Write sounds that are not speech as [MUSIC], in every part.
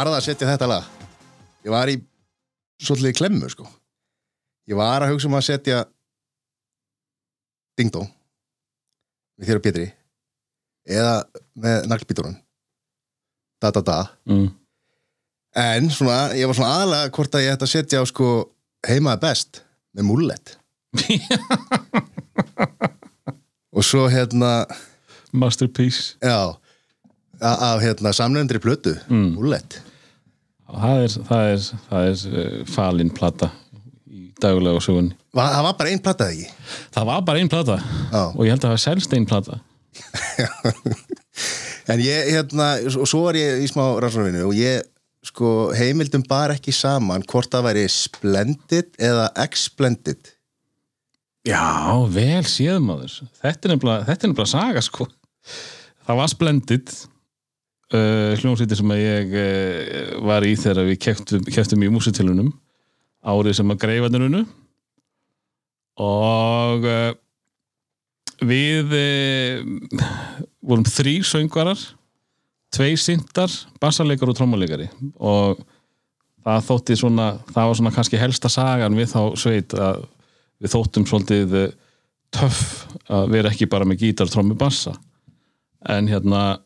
Ég var að setja þetta lag. Ég var í svolítið klemmu sko. Ég var að hugsa um að setja Ding Dong Við þér og Pétri Eða með naglbíturinn Da da da. Mm. En svona, ég var svona aðalega hvort að ég ætti að setja á sko Heimaði best með múllet. [LAUGHS] Og svo hérna Masterpiece. Já Af hérna samnefndri plötu Mm. Múllet það er, það er, það er uh, falin plata í dagulega sögunni. Va, Það var bara einn plata eða ekki? Það var bara einn plata. Já. og ég held að það var selst einn plata. [LAUGHS] En ég, hérna, og svo var ég í smá rannsóknarvinnu og ég, sko, heimildum bara ekki saman hvort það væri splendid eða explendid. já, vel séð maður. Þetta er nefnilega, þetta er nefnilega saga sko. Það var splendid uh, hljómsveitir sem að ég uh, var í þegar við keftum, keftum í músitilunum árið sem að greifanir unnu. Og uh, við vorum þrý söngvarar tvei sindar, bassarleikar og trommuleikari og það þótti svona, það var svona kannski helsta sagan við þá sveit að við þóttum svolítið eh, töff að vera ekki bara með gítar, trommu, bassa. En hérna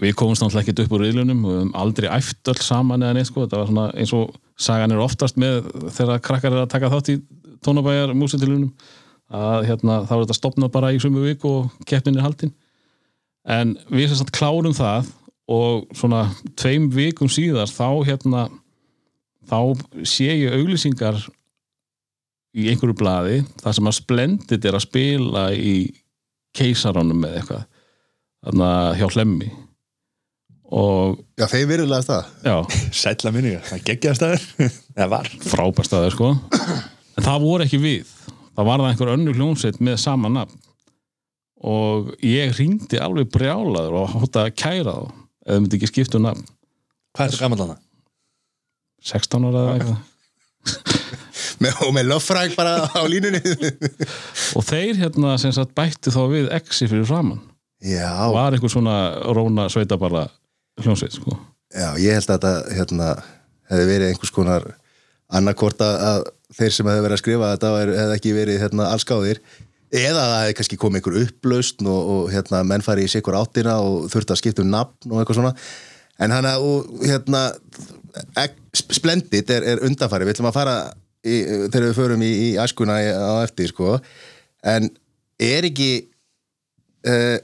við komumst náttúrulega ekkert upp úr riðlunum við höfum aldrei æft öll saman eða neitt sko, þetta var svona eins og sagan er oftast með þegar krakkar er að taka þátt í tónabæjar músitilunum að hérna þá er þetta stopnað bara í sumu viku og keppnin er haldin. En við sem sagt klárum það og svona tveim vikum síðar þá hérna þá sé ég auglýsingar í einhverju blaði það sem að Splendid er að spila í keisaranum með eitthvað að hjá hlemmi og Já, þeir virðulegast það. já, Sætla minni, það geggjaði staður. [LAUGHS] Það var. Frábær staður sko. En það voru ekki við. Það var það einhver önnur hljómsveit með sama nafn. Og ég ringdi alveg brjálaður og hóta að kæra þá ef þau myndi ekki skipta um nafn. Hvað er það gammal hana? 16 ára eða eitthvað. [LAUGHS] Með, og með löffræk bara á línunni. [LAUGHS] og þeir hérna sem sagt bættu þá við exi fyrir framann já, var einhver svona róna sveitabara hljómsveit sko. Já, ég held að þetta, hérna, hefði verið einhvers konar annarkort að þeir sem hefði verið að skrifa þetta hefði ekki verið, hérna, allskáðir eða að það hefði kannski komið einhver upplaust og, og hérna, menn fari í sikur áttina og þurfti að skipta um nafn og eitthvað svona. En hann að, og, hérna Splendid er, er undanfæri við ætlum að fara í, þegar við förum í, í æskuna í- á eftir, sko. En er ekki uh,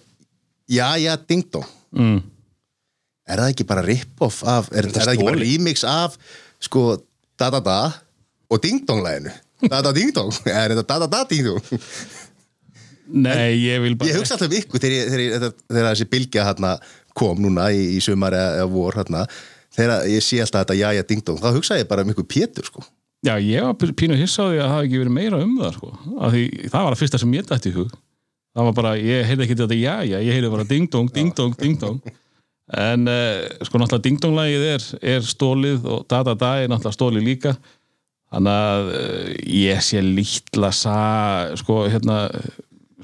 já, já, ding dong mm. Er það ekki bara rip-off af, er, er það ekki bara remix af sko da-da-da og ding-dong-læginu? Da-da-ding-dong, [LAUGHS] er þetta da-da-da-ding-dong [LAUGHS] Nei, ég vil bara ég hugsa alltaf um ykkur þegar, þessi bylgja hérna, kom núna í, í sumar eða, eða vor hérna, þegar ég sé alltaf þetta já-já ding-dong, þá hugsa ég bara um ykkur Pétur sko. Já, ég var pínu hissa á því að það hafi ekki verið meira um það sko. Því það var að fyrsta sem ég dætti í hug. Það var bara, ég heyrði ekki þetta já, já, ég heyrði bara ding dong, ding dong, ding dong en uh, sko náttúrulega ding dong lagið er, er stólið og da da da er náttúrulega stólið líka. Þannig að uh, ég sé lítla sa, sko, hérna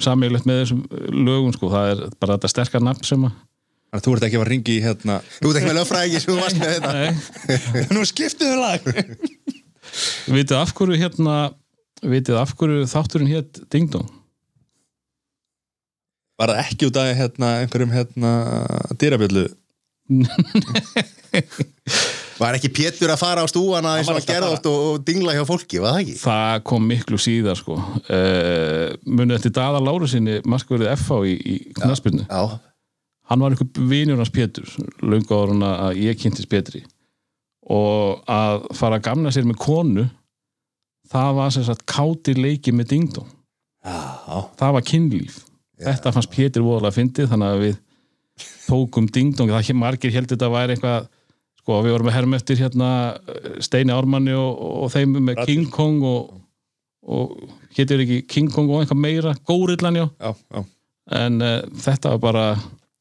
sammeilegt með þessum lögum sko, það er bara þetta sterkar nafn sem að Þannig að þú ert ekki að ringi í hérna þú ert ekki með löffræðingi sem þú varst með þetta Nei, [LAUGHS] Nú skiptuðu lag. Vitið af hverju hérna vitið af hverju þátturinn hétt ding dong Var það ekki út af hérna, einhverjum hérna dýrabjöllu [LAUGHS] var ekki Pétur að fara á stúana eins og að gera oft og, og dingla hjá fólki, var það ekki? það kom miklu síðar sko. Uh, munið eftir Dada Lárusinni markverðið FH í, í knaspirnu Já, hann var einhver vinur hans Pétur löngu ára hann að ég kynntist Pétri. Og að fara að gamna sér með konu það var sem sagt kátir leiki með dingdong Já, það var kynlíf þetta fannst Pétur voðalega fyndið þannig að við tókum dingdong það hér margir heldur þetta væri eitthvað sko við vorum að herma eftir hérna Steini Ármanni og, og þeim með Raddir. King Kong og, og hétur ekki King Kong og einhvað meira? Górillan já. Já, já. En uh, þetta var bara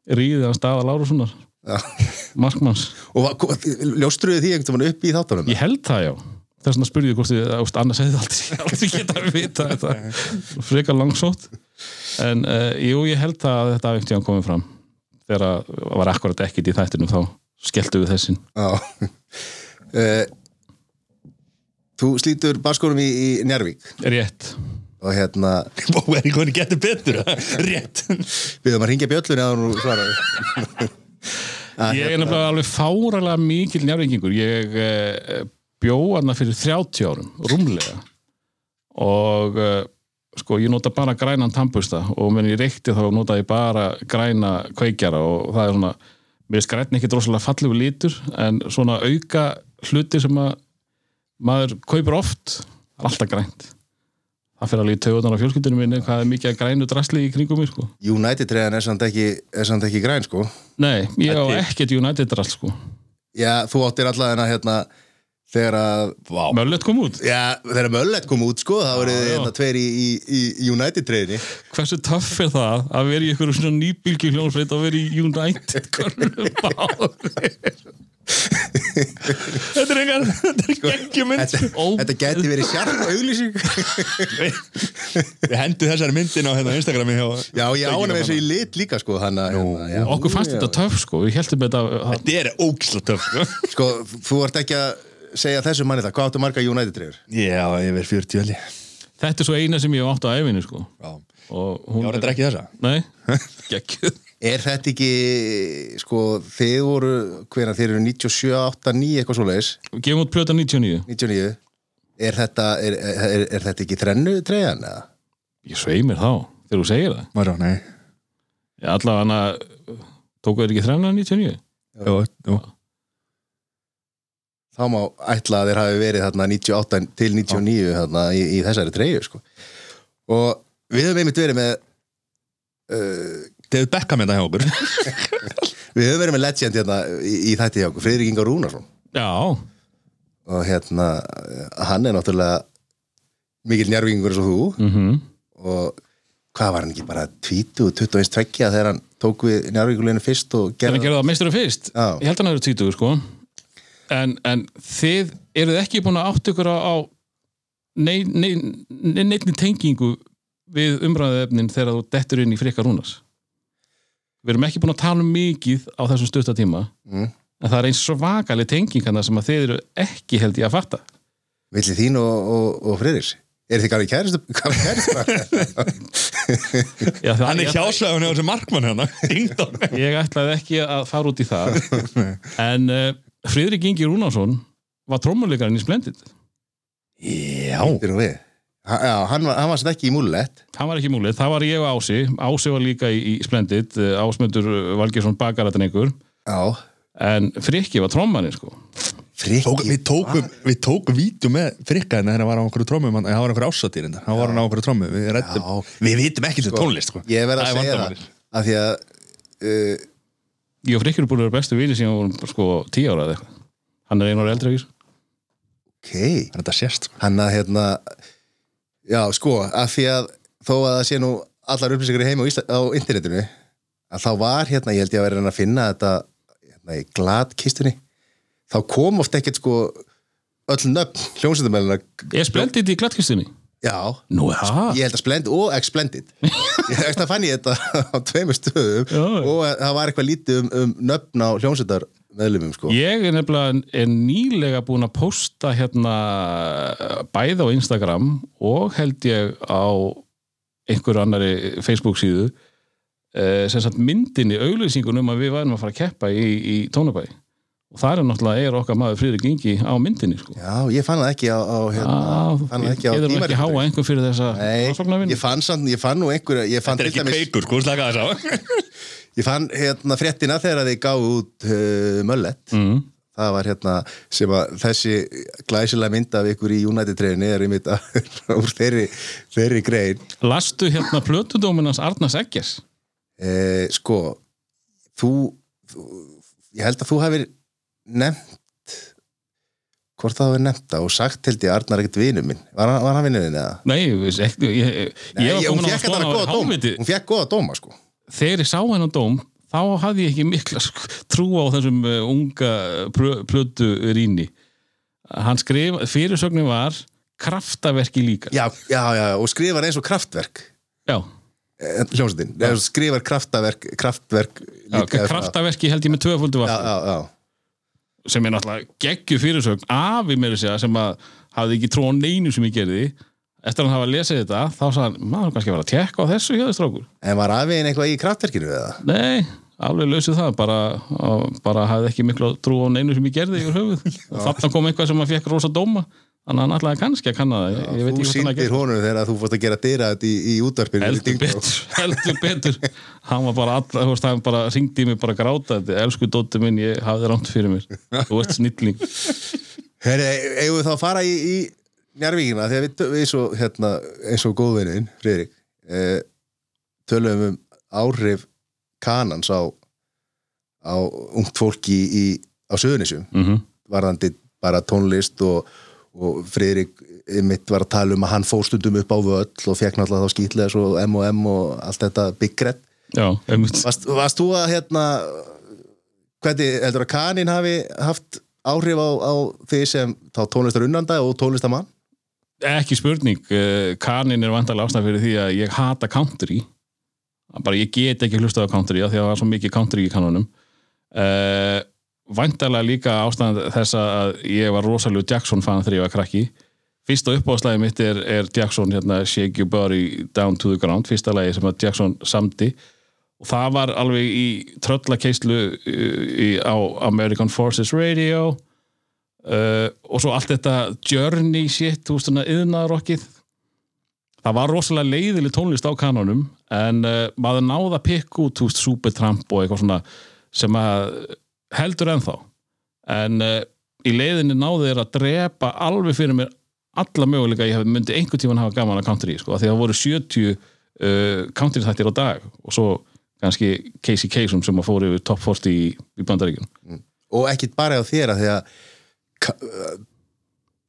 ríðið af staða Lárussonar. Markmanns. Og ljóstruðu því einhvern veginn upp í þáttunum? ég held það já. Þess vegna spurði ég hvort þið, annars hefði þið aldrei, [LAUGHS] aldrei geta að vita þetta frekar langsótt en uh, jú, ég held það að þetta hafi einhvern tíðan komið fram. Þegar að var akkurat ekkit í þættinum þá skelltu við þessin Já. Uh, [LAUGHS] Þú slítur baskórum í, í Njarvík rétt. Og hérna [LAUGHS] Ó, er ég komin getur betur? [LAUGHS] Rétt. Við höfum að ringja bjöllunni að hún svaraði ég er nefnilega alveg fáralega mikil njárvíkingur ég eh, bjó hana fyrir 30 árum, rúmlega. Og eh, sko ég nota bara grænan tampusta og menn ég reykti þá nota ég bara græna kveikjara og það er svona mér er græn ekki drosalega fallegu lítur en svona auka hluti sem að maður kaupir oft er alltaf grænt. Það fyrir alveg í tögunar á fjölskyldunum minni hvað er mikið grænu drasli í kringum mér sko. United treyjan er samt ekki, er samt ekki græn sko. Nei, ég á er- ekkert United drasl sko. Já, þú áttir allavega hérna þegar að Möllet kom út Já, þegar Möllet kom út sko þá Já, já. hérna tveir í, í, í United treyjunni Hversu töff er það að vera í einhverju svona nýbylgi hljónsveit og vera í United Þetta er engar Þetta er geggjum mynd Þetta, þetta geti verið sjarp auglýsing Við hendu þessari myndin á hérna Instagrami hjá Já, ég á hana með þessu í lit líka sko hana, hérna, já, Okkur fannst já. þetta töff sko Við heldum þetta að- Þetta er ógislega töff sko. [LAUGHS] Sko, þú ert ekki að segja þessu manni það, hvað áttu marga United treyjur? Já, yfir 40 held ég. Þetta er svo eina sem ég átt á æfinu sko. Já. Og Já, hún þetta er ekki þessa. Nei, [LAUGHS] geggjuð. Er þetta ekki, sko, þið voru, hvernig þeir eru 97, 8, 9, eitthvað svo leiðis, Gefum út plöta 99 99, er þetta, er, er, er þetta ekki þrennu treyjan eða? Ég svei mér þá, þegar þú segir það. Mara, nei. Ég allavega hana Tóku þeir ekki þrenna 99 Jú, jú Þá má ætla að þeir hafi verið þarna 98 til 99 þarna í, í þessari treyju, sko. Og við höfum einmitt verið með, uh, David Beckham hérna hjá okkur [LAUGHS] við höfum verið með legend hérna í, í þætti hjá okkur, Friðrik Ingar Rúnarsson. Já, Og hérna, hann er náttúrulega mikill njárvingur eins og þú. mhm og hvað var hann ekki bara 20, 21, 20 þegar hann tók við njárvíkuleginu fyrst og gerði það meisturum fyrst Já. Ég held að hann eru 20 sko en, en þið eruð ekki búin að átt ykkur á, á nei, nei, nei, neinni tengingu við umræðuefnin þegar þú dettur inn í frikar rúnas Við erum ekki búin að tala um mikið á þessum stutta tíma Mm. en það er eins svakaleg tenging hann sem að þið eru ekki held ég að fatta. Milli þín og, og, og Friðriks er þið gafið kæristu gafið kæristu Já, það, Hann er ég, hjásæðun hjá þessi markmann hérna. [LAUGHS] Ég ætlaði ekki að fara út í það. [LAUGHS] En uh, Friðrik Ingi Rúnarsson var trómuleikarinn í Splendid. Já. Við. Ha- Já, hann var, hann var satt ekki í múlulett. Hann var ekki múlið, það var ég og Ási. Ási var líka í, í Splendid. Eh, Ásmundur Valgeirsson bakarættinengur Já, en Frikki var trommaninn sko. Frikki Tók, við tókum, við tókum vídeo með frikka hérna þegar hann var á einhverju trómmu hann var einhverju ásatýr hérna, hann var hann á einhverju trómmu við, ræddum, Já. við vitum ekki til tónlist sko. Ég verð að Það er segja það af því að uh, ég og Frikki eru búin að vera bestu vini síðan við vorum sko tíu ára eða eitthvað hann er einu ára eldri ekki ok, Það er þetta sérst sko. hann að hérna já, sko, af því að þó að það sé nú allar upplýsingar í heim á, á internetinu að þá var hérna, ég held ég að vera að reyna að finna þetta hérna í gladkistunni þá kom oft ekkert sko öll nöfn hljómsveitamælina er Splendid í glattkistunni? Já, Nú, það? ég held að Splendid og Explendid [LAUGHS] ég veist að fann ég þetta á tveimur stöðum Já, og að það var eitthvað lítið um, um nöfn á hljómsveitar meðlumum sko. Ég er nefnilega er nýlega búin að posta hérna bæði á Instagram og held ég á einhverju annari Facebook síðu eh, sem sagt myndinni auglýsingun um að við værum að fara að keppa í, í tónabæ og það er náttúrulega er okkar maður Friðrik Ingi á myndinni sko. já, ég fann það ekki á, á hérna, Já, fann það ekki á getur nú ekki tímaritinu. háa einhver fyrir þessa Nei, rannsóknarvinnu? ég fann, samt, ég fann nú einhverja ég fann, Þetta er ekki dæmis- kveikur, sko, slaka þess á [LAUGHS] ég fann hérna fréttina þegar þið gáðu út uh, Möllet mm. það var hérna sem að þessi glæsilega mynd af ykkur í United treyni er einmitt að, [LAUGHS] úr þeirri, þeirri grein Lastu hérna plötudóminans Arnars Eggers eh, sko þú, þú ég held að þú hefur nefnt hvort það hefur nefnt og sagt held ég Arnar ekkert vinu minn. Var hann, var hann vinu minn eða? Nei, ég, ég, ég, Nei, ég var hún á fekk skoðan á góða dóm. hún fekk góða dóma sko. Þegar ég sá hennan dóm þá hafði ég ekki mikla sk- trú á þessum uh, unga plö, plötu ríni hann skrif, fyrirsögnin var kraftaverki líka. Já, já, já, og skrifar eins og kraftverk. Já, eh, hljómsveitin, skrifar kraftaverk kraftverk já líka kraftaverki held ég með tvöföldu já, var já, já sem er náttúrulega geggju fyrirsögn afi meira segja sem að hafði ekki trú á neinu sem ég gerði. Eftir að hann hafa lesið þetta þá sagði hann, maður kannski að vera að tekka á þessu hjá þess strákur. En var afiðin eitthvað í kraftverkinu það? Nei, alveg lausið það bara, bara hafði ekki miklu trú á neinu sem ég gerði yfir höfuð. [LAUGHS] Þarna kom eitthvað sem hann fekk rosa dóma þannig að hann ætlaði kannski að kanna það. Veit Þú sýndir honum þegar þú fórst að gera dyra þetta í, í útvarpinu heldur betur, [LAUGHS] heldur betur. Hann var bara, all, veist, hann bara ringdi mig bara gráta þetta, elsku dóttir minn ég hafði rámt fyrir mér, þú ert snilling. [LAUGHS] Herri, eigum við þá að fara í, í Njarvíkina þegar við, við svo, hérna, eins og góðvinnin, Friðrik eh, tölum um áhrif kanans á, á ungt fólki í, á Suðunisjum mm -hmm. varðandi bara tónlist og, og Friðrik mitt var að tala um að hann fór stundum upp á völl og fekk náttúrulega þá skýtlega svo M&M og allt þetta einmitt. Varst, varst þú að hérna hvernig heldur að kanin hafi haft áhrif á, á því sem þá tónlistar unnanda og tónlistamann? ekki spurning, eh, kanin er vantarlega ástæð fyrir því að ég hata country. Bara ég get ekki hlustað á country af því að það var svo mikið country í kanonum uh, vantarlega líka ástæðan þess að ég var rosalega Jackson fan þegar ég var krakki. Fyrsta uppáðslæði mitt er, er Jackson hérna, Shake Your Body Down to the Ground fyrsta lagi sem að Jackson samdi. Og það var alveg í tröllakeislu á American Forces Radio. Uh, og svo allt þetta Journey shit, þú veist svona yðnaðarokkið það var rosalega leiðileg tónlist á kanonum en uh, maður náða að pikka út þú veist, Supertramp og eitthvað svona sem að heldur ennþá. En uh, í leiðinni náðu þeir að drepa alveg fyrir mér alla möguleika ég hef myndi einhvern tíman hafa gaman að country sko, því að það voru 70 uh, country þættir á dag og svo kannski Casey Kasem sem að fóru top 40 í, í bandaríkjum Og ekki bara á þér að því að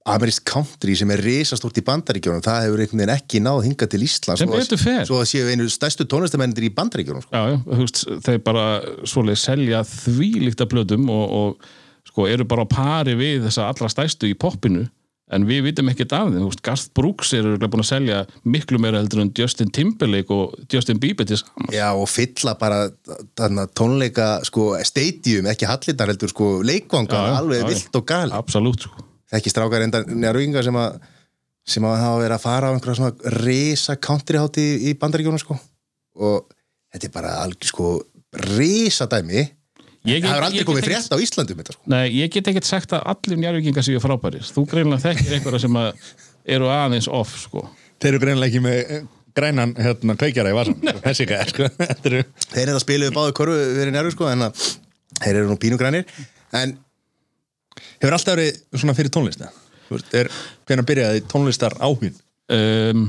amerísk country sem er risastórt í bandaríkjónum það hefur einhvern veginn ekki náð hinga til Íslands. Sem betur fer. Svo að séu einu stærstu tónlistamennir í bandaríkjónum sko. Þeir bara svoleið selja þvílíkt af blöðum og, og sko eru bara á pari við þessa allra stæstu í poppinu en við vitum ekkert af þeim, Garth Brooks er örugglega búin að selja miklu meira heldur en Justin Timberlake og Justin Bieber til saman Já og fylla bara þarna, tónleika sko, stadium, ekki hallitar heldur sko, leikvanga, alveg já, vilt og gali Absolutt, sko þekki strákar enda njárvíkinga sem að sem að hafa verið að fara á einhverja svona risa countryhátti í, í bandaríkjónum sko. Og þetta er bara algjör sko risa dæmi Ég get- það hefur aldrei komið frétt á Íslandum þetta sko. Nei, ég get ekkert sagt að allir njárvíkingar séu frábærir. Þú greinlega þekkir einhverja sem að eru aðeins off, sko. Þeir eru greinlega ekki með eh, grænan hérna, kveikjara í vasan Þessi gæði, sko. [LAUGHS] Þeir eru að spiluðu báðu korfu verið njárvík sko en að þeir eru nú pínugrænir. En Hefur alltaf verið svona fyrir tónlist er, Hvernig byrjaði tónlistar áhugin? um,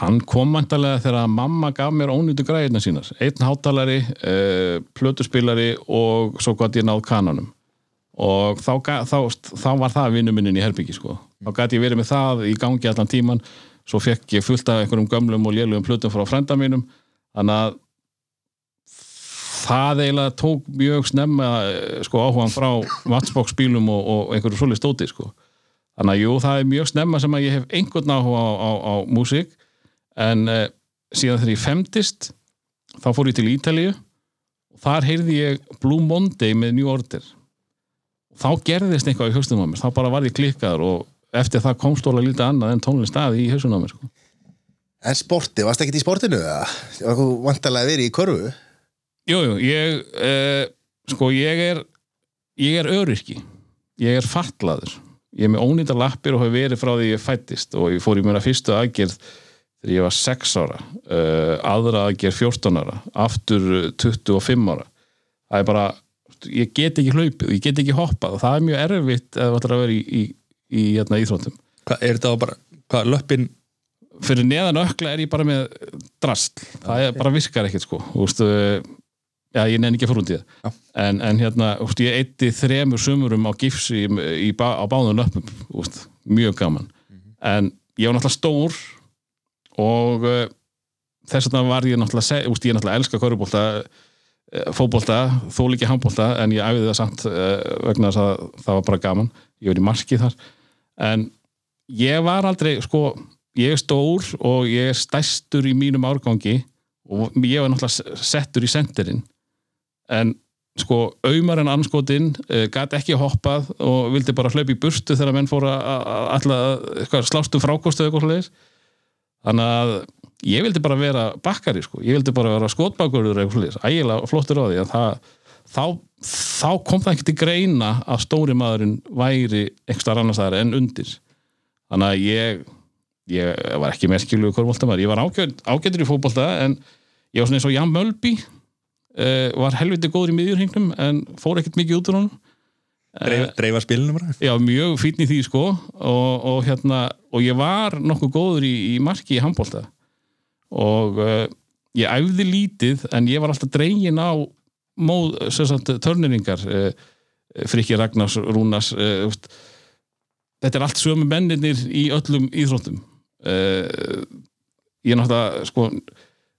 hann kom vantarlega þegar mamma gaf mér ónýttu græðina sínar. Einn hátalari, uh, plötuspilari og svo gott ég náð kananum. Og þá, þá, þá var það vinnu minnin í herbyggi sko. þá gæti ég verið með það í gangi allan tíman svo fekk ég fullt af einhverjum gömlum og lélugum plötum frá frænda mínum. Þannig að það eiginlega tók mjög snemma eh, sko, áhugan frá Matchbox bílum og, og einhverju svolítið stóti sko. þannig að jú, það er mjög snemma sem að ég hef einhvern áhuga á, á, á músík en uh, síðan þegar ég femdist þá fór ég til Ítalíu og þar heyrði ég Blue Monday með New Order þá gerðist eitthvað í haustum á mér þá bara var ég klikkaður og eftir það kom stóla lítið annað en tónlist að í haustum á mér sko. en sporti, varst ekki í sportinu eða? þú vantarlega verið í korfu Jú, jú, ég uh, sko, ég er ég er öryrki, ég er fatlaður. Ég er með ónýta lappir og hef verið frá því ég fættist og ég fór í að fyrstu aðgerð þegar ég var 6 ára uh, aðra aðgerð 14 ára aftur eh, 25 ára. Það er bara, ég get ekki hlaupið ég get ekki hoppað og það er mjög erfitt ef þú ætlar að vera í, í, í hérna, íþróttum. Hvað, er þetta bara, hvað, löppin? Fyrir neðan ökla er ég bara með drast, það er bara virkar ekkert sko, þú veist uh, já, ég nenni ekki að fór út í það. En, en hérna, veist, ég eitti þremur sumurum á gifsi í, í, ba- á báðum löpum, veist, mjög gaman. En ég var náttúrulega stór og uh, þess vegna var ég náttúrulega veist, ég náttúrulega elska körubólta fótbolta, þó líki handbolta en ég æfiði það samt uh, vegna þess að það var bara gaman, ég var í marki þar. En ég var aldrei sko, ég er stór og ég er stæstur í mínum árgangi og ég var náttúrulega settur í sendirinn en sko aumar en anskotinn uh, gat ekki hoppað og vildi bara hlaupa í burtu þegar menn fóru að- að að- að slástu frákostu eða eitthvað svoleiðis. Þannig að ég vildi bara vera bakkari sko, ég vildi bara vera skotbakurður eitthvað svoleiðis, ægilega flottur á því að það, þá, þá kom það ekki til greina að stóri maðurinn væri einhverstaðar annars staðar en undir. Þannig að ég ég var ekki merkjulegur korfbóltamæður, ég var ágæt, ágætur í fótbolta en ég var svona eins og Jan Mölby uh, var helviti góður í miðjurhingnum en fór ekkert mikið út úr honum. Dreif, dreifa spilinu bara? Já, mjög fínn í því sko. Og, og hérna, og ég var nokkuð góður í, í marki í handbólta og uh, ég æfði lítið en ég var alltaf dregin á móð, sagt, törneringar uh, Frikki Ragnars, Rúnas þetta er allt sömu menninir í öllum íþróttum. Ég náttúrulega sko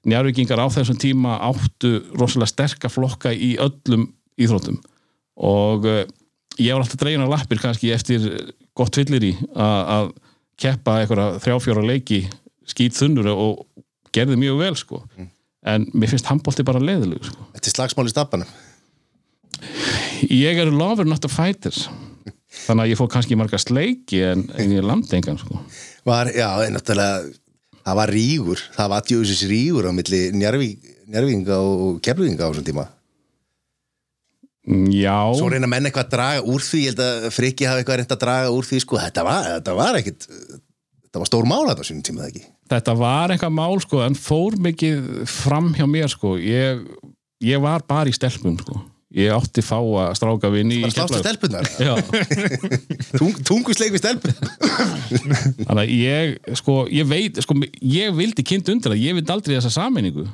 njárvíkingar á þessum tíma áttu rosalega sterka flokka í öllum íþróttum. Og uh, ég var alltaf dregin á lappir kannski eftir gott fyllir í að keppa einhverja þrjáfjóra leiki skýt þunnur og gerði mjög vel sko. En mér finnst handbólti bara leiðileg sko. Þetta er slagsmál í stappanum. Ég er lover not a fighter þannig að ég fór kannski marga sleiki en, en ég lamdi engan sko. var, Já, en náttúrulega það var rígur, það var djóðsins rígur á milli Njarvík, Njarvíkinga og Kefluginga á þessum tíma. Já, Svo reyna menn eitthvað að draga úr því ég held að Frikki hafi eitthvað reynd að draga úr því sko, þetta var, þetta var ekkit þetta var stór mál þetta á sínum tíma þetta var eitthvað mál sko en fór mikið fram hjá mér sko. Ég, ég var bara í stelpum sko ég átti fá að stráka vinn í slástu stelpunar Já, Tung, tungusleik við stelpun [LAUGHS] þannig að ég sko, ég veit, sko, ég vildi kynnt undir að ég vildi aldrei þessa sameiningu.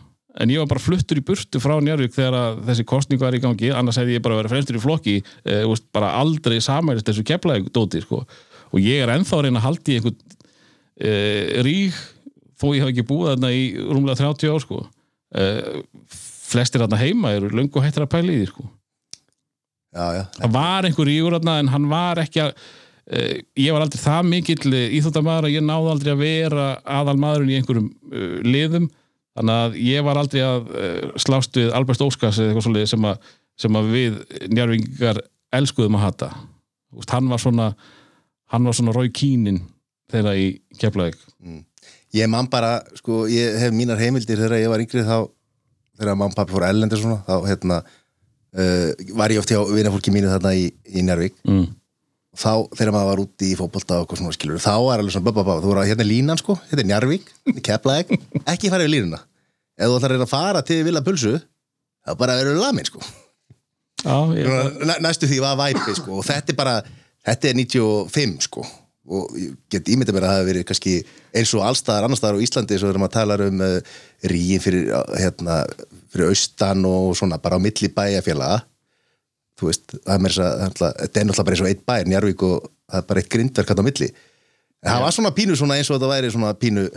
En ég var bara fluttur í burtu frá Njárvík þegar þessi kostningu var í gangi. Annars hefði ég bara verið fremstur í flokki. E, veist, bara aldrei sameinist þessu keflaði dóti sko. og ég er ennþá að reyna að haldi einhvern e, rík þó ég hef ekki búið þarna í rúmlega 30 ár sko. e, flestir þarna heima eru löngu hættir að pæla í því sko. Já, já, það var einhver rígur þarna en hann var ekki að uh, ég var aldrei það mikill íþóttamæður að ég náði aldrei að vera aðal maðurinn í einhverjum uh, liðum. Þannig að ég var aldrei að uh, slást við Albert Óskars eða eitthvað svoleiðis sem, sem að við njárvingar elskuðum að hata. Veist, hann var svona hann var svona Rói Kínin þegar í Keflavík. Ég man bara, sko, ég hef mínar heimildir þegar ég var yngri þá þegar mamma og pappi fór ellendir svona þá hérna uh, var ég oft hjá vinafólki mínu þarna í, í Njárvík mm. þá þegar maður var úti í fótbolta og svona skilur þá var alveg svona babba, þú voru að hérna er línan sko hérna er Njarvík, Keflæk ekki fara við línuna. Ef þú ætlar að fara til Villa Pulsu þá bara verður lamin sko. Já, ég, Næ, næstu því var væpi sko og þetta er bara, þetta er 95 sko og ég get ímyndið mér að það hafi verið kannski eins og allstaðar annarstaðar á Íslandi svo þegar maður talar um uh, ríin fyrir, hérna, fyrir austan og svona bara á milli bæjarfélaga. Þú veist, það er að þetta er náttúrulega bara eins og eitt bæjar, Njarvík og það er bara eitt grindverk hann á milli. En það var svona pínu svona eins og þetta væri svona pínu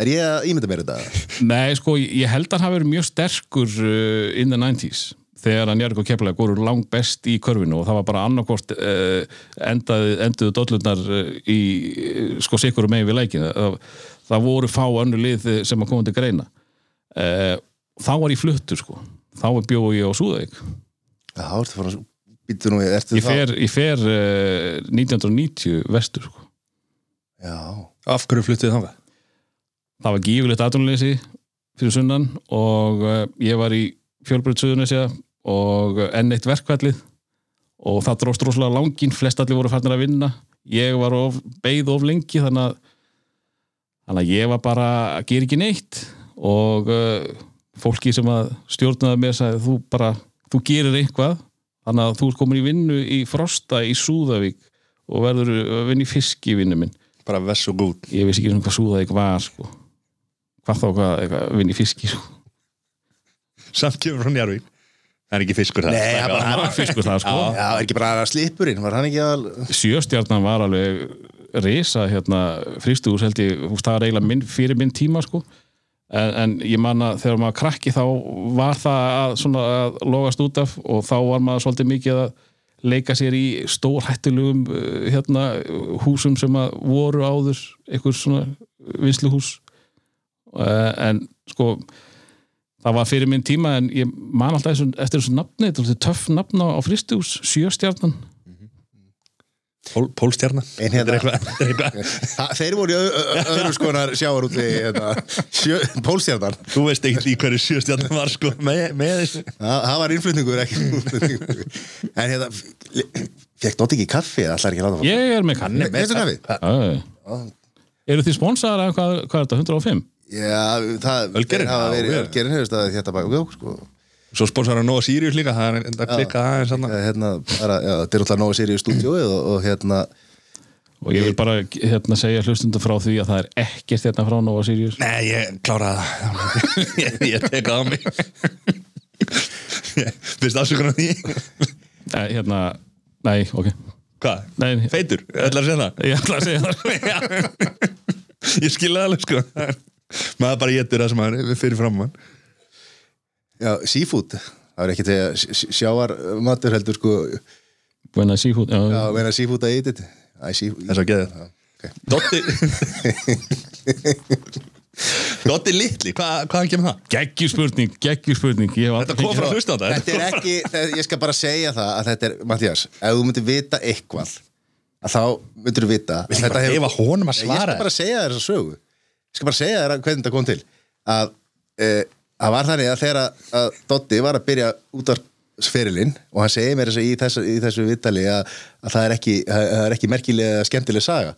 er ég að ímynda mér þetta? [LAUGHS] Nei, sko, ég held að hann hafi verið mjög sterkur uh, in the 90s þegar að Njörg og Keflavík voru langt best í körfinu og það var bara annarkort uh, endaði, enduðu dollurnar uh, í uh, sko sikur og megin við leikin það, það voru fá önnu lið sem að koma til greina. Uh, þá var ég fluttur sko. Þá bjóð ég á Súðavík. Já, þú ert að fara að býta nú, ertu ég fer, ég fer uh, 1990 vestur sko. Já, Af hverju fluttið þið þangað? það var gífilegt aðrunleysi fyrir sunnan og uh, ég var í fjölbröð Suðunesja og enn eitt verkvallið og það dróst rosalega langin, flest allir voru farnir að vinna. Ég var of, beið of lengi þannig að, þannig að ég var bara að gera ekki neitt. Og uh, fólki sem að stjórnaði mér sagði þú bara, þú gerir eitthvað. Þannig að þú ert komin í vinnu í Frosta í Súðavík og verður að vinna í fiski vinnu minn. Bara vess og gút. Ég vissi ekki svona hvað Súðavík var sko. hvað þá hvað, vinna í fiski sko. Samt kemur frá Njarvík Það er ekki fiskur það Nei, það bara- það var fiskur það sko. Já, er ekki bara slipurinn, var hann ekki að sjöstjarnan var alveg risa hérna frístúhús held ég, þú veist, það er eiginlega minn, fyrir minn tíma sko. En, en ég man að þegar maður krakki þá var það að, svona, að logast út af og þá var maður svolítið mikið að leika sér í stórhættilugum uh, hérna húsum sem að voru áður einhver svona vinsluhús uh, en sko það var fyrir minn tíma en ég man alltaf þessu, eftir þessu nafni þetta er töff nafn á, fristús sjöstjarnan Pól, Pólstjarna En Þetta er hérna- er [LAUGHS] þeir voru í öðru skonar sjáar út hérna, pólstjarnar Þú veist ekki í hverju sjöstjarnan var sko. Með, með þessu. Það, það var innflutningur ekki útflutningur. en hérna fekk Dótt ekki kaffi eða ætlar ekki að láta fá? Ég er með kanni eru þið sponsaðar eða hvað, hvað er þetta, 105? Já, það Ölgerinn? þeir hafa verið já. Ölgerinn hefur staðið hérna baka okkur sko. Svo sponsor hann Nóa Sirius líka Það er enda klikka aðeins Eh, hérna, þetta er alltaf nógu sér í stúdíóið og, og hérna og ég vil bara hérna, segja hlustundu frá því að það er ekkert hérna frá Nova Sirius. Nei, ég kláraði það. [LAUGHS] Ég, ég tek það á mig. [LAUGHS] Fyrst afsökun á því. Eh, hérna, nei, ok. Hvað? nei, Feitur, ætlar að segja það. Ég ætla að segja það. [LAUGHS] Ég skil það alveg sko Maður bara getur það sem maður fyrir fram mann. Já, seafood. Það er ekki til sjáar matur heldur sko. When I see food já, já, meina seafood að eat it. Seafood, Þess að geða. Dotti Dotti litli, hvað, hvaðan kemur það? geggjur spurning, geggjur spurning. Ég hef Þetta kom frá hlustanda þetta er ekki, það, ég skal bara segja það að þetta er, Mattias, ef þú myndir vita eitthvað að þá myndir þú vita að Viltu bara hefur- gefa honum að svara Ég skal bara segja þér þessa sögu Ég skal bara segja þér hvernig þetta kom til. Að e, það var þannig að þegar að, að Dotti var að byrja út af sferilinn og hann segir mér þessu í þessu, í þessu vittali að, að það er ekki, það er ekki merkilega skemmtileg saga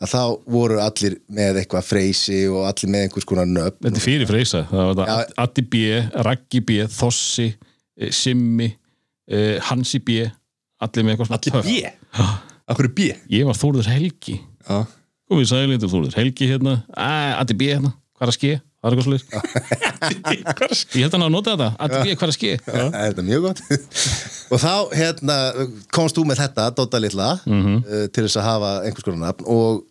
að þá voru allir með eitthvað freysi og allir með einhvers konar nöfn. Þetta er fyrir freysa. Það var Já. þetta Addi B, Raggi B, Þossi eh, Simmi, eh, Hansi B Allir með eitthvað svona Allir. B? Akkur B? Ég var Þórður Helgi. Já við sagði lindur Þórður Helgi hérna Æ, Addi B hérna, hvað er að ske? Það er eitthvað svolítið [LAUGHS] Ég held að hann að nota þetta Addi B, hvað er að ske? Þetta er mjög gott [LAUGHS] og þá hérna komst þú með þetta Dotta litla Mhm. uh, til þess að hafa einhvers konar nafn og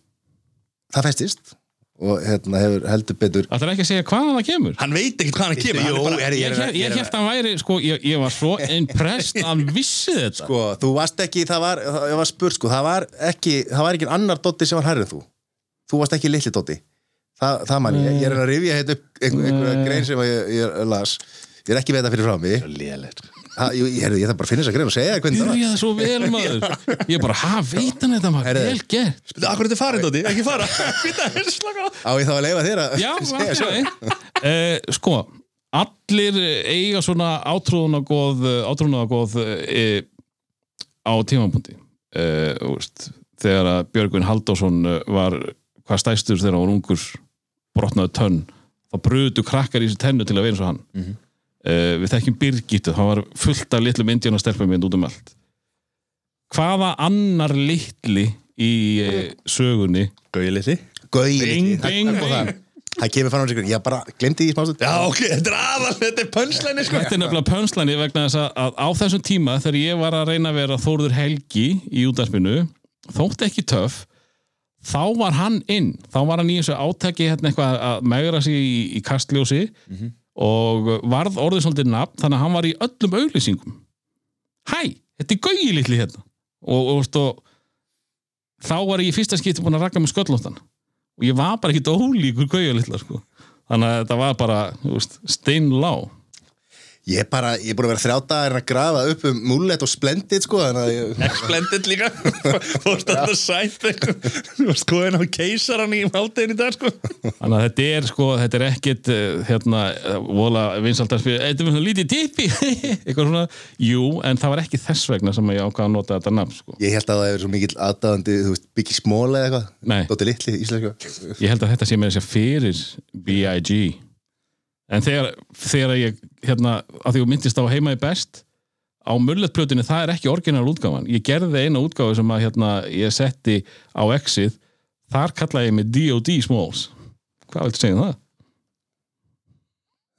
það festist og hérna hefur heldur betur. Það er ekki að segja hvaðan það kemur? Hann veit ekki hvaðan hann kemur er bara, er- Ég, ég, ég held að hann væri, sko, ég, ég var svo [LAUGHS] impressed að hann vissi þetta. Sko, þú varst ekki, það var, það var spurt sko, það var ekki, það var ekki annar Dotti sem var hærri en þú. Þú varst ekki litli Dotti það, það man ég, ég er að rifja hérna upp einhver, einhverja grein sem ég, ég las. Ég er ekki þetta fyrir frá mig. Lélegt sko. Ha, ég, ég, ég þarf bara að finna þess að grein og segja hvernig það var. Byrjaði svo vel maður. [LAUGHS] Ég bara, ha, veit hann þetta maður, vel gert. Akkur er þetta farin Dóti, ekki fara. [LAUGHS] Býta, slaka á. Á ég þá að leifa þér að Já, [LAUGHS] segja svo okay. uh, sko allir eiga svona átrúðunagóð átrúðunagóð uh, á tímapunkti. Uh, úst, þegar að Björgvin Halldórsson eh, var hvað stæstur þegar hann var ungur brotnaði tönn þá bröðu krakkar í þessu tennu til að vera eins og hann. Mm við þekkjum Birgitu, það var fullt af litlum indjána stelpum út um allt. Hvaða annar litli í uh, sögunni? Gauði litli. Gauði litli, það- það- kemur fram á sig, ég bara glemdi því í smástund Já, ok, þetta er aðal, þetta er pönslæni sko. Þetta er nefnilega pönslæni vegna þess að, að á þessum tíma þegar ég var að reyna að vera Þórður Helgi í útarpinu þótt ekki töff þá var hann inn, þá var hann í þessu átæki hérna eitthvað að megra sig í, í kastljósi og varð orðið svolítið nafn, þannig að hann var í öllum auglýsingum. Hæ, þetta er gaugi litli hérna. Og, og, og þá var ég í fyrsta skipti búin að ragga með sköllóttan. Og ég var bara ekki ólíkur gaugi litla sko. þannig að þetta var bara veist, steinlá Ég er bara, ég er búin að vera þrjá dagar að grafa upp um Mullet og Splendid sko ég, Splendid líka. [LAUGHS] Fórst alltaf sætt Þú varst skoðin á keisaran í háltegin í dag sko. Þannig að þetta er sko, þetta er ekkit uh, hérna, vola vinsaldarspil þetta er svona lítið tippi. [LAUGHS] Eitthvað svona, jú, en það var ekki þess vegna sem ég ákvað að nota þetta nafn sko. ég held að það hefur svo mikill aðdáðandi, þú veist, Biggie Small eða Nei. eitthvað Dóttir litli, íslenska. Ég held að þetta sé með þess að fyrir B.I.G. en þegar, þegar ég hérna, að því þú myndist á heima í best á mulletplötunni, það er ekki orginal útgáfan ég gerði eina útgáfu sem að hérna, ég setti á exið þar kallaði ég mig D.O.D. Smalls hvað viltu segja um það?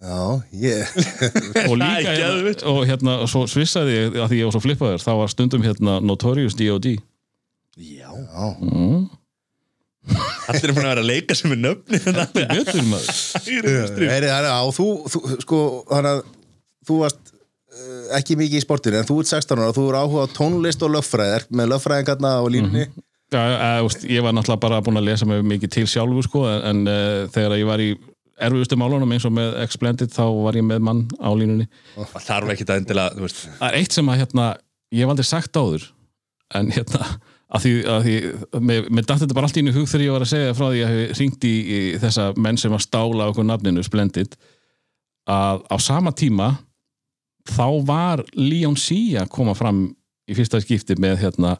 Já, ég [LAUGHS] og líka hérna, og hérna og svo svissaði ég að því ég var svo flippaður þá var stundum hérna Notorious D.O.D. Já Já, mm. Allir er búin að vera að leika sem er nöfni þetta er betur maður. Að þú, þú, sko, þannig að þú varst uh, ekki mikið í sportinu en þú ert 16 ára og þú er áhuga á tónlist og lögfræðir með lögfræðingarna og línunni. Já, e, úst, ég var náttúrulega bara búin að lesa mig mikið til sjálfur sko, en, en uh, þegar ég var í erfiðustu málunum eins og með Explended þá var ég með mann á línunni. Það er eitt sem að hérna, ég hef aldrei sagt áður en hérna að því, að því með, með dætti þetta bara allt í hug þegar ég var að segja frá því að ég ringt í, í þessa menn sem að stála okkur nafninu Splendid að á sama tíma þá var Leon C að koma fram í fyrsta skipti með hérna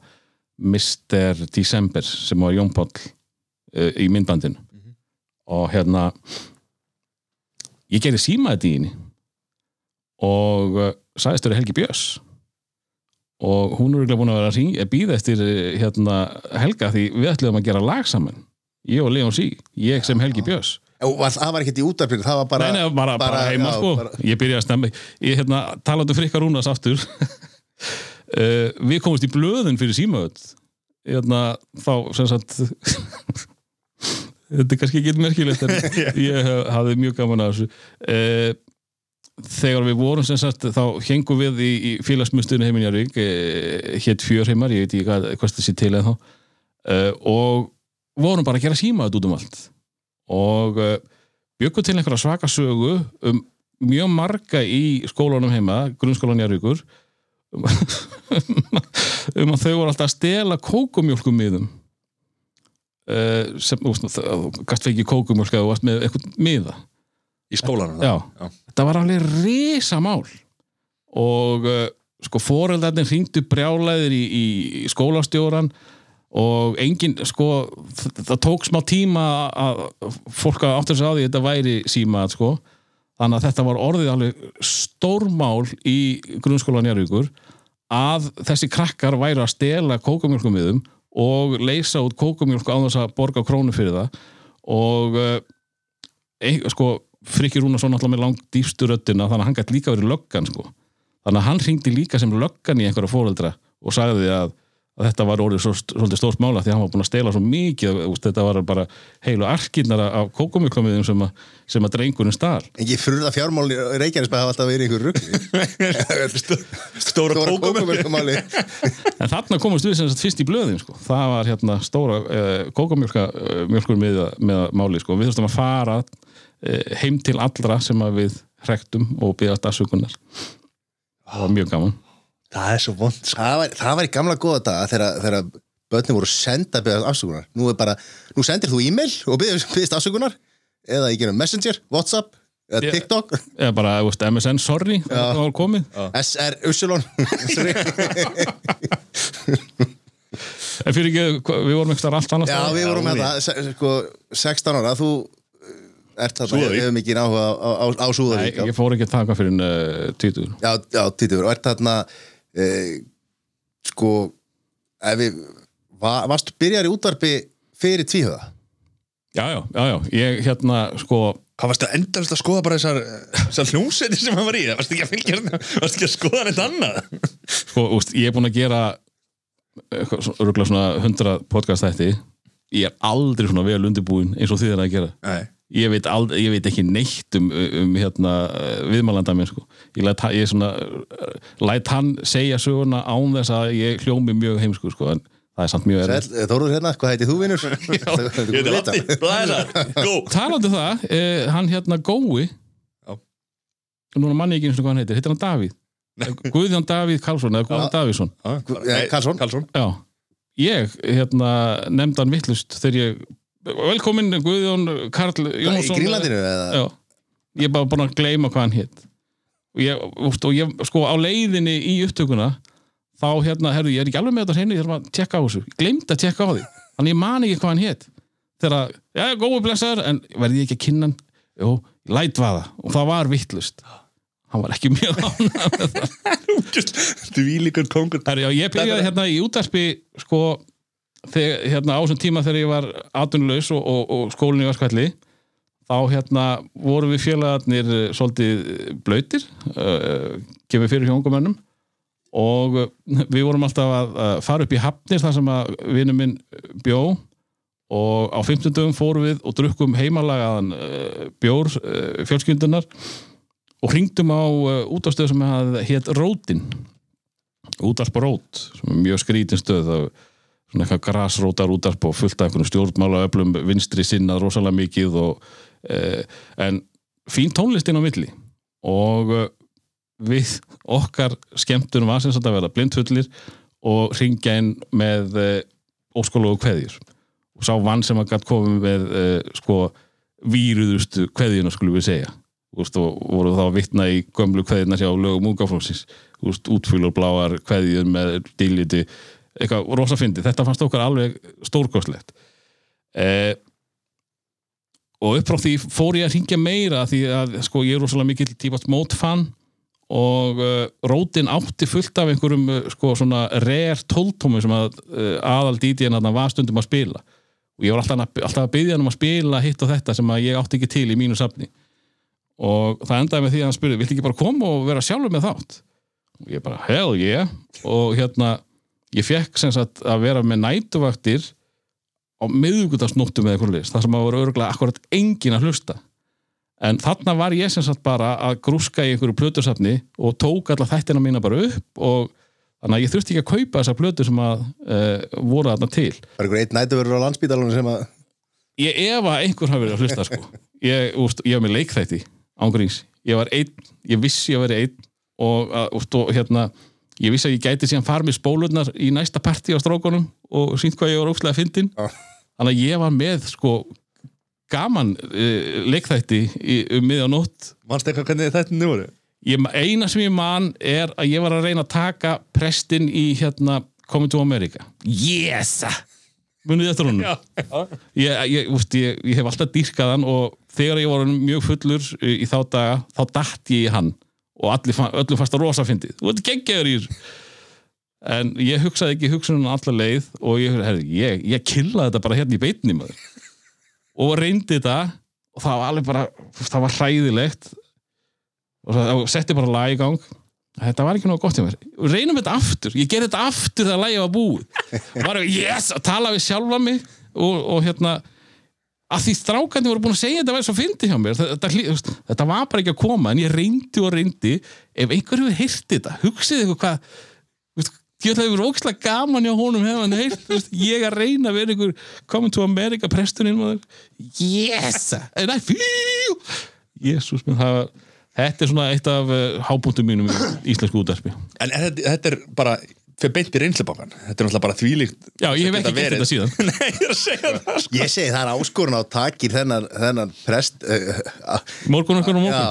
Mr. December sem var Jón Páll uh, í myndbandinu og hérna ég gerði síma þetta í henni og uh, sagðist þér Helgi Björns og hún er búin að vera að býða eftir eh, hérna, Helga því við ætlum að gera lag saman. Ég og Leon Sí, ég sem Helgi Björns. Það var ekkert í útarpinu, það var bara Nei, nei, bara, bara, heima já, sko. bara- Ég byrjaði að stemma Ég hérna, talandi um frikka rúnas aftur. Uh, [LAUGHS] Við komumst í blöðin fyrir símaöld. Hérna, þá sem sagt [LAUGHS] Þetta er kannski ekki merkilegt en [LAUGHS] ég hafði mjög gaman að þessu. Uh, Þegar við vorum sem sagt þá hengum við í, í félagsmyndstunni heiminn Jarvík uh, hétt fjörheimar, ég veit ekki hvað, hvað það sé til eða þá. Uh, og vorum bara að gera símaöld út um allt. Og uh, bjöggu til einhverja svaka sögu um mjög marga í skólanum heima, grunnskólan Jarvíkur um, [LAUGHS] um að þau voru alltaf að stela kókumjólkum miðum uh, sem, þú veist, þú gast ekki kókumjólk eða þú varst með eitthvað miða Í skólanum Já. Já. þetta var alveg risa mál og uh, sko foreldarnir hringdu brjálæðir í, í skólastjóran og engin, sko það tók smá tíma að fólk að áttur sig á því að þetta væri síma sko, þannig að þetta var orðið alveg stórmál í grunnskólan Járvíkur að þessi krakkar væri að stela kókumjölkumiðum og leysa út kókumjölku á þess að borga krónu fyrir það og ein, sko, Frikki Rúnarsson alltaf með langt dýfstu röddina þannig að hann gæti líka verið löggan sko. þannig að hann hringdi líka sem löggan í einhverja fóreldra og sagði að, að þetta var orðið svo, svolítið stórt mála því að hann var búin að stela svo mikið úst, þetta var bara heilu arkirnar af kókumjöklumiðum sem, sem að drengurinn stál Ekki fyrir það fjármálni Reykjanesbæ hafa alltaf verið einhver rugg [LAUGHS] Stóra Stóra kókum kókumölkumáli en þarna komast við sem sagt fyrst í blöðin sko. það var hérna stóra uh, kókumjölkur með, með máli sko. við þurftum að fara heim til allra sem að við hrektum og byggast afsökunar. Það var mjög gaman. Það er svo vond. Það var, það var í gamla góða daga þegar, þegar börnum voru senda byggja afsökunar. Nú er bara, nú sendir þú e-mail og byggðist afsökunar eða ég gerum messenger, whatsapp eða tiktok, eða bara veist, MSN sorry það var komið. SR Usulon en fyrir ekki, við vorum ekki allt annars já við vorum með það se- sko, 16 ára, þú ert þarna, Súðavík. hefur mikið áhuga á, á, á, á Nei, Súðavík já, ég fór ekki að taka fyrir uh, títur já, já títur, og ert þarna e, sko ef við, va, varstu byrjar í útvarpi fyrir tvíhöða já, já, já, já, ég hérna sko, Hvað varstu endast að skoða bara þessar, þessar hljómsveitir sem hann var í? Varstu ekki að fylgja hérna? Varstu ekki að skoða neitt annað? sko, úst, ég er búin að gera örgulega svona 100 podcast þætti ég er aldrei svona vel undirbúin eins og þið er að gera Nei. Ég veit, aldrei, ég veit ekki neitt um, um hérna, viðmælanda minn sko. ég, læt, ég svona, uh, læt hann segja söguna án þess að ég hljómi mjög heimsku sko, en það er samt mjög Sæll, Þóruður hérna, hvað [LAUGHS] [LAUGHS] heiti þú vinnur? Talandi um það, eh, hann hérna Gói. Já. núna manni ekki eins og hvað hann heitir, heitir hann Davíð? Guðjón Davíð Karlsson eða Guðjón Davíðsson? Ja, Karlsson. Ég hérna nefndi hann vittlust þegar ég velkomin Guðjón Karl Í Jónsson. Grínlandinu eða? já, ég er bara búin að gleyma hvað hann hétt og ég, úst, og ég sko á leiðinni í upptökuna þá hérna, herru, ég er ekki alveg með þetta hreinu ég þarf að tjekka á þessu, ég glemdi að tjekka á því. Þannig ég man ekki hvað hann hétt þegar, já, gói blessaður, en verði ég ekki að kynna hann, jú, ég læt vaða og það var vittlust hann var ekki mjög ánægð með það. [LAUGHS] Dvílíkur kongur ég byrjaði hérna í útarpi sko, þegar, hérna á þessum tíma þegar ég var atvinnulegs og, og, og skólinni var skvalli þá hérna vorum við félagarnir eh, svolítið blöytir uh, gefið fyrir hjóngumönnum og uh, við vorum alltaf að, fara upp í hafnir þar sem að vinur minn bjó og á 15 dögum fórum við og drukkum heimalagaðan uh, bjór uh, fjölskyldunar og hringdum á útastöð sem hétt Rótin. Útarp og rót sem er mjög skrítin stöð er svona eitthvað grasrótar útarp og fullt af einhvern stjórnmála öflum vinstri sinnað rosalega mikið og uh, en fín tónlistin á milli. Og uh, við okkar skemmtunum var sem sagt að vera blindfullir og ringja inn með uh, óskólu og kveðjur. Og sá vann sem að gætt komið með uh, sko víruðustu kveðjuna skulum við segja. Úst, og voru þá að vitna í gömlu kveðjuna sjá lögum úgaflóksins útfylgur bláar kveðjur með dýliti, eitthvað rosa fyndi þetta fannst okkar alveg stórkostlegt. Eh, og upp frá því fór ég að ringja meira því að sko ég er rosalega mikill tífast mótfann og uh, rótin átti fullt af einhverjum uh, sko svona rare tóltómi sem að uh, aðal DJ-n þarna var stundum að spila. Og ég var alltaf, alltaf að byggja hann um að spila hitt og þetta sem að ég átti ekki til í mínu safni. Og það endaði með því að hann spurði viltu ekki bara koma og vera sjálfur með þátt? Og ég bara hell yeah. Og hérna ég fekk sem sagt að vera með nætuvaktir á miðugudagsnóttum eða eitthvað list, það sem að voru örgulega akkurat engin að hlusta. En þarna var ég sem sagt bara að grúska í einhverju plötusafni og tók alla þættina mína bara upp og þannig að ég þurfti ekki að kaupa þessar plötur sem að uh, voru þarna til. Var einhver eitt nætuverður á landsbítalunum sem að ég ef að einhver hafi verið að hlusta sko. ég, úst, ég var með leikþætti ángríns, ég var einn, ég vissi að vera einn og, að, úst, og hérna ég vissi að ég gæti síðan farið með spólurnar í næsta partí á strókunum og sínt hvað ég var ókslega fyndin Já. þannig að ég var með sko gaman uh, leikþætti í, um miðjanótt Manst eitthvað hvernig þetta nú voru? ég, eina sem ég man er að ég var að reyna að taka prestin í hérna Coming to America yes munið þetta já. ég, ég, ég, ég hef alltaf dýrkað hann og þegar ég var mjög fullur í, í þá daga, þá dætt ég í hann og allir, fa- öllum fannst það rosa fyndið þú ert geggjaður í þessu. En ég hugsaði ekki hugsunum allar leið og ég, herri, ég, ég killaði þetta bara hérna í beitni maður. Og reyndi þetta og það var alveg bara, það var hræðilegt. Og það og setti bara lag í gang. Þetta var ekki nóg gott hjá mér. Reynum þetta aftur, ég gerði þetta aftur þegar lagið var búið. Var ég, yes, að tala við sjálfa mig og, og hérna að því strákandi voru búin að segja þetta væri svo fyndi hjá mér. Þetta, þetta, þetta, var bara ekki að koma en ég reyndi og reyndi. Ef einhver hefur heyrt þetta, hugsið ykkur hvað ég ætlaði að vera ókslega gaman hjá honum hefur hann veist, ég að reyna að vera einhver coming to America presturinn maður. yes! En það fíu jésús minn, það var þetta er svona eitt af uh, hábúntum mínum í íslensku útdarpi En er þetta er bara fyrir beint í reynslubankan Þetta er náttúrulega bara þvílíkt já, ég hef ekki verið. þetta síðan [LAUGHS] Nei, ég er að segja það sko. Ég segi það er áskorun á takir þennan, þennan prest uh, morgun okkur og morgun. Já,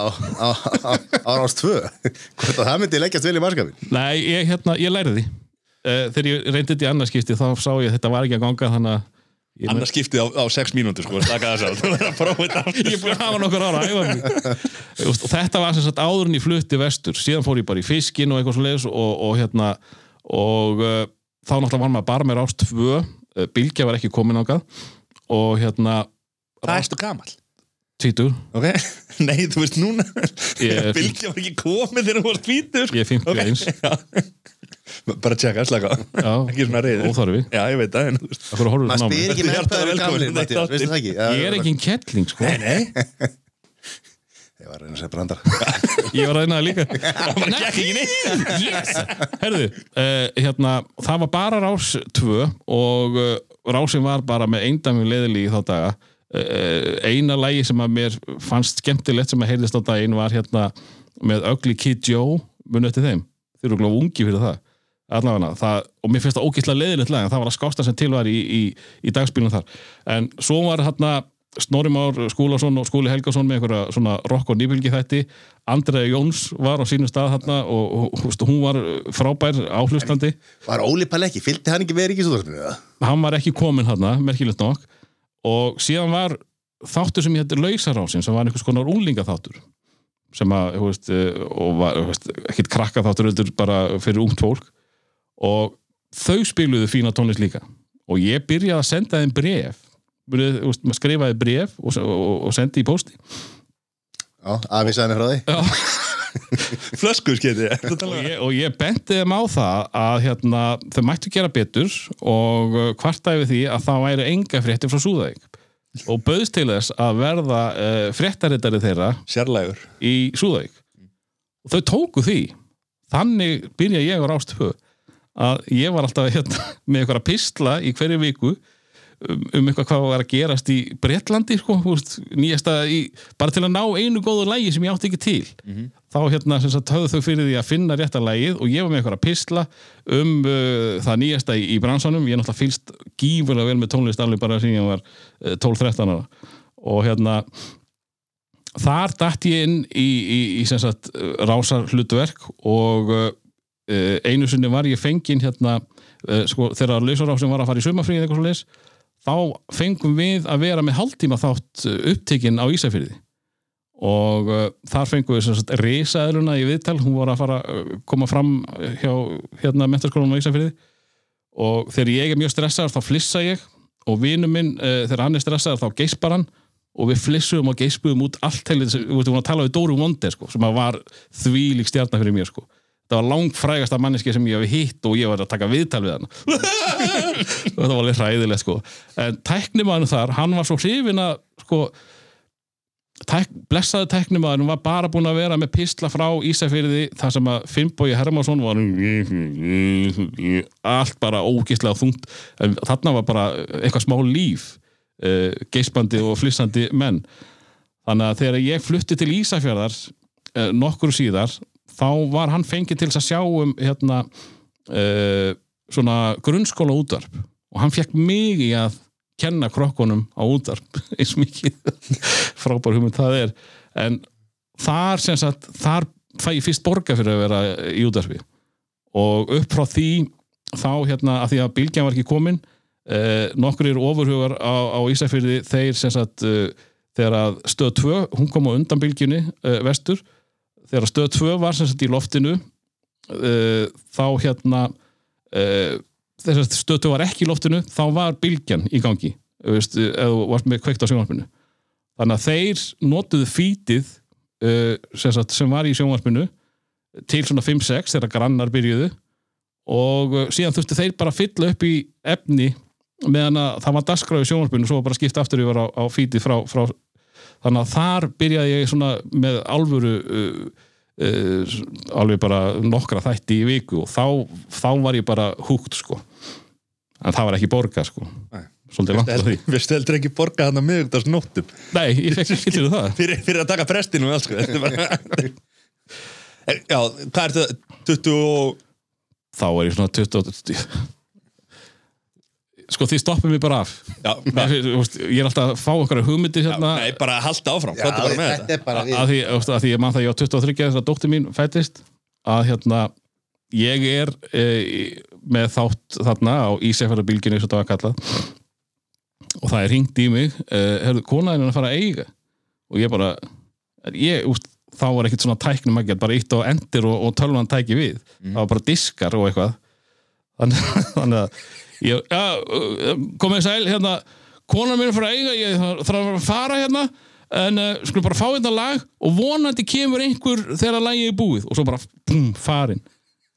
á, rást tvö. Hvort að það myndi leggjast vel í marskafin Nei, ég, hérna, ég lærði því. Uh, Þegar ég reyndi þetta í annarskipti þá sá ég að þetta var ekki að ganga þannig að Annars skiptið á, á sex mínútur sko, [LAUGHS] ég er búin að hafa nokkur ára þetta var sem sagt áður en ég flutti vestur. Síðan fór ég bara í fiskin og eitthvað svo leiðis og, og hérna og uh, þá náttúrulega var maður bara með rást tvö. Uh, Bylgja var ekki komin ákað og hérna Hvað erstu gamal? tvítur, Ok, [LAUGHS] nei, þú veist núna. Ég [LAUGHS] Bylgja var ekki komið þegar þú varst hvítur ég er 51 okay. [LAUGHS] Bara tjekka, slaka Ekki svona reyður óþarfi Já, ég veit það veist. Akkur horfður Maður svona á er það ekki? Ég er ekki en kettling sko. Nei, nei, Ég var að reyna að segja brandar [LAUGHS] Ég var að reyna það líka. [LAUGHS] Neitt. yes. Herðu, uh, hérna það var bara rás 2 og uh, rásin var bara með eindæmi leðili í þá daga. Uh, eina lægi sem að mér fannst skemmtilegt sem að heyrðist á daginn var hérna með Ugly Kid Joe. Munið eftir þeim, þeir eru gláð ungi fyrir það. Allavega það, og mér finnst það ógeðslega leðilegt lag það var að skásta sem til var í, í, í dagspilum þar, en svo var hérna Snorri Már Skúlason og Skúli Helgason með einhverja svona rock og nýbylgi þætti Andrea Jóns var á sínum stað þarna og, og, og hún var frábær áhlustandi, Var Óli Palecki, fylgdi hann ekki verið ekki svo hann var ekki komin þarna, merkilegt nokk. Og síðan var þáttur sem hætti Lausarásin sem var einhvers konar úlingaþáttur sem að, þú veist, eh, og var ekkit krakka þáttur heldur bara fyrir ungt fólk. Og þau spiluðu fína tónlist líka. Og ég byrjaði að senda þeim bref maður skrifaði bref og, og, og sendi í pósti. Já, afi mér frá því. Já. [LAUGHS] Flösku skeiti og ég, ég benti þeim á það að hérna, þau mættu gera betur og uh, kvartaði við því að það væri enga fréttir frá Súðavík. Og bauðst til þess að verða uh, fréttarittari þeirra Sérlægur. í Súðavík. Og þau tóku því. Þannig byrja ég á rást tvö að ég var alltaf hérna, með einhverja pistla í hverju viku um, um eitthvað hvað var að gerast í Bretlandi sko, veist, nýjasta í, bara til að ná einu góðu lægi sem ég átti ekki til. Þá hérna sem sagt höfðu þau fyrir því að finna rétta lægið og ég var með eitthvað að pisla um uh, það nýjasta í, í bransanum. Ég er náttúrulega fylst gífurlega vel með tónlist alveg bara sem ég var uh, 12-13 ára. Og hérna þar datt ég inn í, í, sagt rásar hlutverk og uh, einu sinni var ég fenginn hérna uh, sko, þegar lausarásin var að fara í sumafríð eitthvað svo leis þá fengum við að vera með hálftíma þátt uh, upptekinn á Ísafyrði og uh, þar fengum við sagt risaðuruna í viðtal, hún var að fara uh, koma fram hjá hérna mentarskólanum á Ísafyrði og þegar ég er mjög stressaður þá flissa ég. Og vinur minn, uh, þegar hann er stressaður þá geispar hann. Og við flissum og geispuðum út allt við vorum að tala við Dóru Monde sko, sem að var þvílík stjarnar fyrir mér sko. Það var langfrægasta manneski sem ég hef hitt og ég var að taka viðtal við hann [LAUGHS] það var alveg hræðilegt sko. en tæknimaðurinn þar, hann var svo hrifin að sko, tæk, blessaði tæknimaðurinn var bara búin að vera með pistla frá Ísafyrði þar sem að Finnbói Hermansson var allt bara ógislega þungt. En þarna var bara eitthvað smá líf uh, geispandi og flissandi menn. Þannig að þegar ég flutti til Ísafjörðar uh, nokkur síðar þá var hann fengið til að sjá um hérna uh, svona grunnskóla útvarp. Og hann fekk í að kenna krokkunum á útvarp [LAUGHS] eins mikið frábær hugmynd það er. En þar sem sagt þar fæ ég fyrst borga fyrir að vera í útvarpi. Og upp frá því þá hérna að því að bylgjan var ekki komin eh, nokkur eru ofurhugar á, á Ísafyrði þeir sem sagt eh, þegar að stöð 2, hún kom á undan bylgjunni eh, vestur, þegar stöð 2 var sem sagt í loftinu eh, þá hérna eh, þess að stöð 2 var ekki í loftinu þá var bylgjan í gangi veist, eða varst með kveikt á sjónvarpinu. Þannig að þeir notuðu fítið uh, sem, sagt, sem var í sjónvarpinu til svona 5-6 þegar grannar byrjuðu og uh, síðan þurftu þeir bara að fylla upp í efni meðan að það var dasgráð í sjónvarpinu og svo bara skipt aftur yfir á, á fítið frá, frá þannig að þar byrjaði ég svona með alvöru uh, uh, alveg bara nokkra þætti í viku og þá, þá var ég bara húgt sko. En það var ekki borga sko. Nei. svolítið langt á því. Við steldur ekki borga hann að miðugdagsnóttum Nei, ég fekk ekki til það? [LAUGHS] Fyrir, fyrir að taka prestinu og allt sko. [LAUGHS] Já, hvað er þetta? 20 og þá er ég svona 20 sko þið stoppum mig bara af. Já, ég er alltaf að fá okkar hugmyndir hérna. Nei, bara halda áfram, er bara með þetta? er bara að því, þú veist, að því ég man það ég á 23 þess að dóttir mín fættist að hérna ég er e, með þátt þarna á Ísefjörðarbylginu eins og það var kallað. Og það er ringt í mig e, herðu, konaðin er að fara að eiga. Og ég bara ég, úst, þá var ekkert svona tæknum að gera bara eitt á endir og, og tölvan tæki við. Það var bara diskar og eitthvað. Þannig að ég, ja, komið sæl hérna, konan mín er að eiga ég þarf að fara hérna en uh, skulum bara fá þetta lag og vonandi kemur einhver þegar lagið er búið og svo bara bum, farin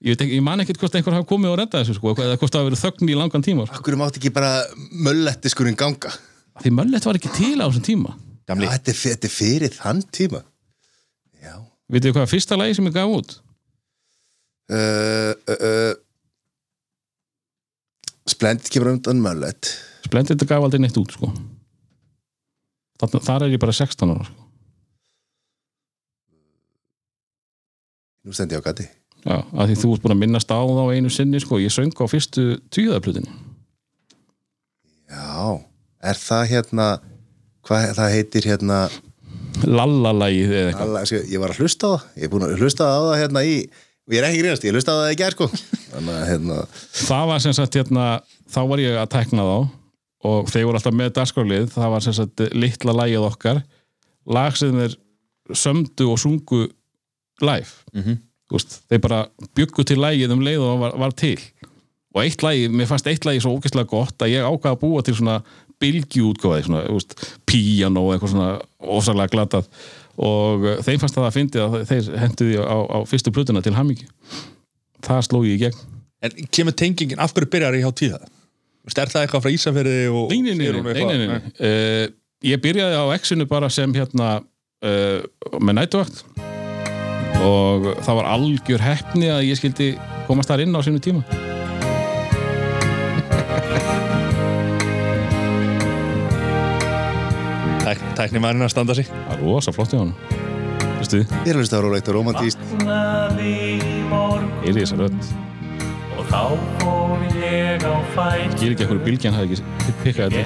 ég, ekki, ég man ekkert hvort einhver hafa komið og redda þessu sko, eða hvort það hafa verið þögn í langan tíma sko. Akkur mátti ekki bara möllettiskurinn ganga? Því möllet var ekki til á þessum tíma. Já, þetta, er, þetta er fyrir þann tíma. Já. Vitið þið hvað fyrsta lagi sem ég gaf út? Uh, uh, Splendid kemur undan möllet Splendid gaf aldrei neitt út sko. Þarna, þar er ég bara 16 ára sko. Nú stendi ég á gati Já, að því þú ert búin að minnast á þá einu sinni sko. ég söng á fyrstu tvíðaplutinu Já, er það hérna hvað það heitir hérna Lallalagið eða eitthvað alla, sko, ég var að hlusta á það ég er búin að hlusta á það hérna í og ég er ekki grínast, ég hlusta á það í gær sko. Þannig að hérna það var sem sagt hérna þá var ég að tekna þá og þeir voru alltaf með dagskrálið það var sem sagt litla lagið okkar. Lag sem þeir sömdu og sungu live. Mhm. Þú veist, þeir bara byggu til lagið um leið og var, var til. Og eitt lagi, mér fannst eitt lagi svo ógeðslega gott að ég ákvaða að búa til svona bylgjuútgáði, svona, þú veist, píano og eitthvað svona ósaglega glatað og uh, þeim fannst það að fyndi að þeir hendu því á, á fyrstu plötuna til hamingi það sló ég í gegn. En kemur tengingin, af hverju byrjar ég á tíða? Er það eitthvað frá Ísafjörði Nei, nei, nei. Uh, Ég byrjaði á X-inu bara sem hérna uh, með nætuvakt og það var algjör heppni að ég skildi komast þar inn á sínu tíma tæknimarinn að standa sig. Það er rosa flott í honum. Veistu, Ég er að hlusta á rólegt og romantíst morgun. Er í þessa rödd. Og þá fór ég á fæt Ég er ekki ekkur bylgjan hafi ekki pikkað þetta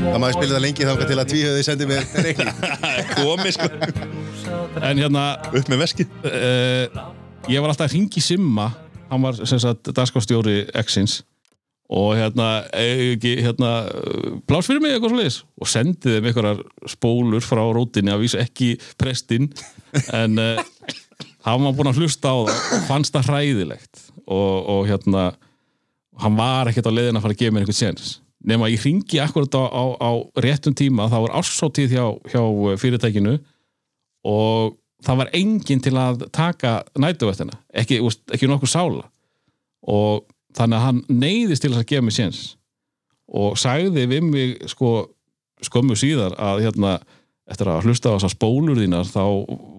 smó. Það maður spila það lengi þangað til að tvíhauði sendi mér. [LAUGHS] Reikning komi sko. En hérna, upp með veskið. uh, ég var alltaf að ringi Simma. Hann var sem sagt dagskrástjóri X-ins og hérna, eh, ekki, hérna pláss fyrir mig eitthvað svo og sendið þeim einhverjar spólur frá rótinni að vísa ekki prestinn en uh, hann var búinn að hlusta á það og fannst það hræðilegt. Og, og hérna hann var ekkert á leiðin að fara að gefa mér einhvern séns. Nema ég ringi akkurat á, á, á réttum tíma, þá var ársóttíð hjá, hjá fyrirtækinu og það var enginn til að taka nætuvættina, ekki, ekki nokkuð sála. Og þannig að hann neyðist til að gefa mér séns. Og sagði við mig sko skömmu síðar að hérna eftir að hlusta á þessar spólur þínar þá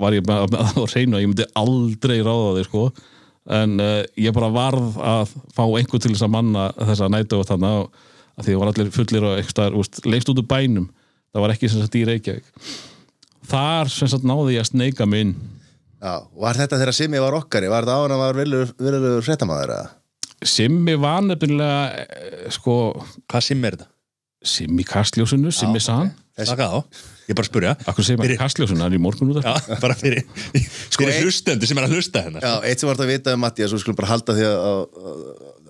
var ég með með það á reynu að ég myndi aldrei ráða þig sko. En uh, ég bara varð að fá einhver til þess að manna þessa nætu og þannig að því það var allir fullir og eitthvað úst, leikst út úr bænum. Það var ekki sem sagt í Reykjavík. Þar sem sagt náði ég að sneika mig inn. Já, var þetta þegar Simmi var okkari? Var þetta á hann að var viljur fréttamaður eða? Simmi var nefnilega eh, sko, hvað sim er þetta? Simmi Kastljósunu, Simmi San. Þakka þá, ég bara að spurja Akkur segir maður Fyrir- Kastljósunu, hann er í morgun út Já, [LAUGHS] bara fyrir, fyrir ein- hlustendur sem er að hlusta hérna. Já, eitt sem vart að vita um Mattias, við skulum bara halda því, að, að,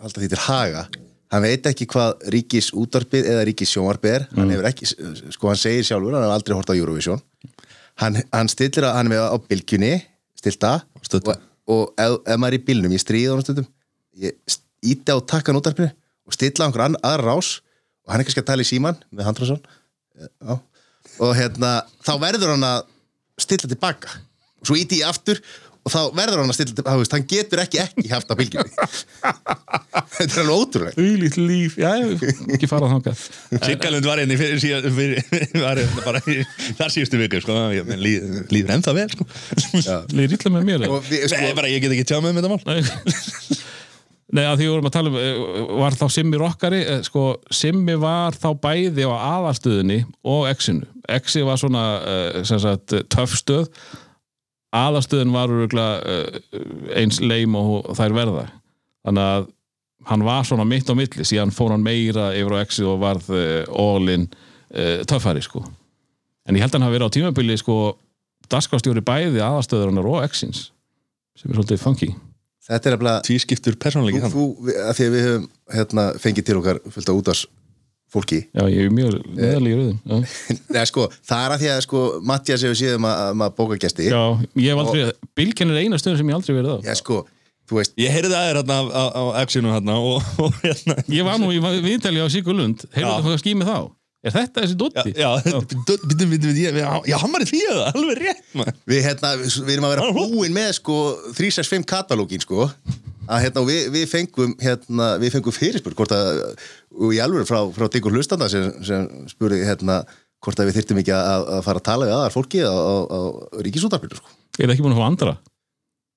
halda því til haga. Hann veit ekki hvað ríkis útvarpið eða ríkis sjónvarpið er. Hann hefur ekki, sko hann segir sjálfur hann hefur aldrei hort á Eurovision. Hann, hann stillir að, hann er með á bylgjunni stilta og, og ef, ef maður er í bílnum, ég stríði honum stundum ég íti á takkan útvarpinu og stilla á einhver aðra rás og hann er kannski að tala í síman með Handrásson Já. og hérna þá verður hann að stilla tilbaka. Og svo íti ég aftur og þá verður hann að stilla tilbaka. Hann getur ekki ekki haft á bylgjunni. [LAUGHS] Þetta er alveg ótrúlegt. Auðlít líf, já, ekki farað þangað. [LAUGHS] Siggalund var hérna í fyrir, síðan, fyrir, [LAUGHS] var hérna bara í þar síðustu viku sko, líður ennþá vel sko. Leir illa með mér sko, bara ég get ekki tjá með um þetta mál Nei að því vorum að tala um, eh, var þá Simmi rockari, eh, sko, Simmi var þá bæði á aðalstöðinni og X-inu. X-i var svona, eh, sagt, töffstöð, aðalstöðin var eins leim og þær verða. Þannig að hann var svona mitt á milli, síðan fór hann meira yfir á X-i og varð all-in töffari, sko. En ég held að hann hafi verið á tímabili, sko, daskastjóri bæði aðalstöðurinnar og X-ins, sem er svolítið funky. Þetta er eftir Tvískiptur persónleiki þú, þannig þú, við- að því að við höfum hérna, fengið til okkar fullt af útars fólki Já, ég er mjög neðalí í rauðin. Já. [LAUGHS] Nei, sko, það er að því að sko, Mattias hefur síðan að maður bóka gæsti Já, ég hef aldrei, Bilgjan er eina stöðun sem ég aldrei verið á. Já, sko, þú veist Ég heyrði að þér hérna á, á, á X-inu hérna og, og hérna Ég var nú í viðtali á Sigurlund, heyrðu það hvað skýmið þá? Er þetta þessi dotti? [LAUGHS] já, já, hann var í því að það, alveg rétt maður. við, hérna, við erum að vera búin með sko 365 katalógin sko að hérna, við, við fengum hérna, við fengum fyrirspur hvort að og í alveg frá, frá Diggur Hlustanda sem, sem spurði hérna hvort að við þyrftum ekki að, að fara að tala við aðar fólki á, á, á ríkisútarpinu sko. Er það ekki búin að fá andra?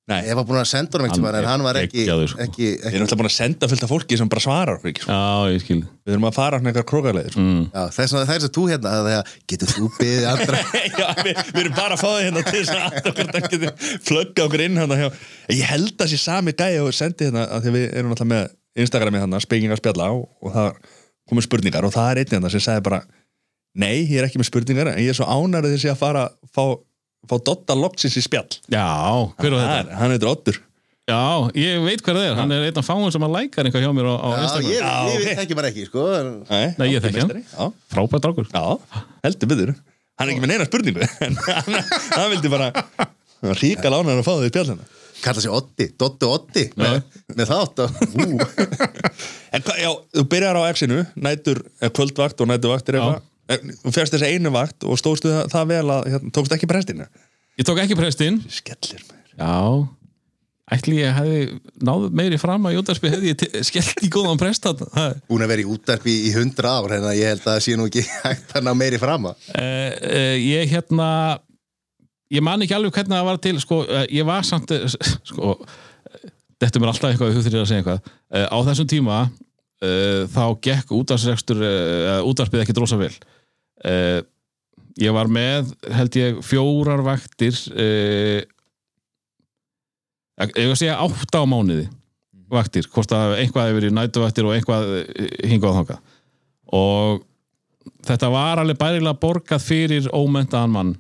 Nei, ég var búin að senda honum tímann en er hann var ekki, geggjaður, sko. ekki, við ekki erum alltaf búin að senda fullt af fólki sem bara svarar okkur ekki, sko. Já, ég skil. Við þurfum að fara hann eitthvað krókalegir sko. Mm. já, þess að það er sem þú hérna að það getur þú beðið andra [LAUGHS] Já, við, við erum bara að fá þið hérna til þess að allt okkur það getur flögga okkur inn hérna hjá. Ég held að sé sami gæi og sendi hérna að því við erum alltaf með Instagrami hérna, spekingar spjalla og, og það komur spurningar og það er einn hérna sem sagði bara Nei, ég er ekki með spurningar en ég er svo ánærið þessi að fara fá, fá Dotta Loxis í spjall Já, hver var Það þetta? er- Hann heitir Oddur Já, ég veit hver það er. Hann er einn af fáum sem að lækar eitthvað hjá mér á, á já, Instagram. ég, Já, ég, ég þekki bara ekki sko Nei, Nei, ég þekki hann. Frábært drákur. já, heldur byggður Hann er ekki með neina spurningu [LAUGHS] en hann, hann vildi bara ríka lánar að fá þau í spjall hérna kalla sig Oddi, Dottu Oddi með, með þátt [LAUGHS] En hvað, já, þú byrjar á X-inu, nætur, eh, kvöldvakt og næturvakt er Já. eitthvað. Eh, Þú fjast þessi einu vakt og stóðstu það, það vel að, hérna, tókst ekki prestina? Ég tók ekki prestinn. Skellir maður. Já. Ætli ég hefði náð meiri fram að Jótarsby hefði ég skellt í góðan. Það búin að vera í útdarpi í hundra ár en ég held að það sé nú ekki [LAUGHS] hægt að ná meiri frama uh, uh, ég hérna ég man ekki alveg hvernig það var til sko, uh, ég var samt sko, uh, þetta er mér alltaf eitthvað þú þurfir að segja eitthvað uh, á þessum tíma þá gekk útvarsrekstur uh, útvarpið ekki drosa vel. Ég var með held ég fjórar vaktir uh, ég var að segja átta á mánuði vaktir, hvort að einhvað hefur verið nætuvaktir og einhvað eh, hingað og þangað. Og þetta var alveg bærilega borgað fyrir ómentaðan mann.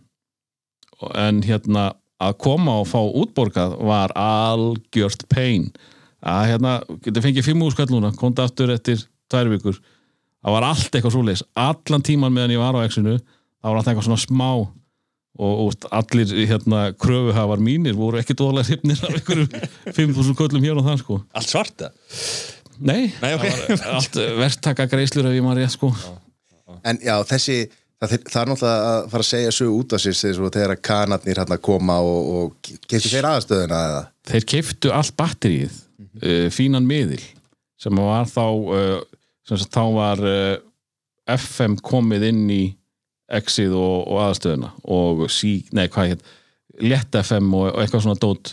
En hérna að koma og fá útborgað var algjört pain að hérna, getur fengið fimm úrskall núna komið aftur eftir tvær vikur. Það var allt eitthvað svoleiðis. Allan tíman meðan ég var á exinu það var allt eitthvað svona smá og, og allir hérna kröfuhafar mínir voru ekki dóðlega hrifnir af einhverjum [LAUGHS] 5.000 köllum hér og það sko. Allt svarta? Nei, Nei, ok. það var allt verktaka greislur ef ég maður rétt sko. En já, þessi, það, það er náttúrulega að fara að segja sögu út af sér þegar svo þegar kanarnir hérna koma og, og kemstu þeir aðstöðuna eða? þeir keiftu allt batterið uh, fínan miðil sem var þá uh, sem sagt, þá var uh, FM komið inn í Exið og, og aðstöðuna og sí, nei hvað hér Létt FM og, og eitthvað svona dót.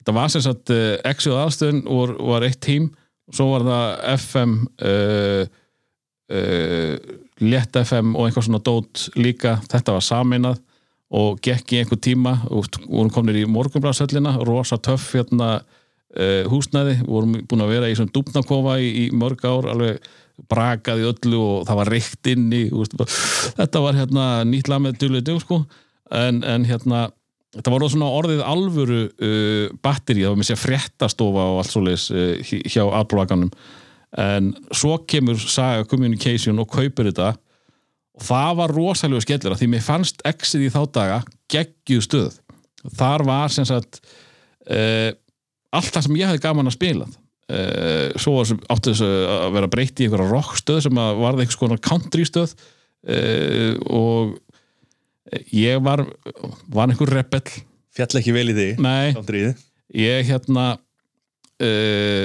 Þetta var sem sagt Exið og aðstöðun var, var eitt tím. Svo var það FM uh, uh, Létt FM og eitthvað svona dót líka. Þetta var sameinað og gekk í einhver tíma. Og vorum komnir í morgunblæðsöllina rosa töff hérna uh, húsnæði, vorum búin að vera í svona dúpnakofa í, í mörg ár alveg brakaði öllu og það var reykt inni úst, þetta var hérna nýtt lag með dullu dug sko. En, en hérna þetta var svona orðið alvöru uh, batteri, það var með sér fréttastofa og allt svoleiðis uh, hjá Apple-vaganum en svo kemur Saga Communication og kaupir þetta. Og það var rosalega skellur því mér fannst exið í þá daga geggjuð stöð. Þar var sem sagt uh, allt það sem ég hefði gaman að spila. Uh, svo átti þess að vera breytt í einhverja rockstöð sem að varði einhvers konar country stöð uh, og ég var var einhver rebell. Fjall ekki vel í þig nei, ég hérna uh,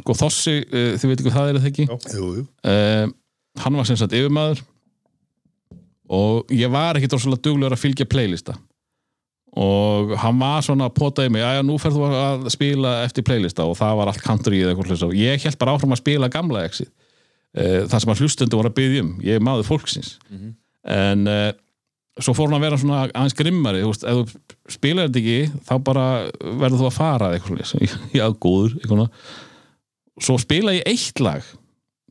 sko Þossi, þið veit ekki hvað það er eða ekki? Já. Jú, jú. uh, hann var sem sagt yfirmaður og ég var ekki drossalega duglegur að fylgja playlista og hann var svona að potaði mig, að nú ferð þú að spila eftir playlista. Og það var allt country eða eitthvað hlusta og ég held bara áfram að spila gamla exið uh, það sem að hlustundu voru að byggja um. Ég er maður fólksins. En uh, svo fór hann að vera svona aðeins grimmari, þú veist, ef þú spilar þetta ekki þá bara verður þú að fara eitthvað hlusta, [LAUGHS] já, góður eitthvað svo spila ég eitt lag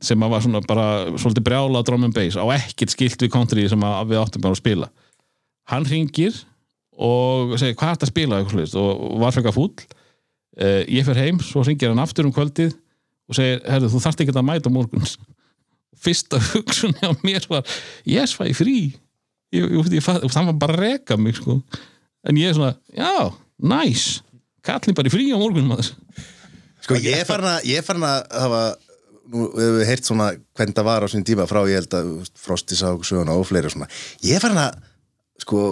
sem að var svona bara svolítið brjála drum and bass á ekkert skilt við country sem við áttum bara að spila. Hann ringir og segir hvað er þetta að spila? Og var frekar fúll. Uh, ég fer heim, svo ringir hann aftur um kvöldið og segir, herru þú þarft ekki að mæta á morgun. [LAUGHS] Fyrsta hugsunni á mér var ég frí. Ég, ég, ég, það var bara reka mig sko. en ég er svona, já, nice. Kallin bara frí á morgun maður. Sko ég er farin að, hafa, nú hefur við heyrt svona hvernig það var á sinni tíma frá ég held að Frosti sá söguna og fleiri og svona. Ég er farin að, sko,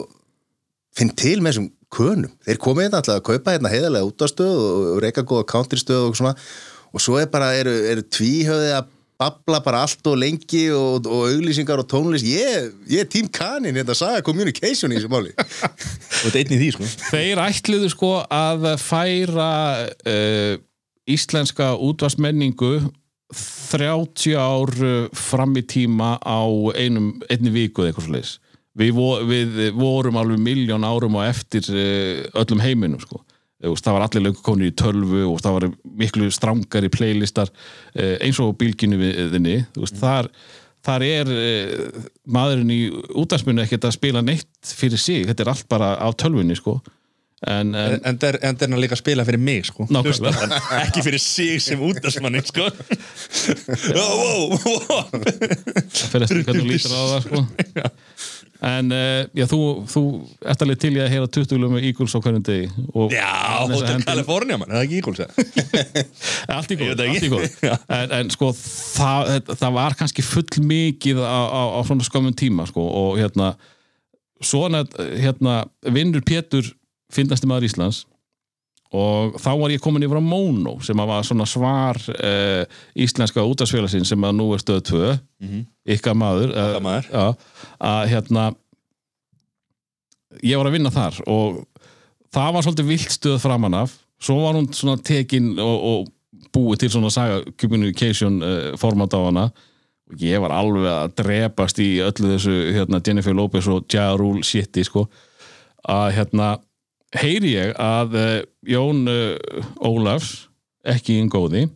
finn til með þessum könum. Þeir komið hérna alltaf að kaupa hérna heiðarlega útastöð og, reyka góða countrystöð og svona og svo er bara, eru, eru tvíhöfði að babla bara allt og lengi og, og auglýsingar og tónlist. Ég, ég er tím kanin hérna að saga communication í þessu máli. Og þetta er einn í því sko þeir ætluðu sko að færa uh, íslenska útvarsmenningu 30 ár uh, fram í tíma á einum, einni viku eða eitthvað leis við, við vorum alveg miljón árum á eftir uh, öllum heiminum sko. Veist, það var allir löngu konir í tölvu og það var miklu strangari playlistar uh, eins og bílginu viðinni veist, þar, þar er maðurinn í útvarsmennu ekkert að spila neitt fyrir sig, þetta er allt bara á tölvunni sko. En, en En það er, er líka að spila fyrir mig sko. Hlustandann, Ekki fyrir sig sem útastmanni sko. [LAUGHS] Wow, wow. það fyrir eftir hvernig þú lítur á það sko. [LAUGHS] en uh, já, þú, þú ert alveg til í að heyra 20 lögum Eagles á hverjum degi Já, Hotel California mann, er það ekki íkvölds [LAUGHS] allt í Ég góð, allt í góð en, en sko það, það var kannski full mikið á, á, á svona skömmun tíma sko, og hérna svona hérna, vinnur Pétur finnasti maður Íslands og þá var ég komin yfir á Mono sem að var svona svar uh, íslenska útastfélagsinn sem að nú er stöð 2 ykkar maður, Okkar maður. Já, að hérna ég var að vinna þar og það var svolítið vilt stöð framan af. Svo var hún svona tekin og, og búið til svona saga communication uh, format á hana. Og ég var alveg að drepast í öllu þessu hérna, Jennifer Lopez og Ja Rule shiti sko. Að hérna heyri ég að uh, Jón uh, Ólafs ekki einn góði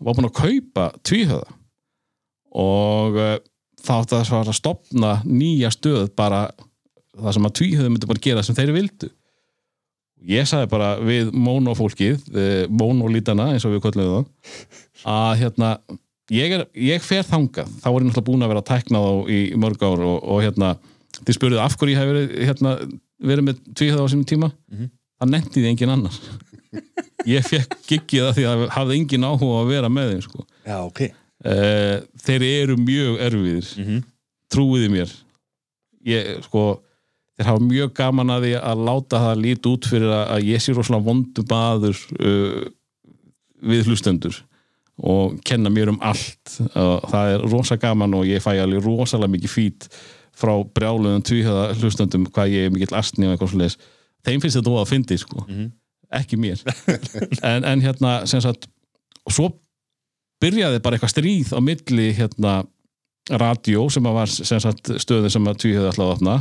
var búinn að kaupa tvíhöða. Og uh, þá átti að svara að stopna nýja stöð bara það sem að tvíhöðu myndi bara gera sem þeir vildu. Ég sagði bara við mónofólkið, mónolítana eins og við köllum það að hérna ég, er, ég fer þangað, þá er ég náttúrulega búin að vera að tækna þá í mörg ár og, og hérna, þið spurðið af hverju ég hef verið, hérna, verið með tvíhöða á sínum tíma? Það nefndi því engin annar. [LAUGHS] Ég fekk giggið það því að hafði engin áhuga að vera með þeim sko. Já, ok. Uh, þeir eru mjög erfiðir. Mhm. trúiði mér. Ég, sko, þeir hafa mjög gaman að því að láta það líti út fyrir að, ég sé rosalega vondu baður uh, við hlustendur og kenna mér um allt. Og það er rosa gaman og ég fæ alveg rosalega mikið fít frá brjáluðum tvíhjöða hlustendum hvað ég er mikill astni og eitthvað leis þeim finnst þetta óða að fyndi sko ekki mér. [LAUGHS] En, en hérna sem sagt og svo byrjaði bara eitthvað stríð á milli hérna radio sem var sem sagt stöðin sem að tvíhjöða ætlaði að opna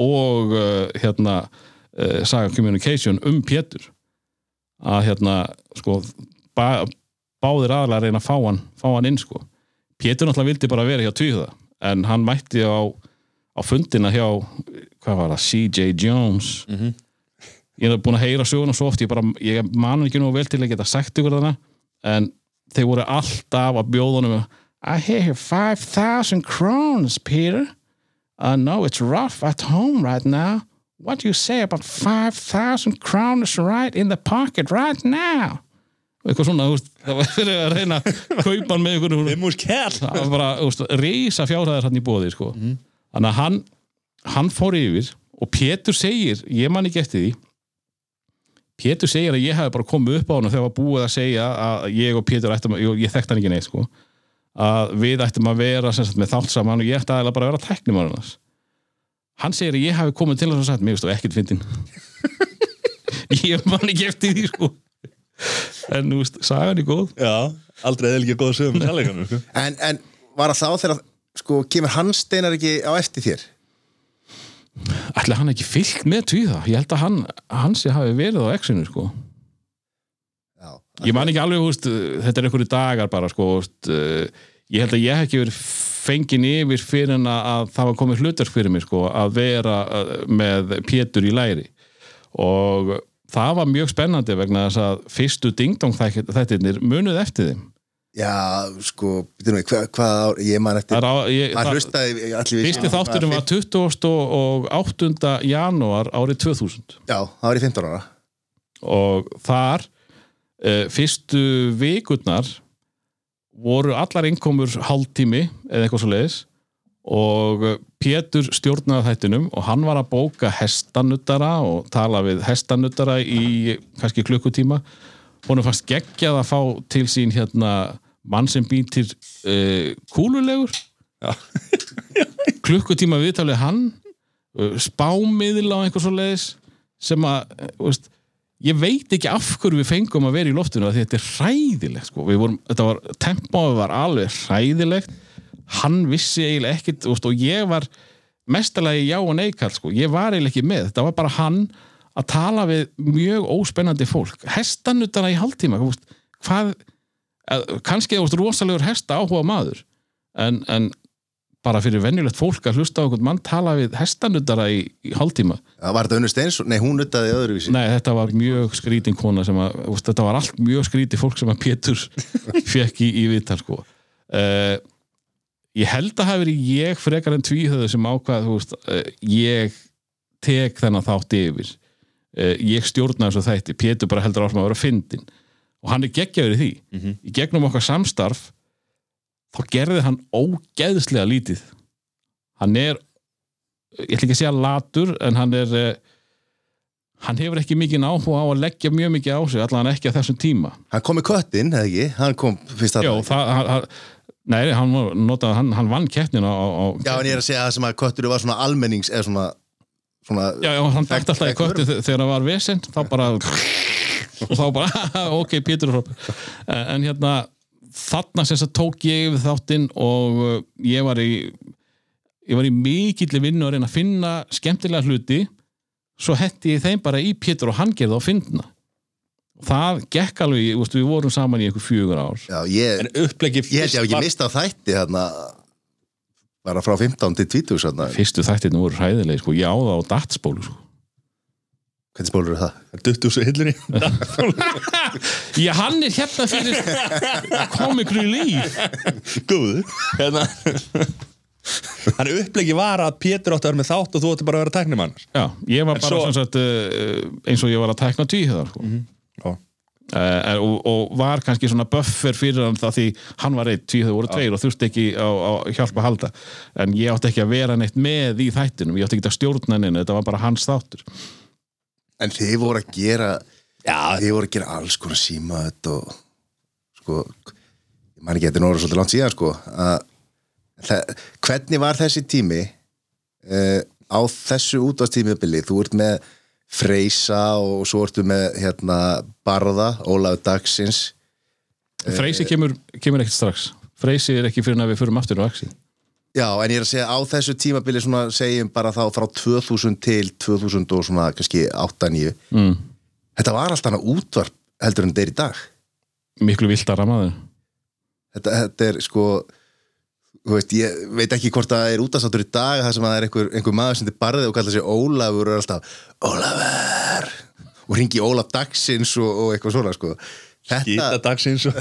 og uh, hérna uh, Saga Communication um Pétur. Að hérna sko ba báðir aðalega að reyna að fá hann, fá hann inn sko. Pétur náttúrulega vildi bara vera hjá tvíhjöða en hann mætti á, á fundina hjá hvað var það, CJ Jones. Ég er búin að heyra söguna svo oft ég, bara, ég man ekki nú vel til að geta sagt ykkur þarna en þeir voru alltaf að bjóða honum I hear 5,000 crowns Peter. I know it's rough at home right now. What do you say about 5,000 crowns right in the pocket right now? Eitthvað svona, veist, það var fyrir að reyna að kaupa hann með veist, reysa fjárhæðar hann í bóði, sko þannig að hann, hann fór yfir og Pétur segir, ég man ekki eftir því Pétur segir að ég hef bara komið upp á hann þegar var búið að segja að ég og Pétur ættum, að- ég, ég þekkt hann ekki neitt sko, að við ættum að vera sagt, með þátt saman og ég ætti aðeins bara að vera teknimar hans. Hann segir að ég hef komið til þess að sagt, mér veist þú ekkert fyndin [LAUGHS] ég man ekki eftir því sko. En þú veist, sagan er góð. Já, aldrei eða ekki góða sögum sko. En, en var það þá þegar sko, kemur hans steinar ekki á eftir þér? ætli hann ekki fyllt með tvíða ég held að hann, sé hafi verið á exinu sko Já. ég man ekki alveg, húst, þetta er einhverju dagar bara sko, húst, ég held að ég hef ekki verið fengin yfir fyrir en að, að það var komið hlutverk fyrir mig sko, að vera uh, með Pétur í læri og það var mjög spennandi vegna þess að fyrstu dingdong þættirnir munuð eftir þeim Já, sko, býtum við, hvað, hvað ár, ég man eftir, er það, hlustaði allir við fyrsti þátturinn var 20. og 8. janúar árið 2000 Já, það var í 15 ára og þar uh, fyrstu vikurnar voru allar innkomur hálftími eða eitthvað svo leiðis og eh, Pétur stjórnaði þættinum og hann var að bóka hestanuttara og tala við hestanuttara í kannski klukkutíma honum fannst geggjað að fá til sín hérna mann sem býtir uh, kúlulegur. [LAUGHS] Klukkutíma viðtalið hann uh, spámiðl á einhver svo leiðis sem að, uh, veist, ég veit ekki af hverju við fengum að vera í loftinu því þetta er hræðilegt sko. Vorum, þetta var, tempóið var alveg hræðilegt. Hann vissi eiginlega ekkit veist, og ég var mestalagi já og neikall sko. ég var eiginlega ekki með, þetta var bara hann að tala við mjög óspennandi fólk. Hestanutana í veist, hvað eh, kannski þú veist, rosalegur hesta áhuga maður en, en bara fyrir venjulegt fólk að hlusta á einhvern mann tala við hestanutara í, í hálftíma. Já, var þetta unnust eins? Nei, hún nuttaði öðruvísi. Nei, þetta var mjög skrítin kona sem að, þetta var allt mjög skríti fólk sem að Pétur [LAUGHS] fekk í, í viðtal sko. uh, ég held að hafi verið ég frekar en tvíhöðu sem ákvað veist, uh, ég tek þennan þátt yfir. Uh, ég stjórna þessu þætti. Pétur bara heldur áfram að vera fyndin og hann er geggjaður í því. Í gegnum okkar samstarf þá gerði hann ógeðslega lítið. Hann er ég ætla ekki að segja latur en hann er uh, hann hefur ekki mikið áhuga á að leggja mjög mikið á sig allan ekki á þessum tíma. Hann kom með köttin, eða ekki? Hann kom fyrst að það, nei, hann, var notað, hann, hann vann keppnina á, á Já, en ég er að segja það sem að köttur var svona almennings eða svona, svona já, já, hann dætti alltaf í kötti þe- þegar það var vesend þá bara og þá bara, [LAUGHS] ok, Pétur hrópur en, hérna þarna sem að tók ég við þáttinn og uh, ég var í ég var í mikilli vinnu að reyna að finna skemmtilega hluti. Svo hetti ég þeim bara í Pétur og hann gerði á fyndna. Það gekk alveg, ég, veist, við vorum saman í einhver fjögur ár. Já, ég, En upplegi ég hef ekki mist á þætti þarna bara frá 15 til 20 þarna. fyrstu þættirnir voru hræðilegi, sko, ég á það á datsbólu sko. Hvernig spólur það? Duttu svo hillunni [LAUGHS] Já, hann er hérna fyrir komikru líf Góðu hérna. Þannig upplegi var að Pétur átti að vera með þátt og þú átti bara að vera tæknimann Já, ég var En bara svo- sagt, uh, eins og ég var að tækna tvíhjöðar sko. Já. uh, og, og var kannski svona buffer fyrir hann það því hann var einn, tvíhjöður voru tveir og þurfti ekki á hjálpa að halda en ég átti ekki að vera neitt með í þættinum ég átti ekki að stjórna neina, þetta var bara hans þáttur En þið voru að gera Já, þið voru að gera alls konar símaðut og sko ég man ekki, þetta er nóra svolítið langt síðan sko að það, hvernig var þessi tími uh, á þessu útvarstímibili þú ert með Freysa og svo ertu með hérna Barða, Ólafur Dagsins. Freysi kemur, kemur ekkert strax. Freysi er ekki fyrir að við förum aftur á axi Já, en ég er að segja á þessu tímabili svona segjum bara þá frá 2000 til 2000 og svona kannski 8-9 mm. Þetta var alltaf hana útvarp heldur en er í dag. Miklu viltara maður. Þetta, þetta er sko veist, ég veit ekki hvort það er útastáttur í dag það sem að það er einhver, einhver maður sem þið barðið og kalla sig Ólafur og er alltaf Ólafur! og ringi Ólaf Dagsins og, og eitthvað svona sko Þetta, dagsins og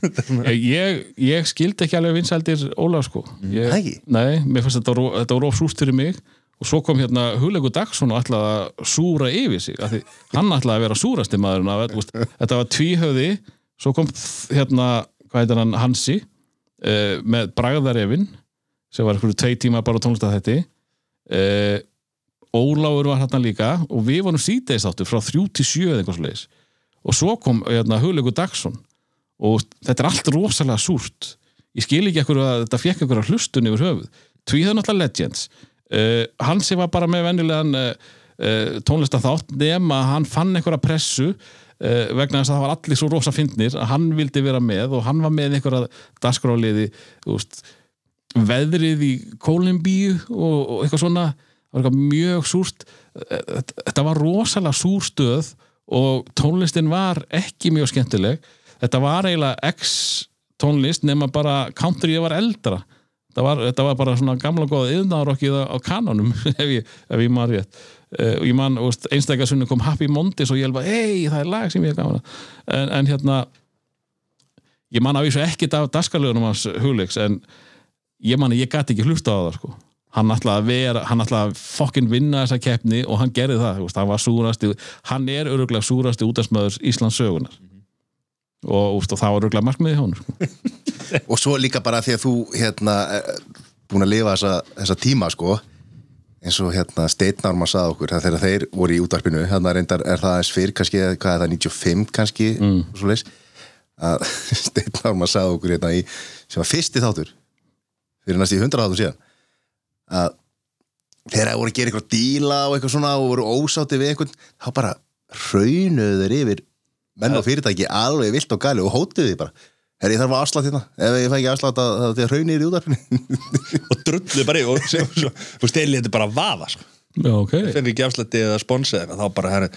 [LAUGHS] ég, ég skildi ekki alveg vinsældir Ólaf sko. Ég, Það ekki? Nei, mér fannst þetta, þetta var of súst fyrir mig. Og svo kom hérna Hugleikur Dagsson og ætlaði að súra yfir sig af því hann ætlaði að vera súrasti veist, þetta var tvíhöfði. Svo kom hérna, hann Hansi uh, með Bragðarefin sem var eitthvað tvei tíma bara tónlist að þetta uh, Ólafur var hérna líka og við vorum síðdeis áttur frá þrjú til sjö eða eitthvað svo leiðis og svo kom hérna, Hugleikur Dagsson. Og þetta er allt rosalega súrt. Ég skil ekki ekkur að þetta fekk að hlustun yfir höfuð. Tvíðan náttúrulega Legends. Uh, hann sem var bara með venjulegan uh, uh, tónlista þátt nema að hann fann einhverja pressu vegna þess að það var allir svo rosa fyndnir að hann vildi vera með og hann var með einhverja dagskráliði úst, veðrið í Kólimbíu og, og eitthvað svona. Það var eitthvað mjög súrt. Eh, þetta var rosalega súr stöð og tónlistin var ekki mjög skemmtileg. Þetta var eiginlega ex tónlist nema bara country ég var eldra. Var, þetta var bara svona gamla góða yðnaðarokkið á, á kanonum [LAUGHS] ef ég, ég maður rétt. Uh, og ég man, einstaklega kom Happy Mondays og ég held bara, hei, það er lag sem ég er gaman að." en, en hérna ég man að vísu ekkit af daskalögunum hans hugleiks en ég man ég gæti ekki hlusta á það sko hann ætlaði að vera, hann ætlaði að fokkin vinna þessa keppni og hann gerði það, veist, hann var súrasti hann er öruglega súrasti útastmaður Íslands sögunar og, úst, og það var öruglega markmiði hún sko. [LAUGHS] og svo líka bara því að þú hérna er búin að lifa þessa, þessa tíma sko eins og hérna Steitnárma sagði okkur þegar þeir voru í útvarpinu hérna reyndar er það eins fyrr kannski hvað er það 95 kannski mm. [LAUGHS] Steitnárma sagði okkur hérna í sem var fyrsti þáttur fyrir næst í 100 þáttur síðan að þegar það voru að gera eitthvað díla og eitthvað svona og voru ósátti við eitthvað þá bara raunuðu þeir yfir menn og fyrirtæki alveg vilt og gali og hótið því bara. Herri, ég þarf að afslátt hérna, ef ég fæ ekki afslátt að það er raunir í útvarpinu. [LAUGHS] Og drullu bara í og sem, svo, þú steli þetta bara að vaða sko. Já, ok. Fenni ekki afslætti eða sponsi eða þá bara herri,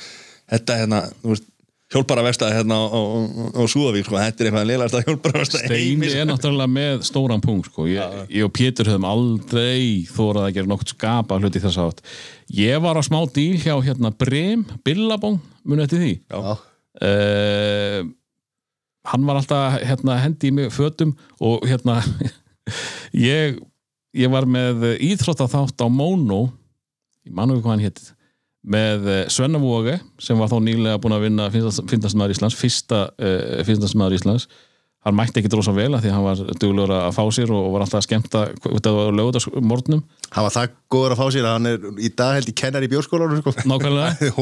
þetta hérna þú veist, hjálpara verstaði hérna á, á, á Súðavík sko, þetta er eitthvað leilægast að hjálpara verstaði Steini er náttúrulega með stóran punkt sko. ég, ég og Pétur höfum aldrei þórað að gera nokkuð skapa hluti þess átt ég var á smá díl hjá hérna Brim, Billabong, muni eftir því? Já, uh, hann var alltaf hérna, hendi í mig fötum og hérna [LAUGHS] ég, ég var með íþróttaþátt á Móno ég manu ekki hvað hann hétt með eh, Svenna Vóge sem var þá nýlega búin að vinna finnastmaður Íslands fyrsta uh, finnastmaður Íslands. Hann mætti ekki drosa vel að því hann var duglegur að fá sér og var alltaf að skemmta þetta var lögutarsmornum hann var það góður að fá sér að hann er í dag held í kennar í bjórskólanum sko. [LAUGHS]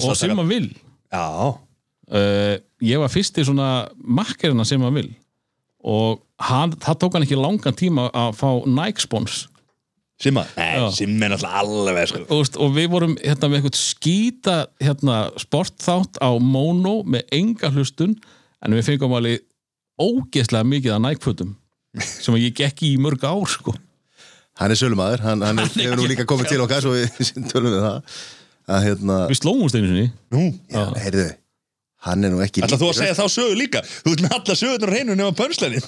og sem að vil já, uh, ég var fyrst í svona makkerina sem hann vil og hann, það tók hann ekki langan tíma að fá Nike spons Simma? Nei. Simma er náttúrulega alveg sko. og, og við vorum hérna með eitthvað skýta hérna, sportþátt á Mono með enga hlustun en við fengum alveg ógeðslega mikið að nækfötum sem ég gekk í mörg ár sko. Hann er sölumæður, hann, hann, er- hefur nú líka komið til okkar svo við [LAUGHS] tölum við það að hérna, við slóumst einu sinni Nú, já, heyrðu hann er nú ekki ætla þú að segja þá sögu líka? Þú ert með alla sögurnar á hreinu nema pönsleinin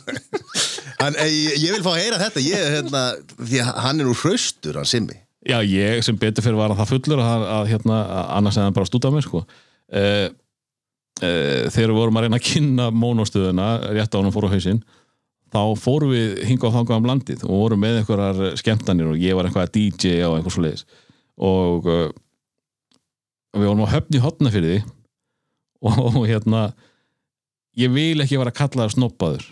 [LAUGHS] hann, eh, ég, vil fá að heyra þetta. Ég, hérna, því að hann er nú hraustur hann Simmi. Já, ég sem betur fyrir var að það fullur að, að, hérna, að annars hefði hann bara stútað mér sko. uh, uh, þegar við vorum að reyna að kynna mónostöðuna rétt á hann fór á hausinn þá fórum við hinga á þangað um landið og vorum með einhverjar skemmtanir og ég var eitthvað DJ og eitthvað svo leiðis og uh, við vorum á höfni hotna fyrir því og, hérna ég vil ekki vera kallaður snoppaður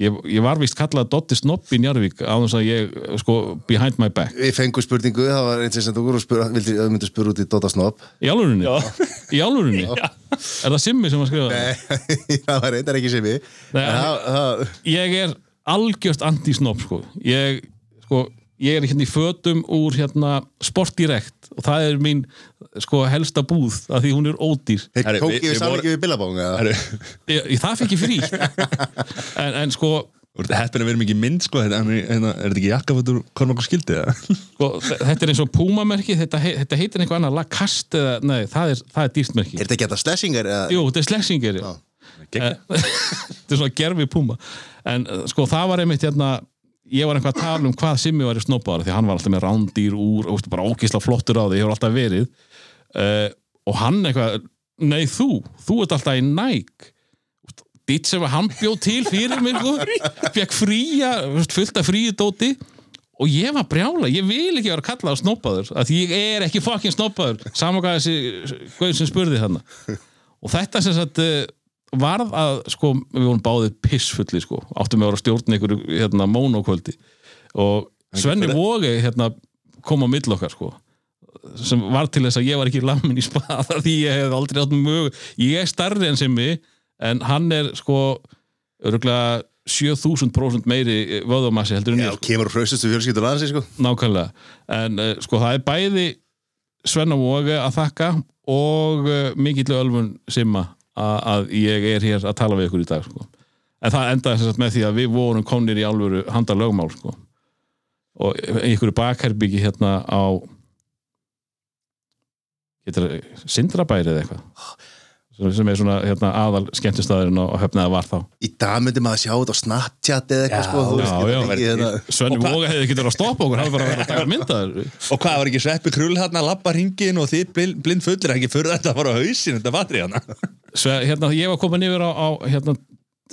ég, ég var vist kallaður Dotti Snopp í Njarvík á þess að ég, sko, behind my back við fengum spurningu, það var eins og sem þú voru að spura vildi að þú myndir spura út í Dota Snob Í álurunni? Í álurunni? Er það Simmi sem að skrifa það? [LAUGHS] það var reyndar ekki Simmi Nei, En það, það, Ég er algjört anti-snob sko. Ég, sko, ég er hérna í fötum úr hérna sportdirekt og það er mín sko, helsta búð að því hún er ódýr þeir tók við- ég við við ég, Það fikk ég frí [LAUGHS] en, en sko, að vera mikið mynd sko, þetta, hérna, hérna, er þetta ekki jakkafötur Kormákur skildi það? [LAUGHS] sko þetta er eins og Puma-merki þetta, he, þetta heitir eitthvað annað Lacoste eða, nei, það er, það er dýrstmerki er þetta ekki þetta slashingar eða? Jú, þetta er já. Gekka. [LAUGHS] þetta er svona gerfi púma en sko það var einmitt hérna ég var eitthvað að tala um hvað Simmi var í snobbaðar því hann var alltaf með rándýr úr og bara ógisla flottur á því, hefur alltaf verið. Uh, og hann eitthvað nei þú, þú ert alltaf í Nike. Ditt sem hann bjóð til fyrir mig fekk veist, fullt af fríu dóti og ég var brjála, ég vil ekki vera kallað snobbaður, að ég er ekki fucking snobbaður, saman hvað þessi hvað sem spurði þarna. Og þetta sem sagt eh, varð að sko, við vorum báðið pissfulli sko, áttum við að stjórna ykkur hérna, mónokvöldi og Svenni Vogi hérna, kom á mill okkar sko sem var til þess að ég var ekki lamin í spaða því ég hef aldrei átt mög ég er starri en sem mig en hann er sko örgulega 7000% meiri vöðumassi heldur en Já, ég sko. kemur fraustustu fjölskyldur landsins sko. Nákvæmlega. En uh, sko það er bæði Svenna Voge að þakka og uh, mikill ölfun Simma að, ég er hér að tala við ykkur í dag sko. en það endaði sem sagt með því að við vorum konir í alvöru handa lögmál sko. og ykkur bakherbyggi hérna á getur Sindrabæri eða eitthvað sem- sem er svona hérna, aðal skemmtistæðurinn og höfnaði var þá Í dag myndi maður sjá þetta á Snapchat eða eitthvað Já, sko já, já. hérna- Svenni Voga hefði verið að stoppa okkur hann hefði bara verið að taka myndaður Og hvað var ekki sveppi krull hérna, labba hringin og þið blind, blind fullir ekki fyrir þetta að fara á hausin, þetta hérna. Sve, hérna, ég var komin yfir á, á hérna,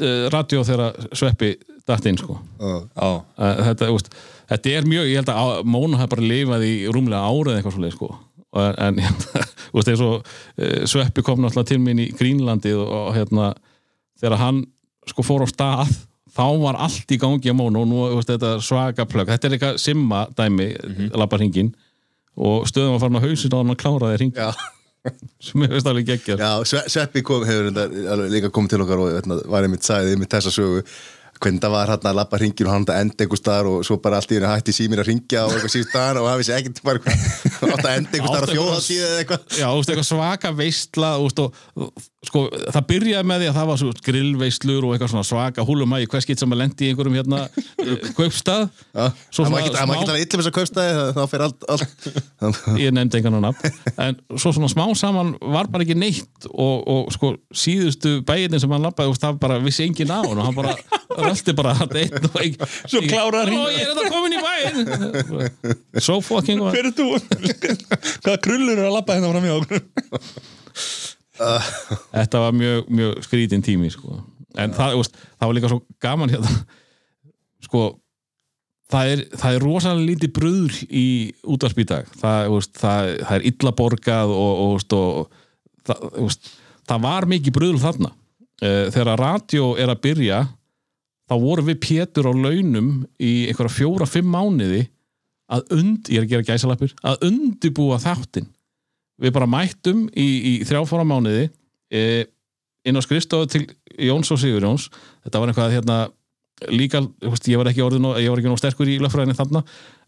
uh, radio þegar Sveppi datt inn sko. Já. Já, uh, þetta, úst, þetta er mjög, ég held að Móna hafi bara lifað í rúmlega árið eitthvað svoleið sko. En hérna, úst, eins og uh, Sveppi kom náttúrulega til minn í Grínlandi og, hérna þegar hann sko fór á stað þá var allt í gangi á Mónu og nú úst, þetta svaka plögg, þetta er eitthvað simma dæmi, mm -hmm. labbar hringin og stöðum að fara á hausin og hann kláraði hring Já, [LAUGHS] sem ég veist alveg já Sve- Sveppi kom, hefur líka komið til okkar og veitna, var einmitt sagðið einmitt þessa sögu hvernig það var hann að lappa hringin og hann að enda einhver staðar og svo bara allt í henni hætti símir að ringja og eitthvað síðust staðar og hafi sér ekkert bara átt að enda einhver staðar að fjóða eða eitthvað. Já, eitthvað svaka veistla og, sko, það byrjaði með því að það var svo grillveislur og eitthvað svona svaka húlumægi, hvers getur sem að lendi í einhverjum hérna eh, [LAUGHS] kaupstað. Það má svona ekki það má smá- ekki tala illa um þess að kaupstæði þá fer allt, allt [LAUGHS] ég nefndi engan á nafn. En svo svona smá saman var bara ekki neitt og, og sko síðustu bæinn sem hann lappaði, úst, það bara vissi enginn á hann og hann bara röldi bara einn og einn [LAUGHS] Svo kláraði hann ég er þetta komin í bæinn. So fucking hver er þú? Hvaða krullur er að labba hérna fram í okkur? Þetta var mjög, mjög skrítin tími sko. en það, veist, það var líka svo gaman hérna. Sko það er, það er rosalega lítið bröður í dag. Það, það, það er illa borgað og, og, veist, og það, var mikið bröður þarna. Eh, þegar radio er að byrja þá vorum við Pétur á launum í einhverja fjóra-fimm mánuði að und, ég er að gera gæsalappir að undibúa þáttinn við bara mættum í, í þrjáfóra mánuði e, inn á skrifstofu til Jóns og Sigur Jóns þetta var eitthvað hérna líka, ég var ekki orðin ég var ekki nóg sterkur í lögfræðinni þarna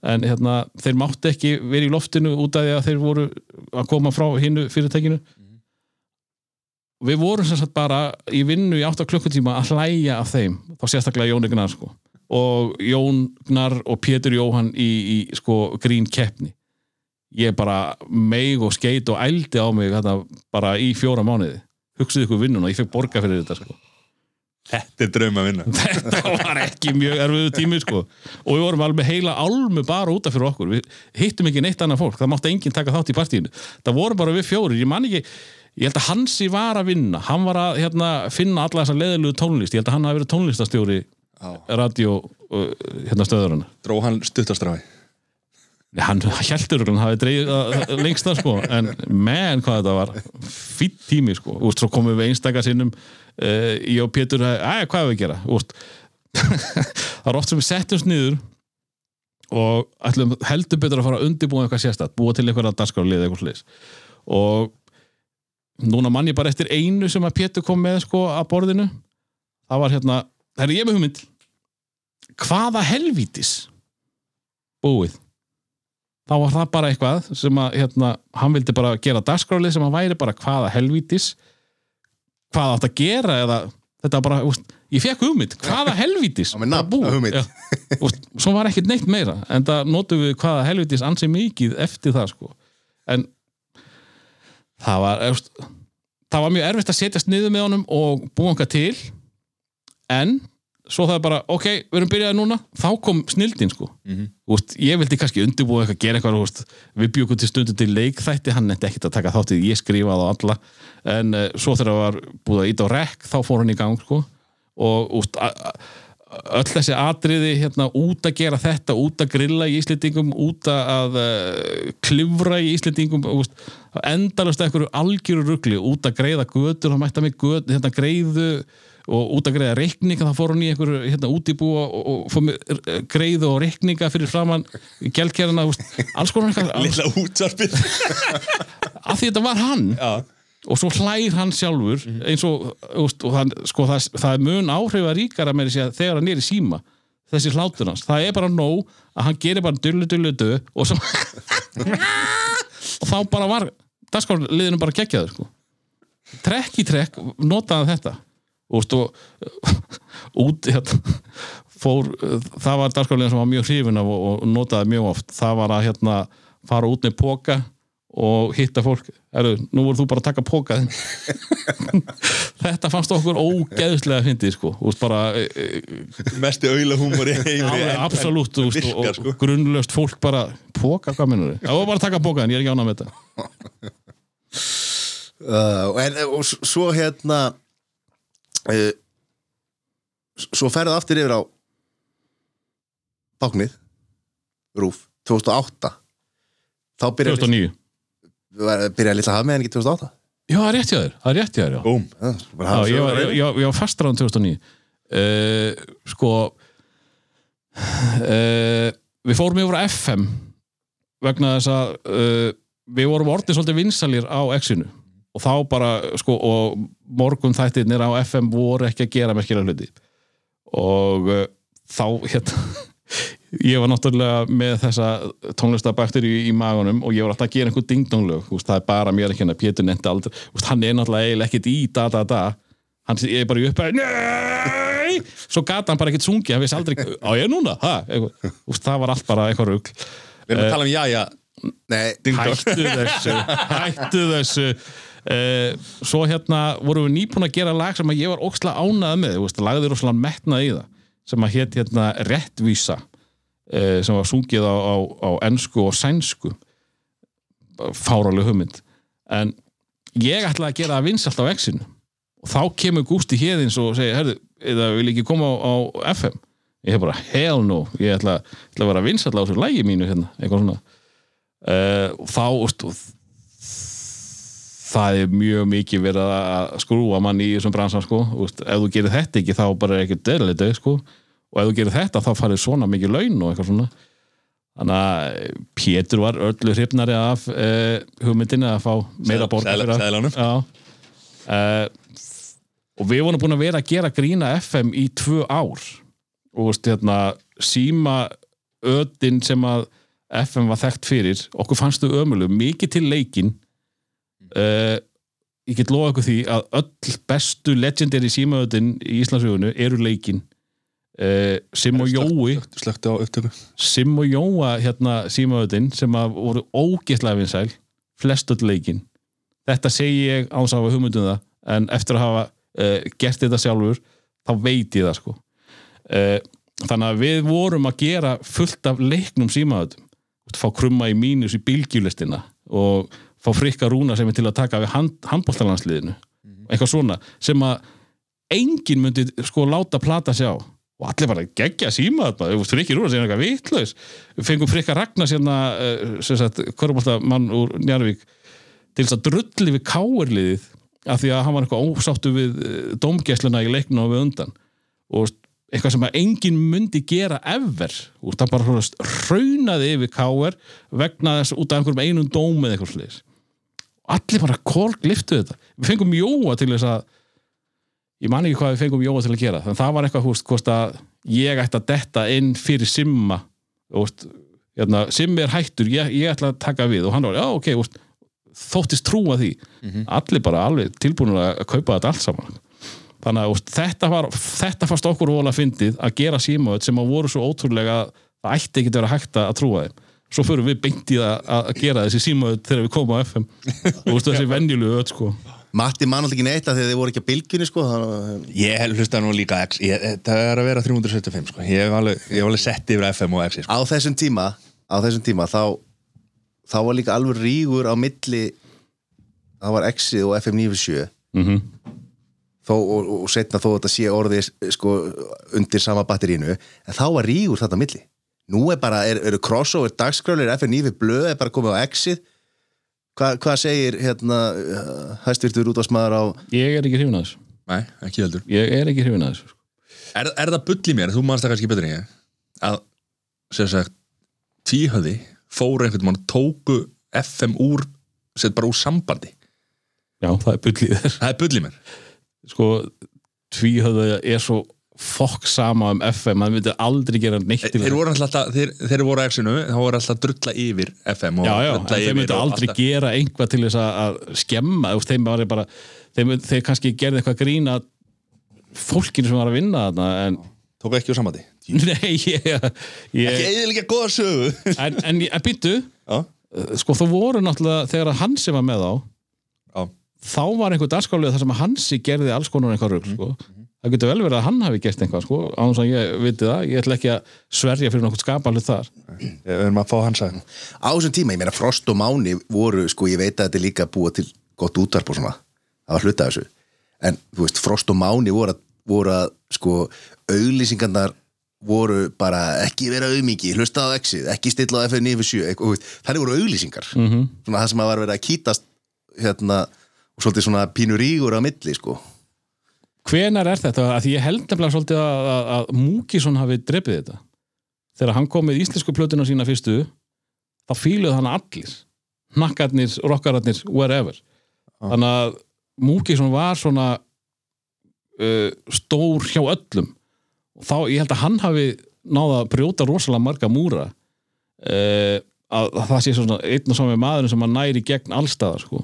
en hérna, þeir mátti ekki verið í loftinu út af því að þeir voru að koma frá hinnu fyrirtækinu. Við vorum sem sagt bara í vinnu í 8 klukkutíma að hlæja af þeim þá sérstaklega Jón Gnar sko. Og Jón Gnar og Pétur Jóhann í, í sko grín keppni ég bara meig og skeit og ældi á mig þetta bara í fjóra mánuði. Hugsaðu ykkur vinnuna, ég fekk borga fyrir þetta sko. Þetta er draum að vinna. [LAUGHS] Þetta var ekki mjög erfiðu tími sko. og við vorum alveg heila álmu bara útaf fyrir okkur, við hittum ekki neitt annað fólk. Það mátti enginn taka þátt í partíinu. Það voru bara við fjórir, ég man ekki ég held að Hansi var að vinna, hann var að hérna, finna alla þessa leðilegu tónlist. Ég held að hann hafi verið tónlistastjóri radio uh, hérna stöðurinn Dró hann stuttastráði hann heldur hann hafi dreigð lengst það sko, en menn hvað þetta var. Fýtt tími sko, úst, svo komum við einstaka sinnum uh, ég og Pétur, að hvað er við að gera? Úst, [LAUGHS] það er oft sem við setjumst niður og ætlum heldur betur að fara að undirbúa eitthvað sérstætt, búa til að danskarlið eitthvað slis og núna mann ég bara eftir einu sem að Pétur kom með sko að borðinu. Það var hérna, það er ég með hugmynd. Hvaða helvítis búið þá var það bara eitthvað sem að hérna, hann vildi bara gera dagskrálið sem að væri bara hvaða helvítis hvað átt að gera eða þetta var bara, úst, ég fekk hugmynd hvaða helvítis úst, svo var ekkert neitt meira en það notum við hvaða helvítis ansi mikið eftir það sko. En það var úst, það var mjög erfitt að setjast niður með honum og búa hann til. En svo það er bara, ok, við erum byrjaði núna þá kom snildin sko. Úst, ég vildi kannski undirbúa eitthvað, gera eitthvað úst, við bjögum til stundu til leikþætti hann nefndi ekkert að taka þáttið, ég skrifaði á alla. En uh, svo þegar það var búið að íta á rekk, þá fór hann í gang sko. Og úst, öll þessi atriði hérna, út að gera þetta, út að grilla í Íslendingum, út að uh, klifra í Íslendingum endalast eitthvað algjöru rugli út að greiða götur, hann mætti að mig göt, hérna, greiðu og út að greiða reikninga, þá fór hann í einhver hérna, útibúa og, og fór með eh, greiðu og reikninga fyrir framann gælkerna, alls konar [LAUGHS] Lilla útsvarpið [LAUGHS] af því þetta var hann. Já. Og svo hlær hann sjálfur eins og, úst, og hann, sko, það, það er mun áhrifa ríkara með þessi að þegar hann er í síma þessi hlátur hans, það er bara nóg að hann gerir bara dullu dullu dö og, svo, [LAUGHS] og þá bara var dagskáliðinu bara geggjaður sko. trekk í trekk notaði þetta úst, og [LAUGHS] út hérna, fór, það var dagskáliðin sem var mjög hrifin af og, og notaði mjög oft. Það var að hérna, fara út með póka og hitta fólk. Heru, nú voru þú bara að taka póka [LAUGHS] þetta fannst okkur ógeðslega fyndið sko. Bara, e, e, auðlahúmor í alveg en- absolutt en virkar, og, sko. og grunnlöst fólk bara póka, hvað minnur þið? Já, bara að taka póka en ég er ekki ánað með þetta. [LAUGHS] Uh, en, og svo hérna uh, svo ferðu aftur yfir á báknið Rúf, 2008 þá byrjaði 2009 byrjaði litla hafmeðan ekki 2008 Já, það er rétt hjá þér, það er rétt hjá þér já. Hafa ég ég, ég, ég var fastur á 2009 uh, sko uh, við fórum yfir á FM vegna þess að uh, við vorum orðið svolítið vinsalir á X-inu og þá bara sko og morgun þættirnir á FM voru ekki að gera merkilega hluti. Og uh, þá hérna [LAUGHS] ég var náttúrulega með þessa tónlistabaktur í, í magunum og ég var alltaf að gera einhver dingdonglög. Það er bara mér ekki hérna, Pétur nefndi aldrei. Úst, hann er náttúrulega eiginlega ekkert í da da da. Hann er bara í uppæði nei, svo gata hann bara ekkert sungi hann vissi aldrei, á ég núna. Úst, það var allt bara eitthvað rugl. Við erum að tala um jæja Nei, hættu þessu hættu þessu svo hérna vorum við nýbúin að gera lag sem að ég var óksla ánað með veist, lagði rosalega metnað í það sem að hétt hérna Réttvísa uh, sem var sungið á, á, á ensku og sænsku. Fáraleg hugmynd. En ég ætlaði að gera það vinsalt á X-inu. Og þá kemur Gústi Héðins og segir, herðu, eða vil ekki koma á, á FM ég hef bara, hell no ég ætla, ætla að vera vinsall á þessu lægi mínu hérna, eitthvað svona. Uh, og þá úst, það er mjög mikið verið að skrúa mann í þessum bransan sko. úst, ef þú gerir þetta ekki þá bara er ekki döðlega sko. og ef þú gerir þetta þá farið svona mikið laun og eitthvað svona þannig að Pétur var öllu hrifnari af uh, hugmyndinni að fá meira borga seðlunum. Já. Uh, og við vorum búin að vera að gera grína FM í tvö ár og hérna, síma ödin sem að FM var þekkt fyrir, okkur fannst þau ömulegu mikið til leikin uh, ég get lofa ykkur því að öll bestu legendary símaödin í Íslandsögunum eru leikin uh, Sim og Jói á upptöku. Sim og Jóa hérna símaöðin sem að voru ógeðslega vinsæl flest öll leikin þetta segi ég á þess að hafa hugmyndum það en eftir að hafa uh, gert þetta sjálfur þá veit ég það sko. Þannig að við vorum að gera fullt af leiknum símaöðum fá krumma í mínus í bylgjulistina og fá frikka rúna sem er til að taka við hand, handbóltalandsliðinu eitthvað svona sem að enginn myndi sko láta plata sjá og allir bara geggja síma þetta Frikki Rúnar segja eitthvað vitlaus. Fengum Frikka Ragnars hérna uh, sem sagt, mann úr Njarvík til þess að drulli við káerliðið af því að hann var eitthvað ósáttu við uh, dómgæsluna í leiknum og við undan. Og eitthvað sem að enginn myndi gera ever. Og það bara svona raunaði yfir káer vegna þess út af einhverjum einum dóm eða eitthvað sliðis allir bara korg liftu þetta. Við fengum Jóa til þess að ég man ekki hvað við fengum Jóa til að gera þannig að það var eitthvað húst hvort að ég ætti að detta inn fyrir Simma húst, hérna, Simmi er hættur ég, ég ætla að taka við. Og hann var, já ok húst, þóttist trúa því. Allir bara alveg tilbúinur að kaupa þetta allt saman. Þannig að húst, þetta, var, þetta fannst okkur vola fyndið að gera símaöð sem að voru svo ótrúlega að það ætti ekki að vera hægt að trúa þeim svo fyrir við beint í það að gera þessi símaöð þegar við komum á FM og veist, þessi venjulegu öll sko. Matti man alltaf ekki neitt að þegar þið voru ekki að bylgjunni sko þannig, Ég hef hlustað nú líka X. Ég, Það er að vera 375 sko. Ég hef alveg, ég hef alveg sett yfir FM og X sko. á þessum tíma á þessum tíma þá þá var líka alveg rígur á milli það var X-ið og FM 97 mm þó, og, og setna þó að þetta sé orðið sko, undir sama batterínu en þá var rígur þetta milli nú er bara, er, eru crossover dagskrálir FM 9 blöð er bara komið á X-ið Hva, hvað segir hérna hæstvirtur útvarsmaður á ég er ekki hrifin að þessu. Nei, ekki heldur. Ég er ekki hrifin að þessu sko. er, er það bull í mér, þú manst það kannski betur en ég að, sem sagt tvíhöði, fóru einhvern mann tóku FM úr sett bara úr sambandi? Já, það er bullið þér. Það er bull í mér. Sko, tvíhöðu er svo fokk sama um FM maður myndi aldrei gera neitt til Þeir voru alltaf, þeir, þeir voru á X-inu þá voru alltaf drulla yfir FM og já, já, þeir myndi aldrei alltaf- gera einhvað til þess að, að skemma þú veist, þeim var bara þeir, mynd- þeir kannski gerði eitthvað grína fólkinu sem var að vinna þarna en Tóku ekki úr sambandi. [LAUGHS] Nei, ég, Ekki ég eðilega góða sögu. En, en, en býttu Já, sko þú voru náttúrulega þegar að Hansi var með á já, þá var einhver dagskálega þar sem að Hansi gerði alls konar einhver rugl sko. Það getur vel verið að hann hafi gert einhvað sko, á þess að ég viti það, ég ætla ekki að sverja fyrir nokkuð skapalið þar. Við erum að fá hans að á þessum tíma, ég meina Frost og Máni voru, sko, ég veit að þetta er líka búið til gott útvarp og svona, það var hluta af þessu. En, þú veist, Frost og Máni voru að, voru að sko, auglýsingarnar voru bara ekki vera auðmiki, hlusta á exið ekki stilla á FN 97, eitthvað, þú veist, þannig voru auglýsingar. -hmm. svona það sem að var verið að kýtast hérna, og svolítið svona pínur rígur á milli, sko hvenar er þetta? Að því ég held nefnilega svolítið að, að, að Múkisson hafi drepið þetta. Þegar hann kom með íslensku plötuna sína fyrstu þá fíluð hann allir. Hnakkarnir, rockararnir, wherever þannig að Múkisson var svona uh, stór hjá öllum. Og þá ég held að hann hafi náða að brjóta rosalega marga múra uh, að, að það sé svona einn og sami maðurinn sem hann næri gegn allstaðar sko.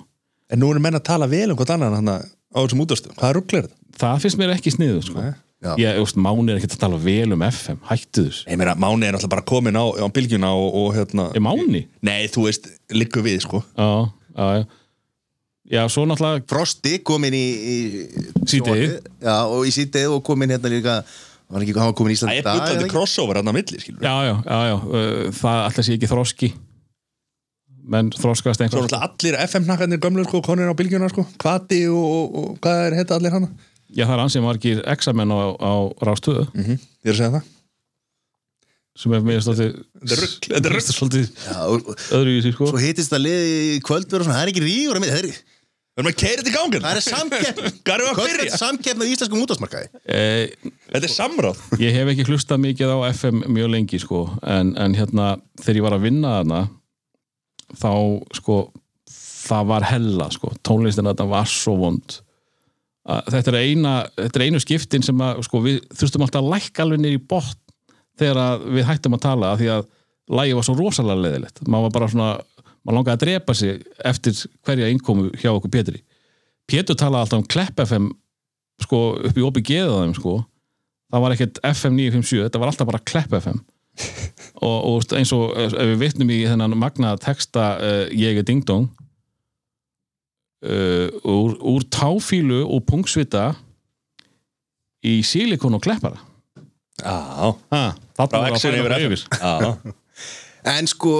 En nú erum menn að tala vel um hvort annan hann á þessum útastum Hvað er rugglir þetta? það finnst mér ekki sniðu sko. Nei. Já. ég, veist, Máni er ekki að tala vel um FM hættu þess, Ég meina, Máni er alltaf bara komin á, á bylgjuna og, og hérna er Máni? Nei, þú veist, liggur við, sko já, já, já já, svo náttúrulega Frosti kom inn í, í Síðdegið. já, og í síðdegið og kom inn hérna líka var ekki, hann var komin í Ísland Það er dag, bullandi eða ekki? crossover hann á milli, skilur já, já, já, já, það alltaf sé ekki þroski menn þroskast Svo einhver náttúrulega allir FM-nakkarnir gömlu, sko, konir á bylgjuna, sko. Kvati og, og, og hvað er heita allir hana? já, það er ansið margir examen á, á rástöðu Mm -hmm. Ég er að segja það. Sem er mér svolítið Þetta er þetta er sig sko. svo hittist það liði í kvöldverð og svona, það er ekki rígur á milli, það er, Við erum að keira þetta í gangan það er samkeppn [LAUGHS] Hvað við að byrja? samkeppn á íslenskum útvarsmarkaði eh, Þetta er samráð. ég hef ekki hlustað mikið á FM mjög lengi sko. En, en hérna þegar ég var að vinna þarna þá sko það var hella sko. Tónlistin þetta var svo vond. Að þetta er eina þetta er einu skiptin sem að sko, við þurftum alltaf að lækka alveg niður í botn þegar að við hættum að tala því að lægi var svo rosalega leðilegt maður var bara svona, maður langaði að drepa sig eftir hverja innkomu hjá okkur Pétri. Pétur talaði alltaf um Klepp FM sko upp í OBG á þeim sko. Það var ekkert FM 957, þetta var alltaf bara Klepp FM og, og eins og ef við vitnum í þennan magnaða texta uh, Ég er Ding Dong uh, úr, úr táfílu og pungsvita í silikon og kleppara. Já, ah, þarna var að færa yfir Já, [LAUGHS] En sko,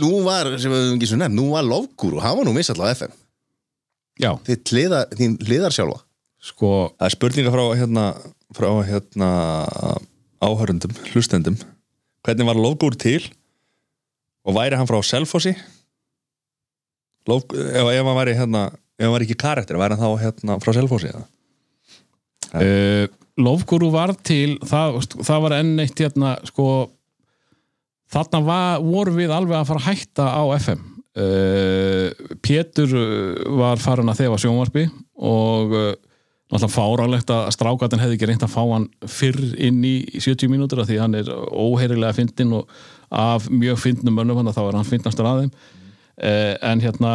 nú var, sem við höfum ekki svo nefn, nú var Lofgúru, hann var nú misall á FM. Já, Þitt hliðar, þín hliðar sjálfa. sko það er spurninga frá hérna, frá hérna áhörundum, hlustendum hvernig var Lofgúr til? Og væri hann frá Selfossi? Lof, ef, ef hann væri hérna ef hann væri ekki karakter, væri hann þá hérna frá Selfossi eða? uh, Lofgúru var til það, það var enn eitt hérna sko þarna var, voru við alveg að fara að hætta á FM uh, Pétur uh, var farin að þefa sjónvarpi og uh, náttúrulega fáralegt að strákatin hefði ekki reynt að fá hann fyrr inn í 70 mínútur af því hann er óheirilega fyndin og af mjög fyndnum mönnum hann þá er hann fyndnastur að þeim uh, en hérna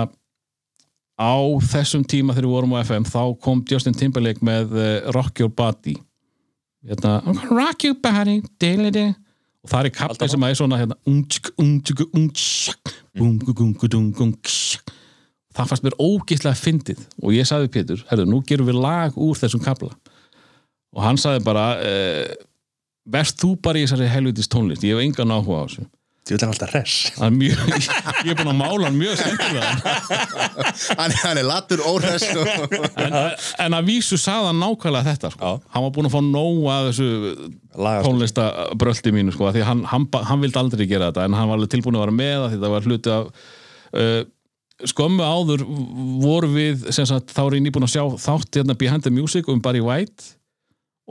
á þessum tíma þegar við vorum á FM þá kom Justin Timberlake með uh, Rock Your Body hérna, rock your body dilidi. og það er kappi sem að er svona hérna, unsk, unsk, bungu, gungu, dungu, unsk. Það fannst mér ógeðslega fyndið. Og ég sagði við Pétur, herru, nú gerum við lag úr þessum kapla og hann sagði bara uh, verð þú bara í þessari helvitis tónlist. Ég hef engan áhuga á þessu. Ég vil hann alltaf res mjög, [LAUGHS] ég er búin að mála hann mjög Hann, hann er latur, óhress og... en, en að vísu hann nákvæmlega þetta sko. Hann var búin að fá nóg að þessu tónlistabröldi mínu sko, því hann, hann, hann vildi aldrei gera þetta en hann var alveg tilbúin að vera með því það var hluti af uh, skömmu áður voru við sem sagt, þá er ég nýbúin að sjá þátt hérna Behind the Music um Barry White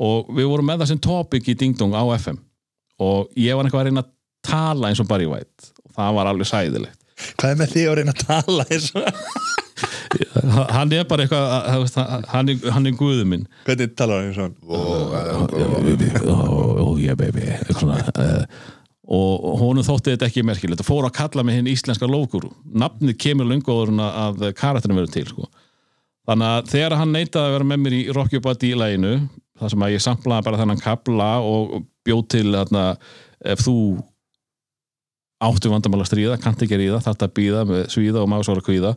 og við vorum með það sem topic í Ding Dong á FM og ég var eitthvað að reyna að tala eins og Barry White og það var alveg sæðilegt Hvað er með því að reyna að tala eins og hann er bara eitthvað hann er, hann er guðu minn Hvernig talar hann eins og oh, oh yeah baby Eitthvað svona, uh, og honum þótti þetta ekki merkilegt. Og fór að kalla mig hinn íslenska lofgúru nafnið kemur en að karakterinn verður til sko. þannig að þegar hann neitaði að vera með mér í Rocky Body læginu þar sem að ég samplaði bara þennan kabla og og bjó til þarna, ef þú áttu vandamál að stríða, kannt ekki ríða þarf að býða með svíða og másvara kvíða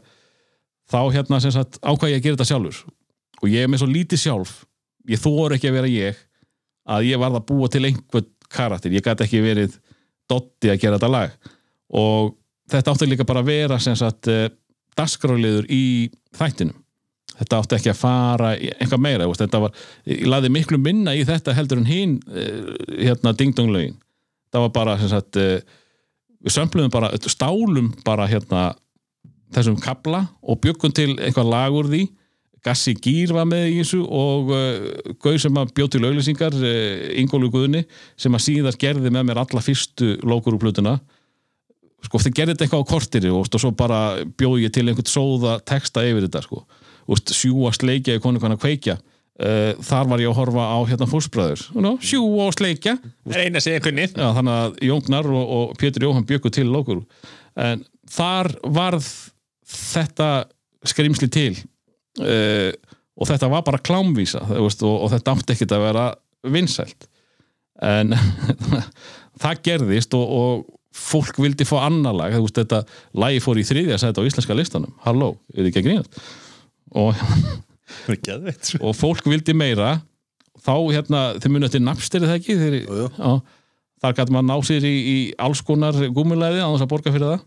þá hérna sem sagt ákvað ég að gera þetta sjálfur. Og ég er með svo lítið sjálf. Ég þór ekki að vera ég að ég varð að búa til einhvern karakter. Ég gæti ekki verið dotti að gera þetta lag. Og þetta átti líka bara að vera sem sagt uh, dagskráliður í þættinum. Þetta átti ekki að fara í eitthvað meira þetta var, ég laði miklu minna í þetta heldur en hinn uh, hérna dingdonglögin. Það var bara sem sagt við sömpluðum bara, stálum bara hérna þessum kabla og byggum til eitthvað lag úr því Gassi Gýr var með í þessu og uh, Gauð sem bjóð til auglýsingar uh, Ingólu Guðni sem að síðar gerði með mér alla fyrstu lókur úr plötuna. Sko þeir gerði þetta eitthvað á kortiri og, og svo bara bjóð ég til einhvern sóða texta yfir þetta sko. Úst, sjúa sleikja í konu konar kveikja. Uh, þar var ég að horfa á hérna fólksbræður no, sjúa og sleikja Reyna segja kunnið Já, þannig að Jóngnar og, og Pétur Jóhann bjökku til lókur en þar varð þetta skrimsli til uh, og þetta var bara klámvísa veist, og, og þetta átti ekkert að vera vinsælt. En [LAUGHS] það gerðist og, og fólk vildi fá annar lag. Veist, þetta lagi fór í þriðja sæti á íslenska listanum. Halló, er þið ekki að grínast? Og [LAUGHS] sko. og fólk vildi meira. Þá hérna, þið munið til napstir það ekki? Þeir, já, þar gæti maður ná sér í, í alls konar á þess að borga fyrir það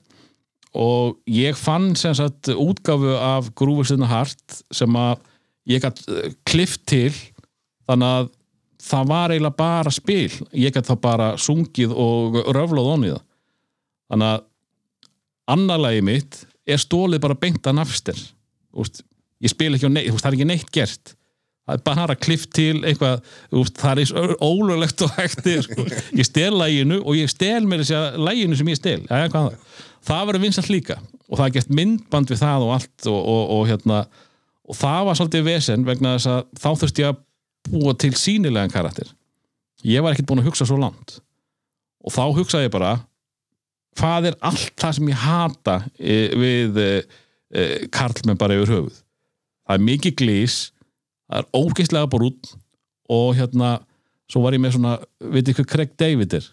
og ég fann sem sagt útgáfu af grúfistina hart sem að ég gæti klift til þannig að það var eiginlega bara spil. Ég gæti þá bara sungið og röflað onni það. Þannig að annarlagi mitt er stólið bara beint að nafstir ég spil ekki á neitt, það er ekki neitt gert. Það er bara klift til eitthvað, það er ólulegt og hægt sko. ég stel læginu og ég stel mér þess að læginu sem ég stel. Hvað er það, það verður vinsalt líka. Og það er gert myndband við það og allt og, og, og hérna og það var svolítið vesen vegna þess að þá þurfti ég að búa til sínilegan karakter. Ég var ekkert búin að hugsa svo langt. Og þá hugsaði ég bara hvað er allt það sem ég hata e, við e, e, karlmenn bara yfir höfuð? Það er mikið glís það er ógeistlega brútt og hérna svo var ég með svona, veit hvað Craig David er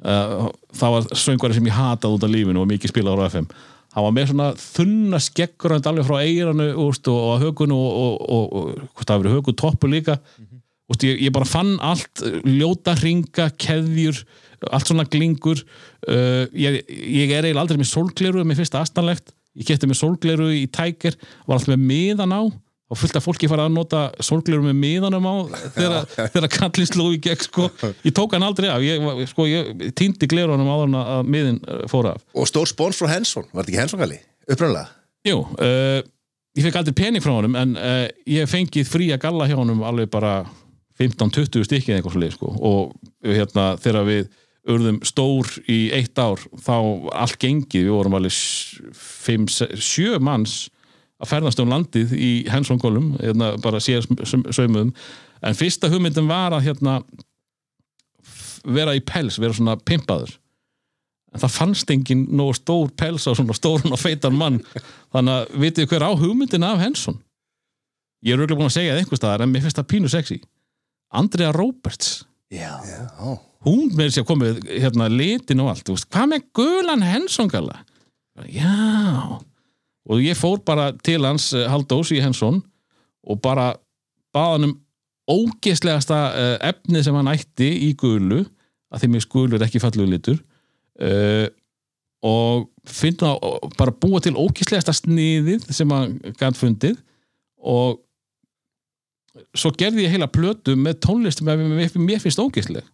það var söngvari sem ég hataði út af lífinu og mikið spilaður á FM hann var með svona þunna skeggrönd alveg frá eiranu úst, og, og högun og, og, og, það verið högun toppu líka. Úst, ég, ég bara fann allt ljóta ringa, keðjur allt svona glingur. Uh, ég, ég er eiginlega aldrei með sólgleru mér finnst það astanlegt, ég geti með sólgleru í tækir, var alltaf með miðan á og fullt af fólki fara að nota sólgleru með miðanum á þegar, kallin sló í gegn sko. ég tók hann aldrei af ég, sko, ég týndi glerunum áður en að miðin uh, fór af Og stór spóns frá Henson, var þetta ekki Henson Galli? Upprænlega? Jú, uh, ég fekk aldrei pening frá honum en uh, ég fengið frí að galla hjá honum alveg bara 15-20 stykkið eitthvað svo leið sko. og hérna þegar við urðum stór í eitt ár þá allt gengið, við vorum alveg 5-7 manns að ferðast um landið í hensongólum hérna, bara sér saumuðum. En fyrsta hugmyndin var að hérna vera í pels, vera svona pimpaður. En það fannst engin nógu stór pels á svona stórun og feitan mann. Þannig að vitið hver á hugmyndin af Henson? Ég er auðvitað búin að segja það einhvers staðar en mér finnst það pínu sexy. Andrea Roberts Já. Já. hún með sér komið hérna litin og allt, hvað með gulan Henson gala já og ég fór bara til hans eh, Haldós í Henson og bara baða hann um ógeðslegasta uh, efnið sem hann ætti í gulu að því mér gulur er ekki fallugur litur uh, og finna bara búa til ógeðslegasta sniðið sem hann gætt fundið. Og svo gerði ég heila plötu með tónlist sem mér, finnst ógeðsleg.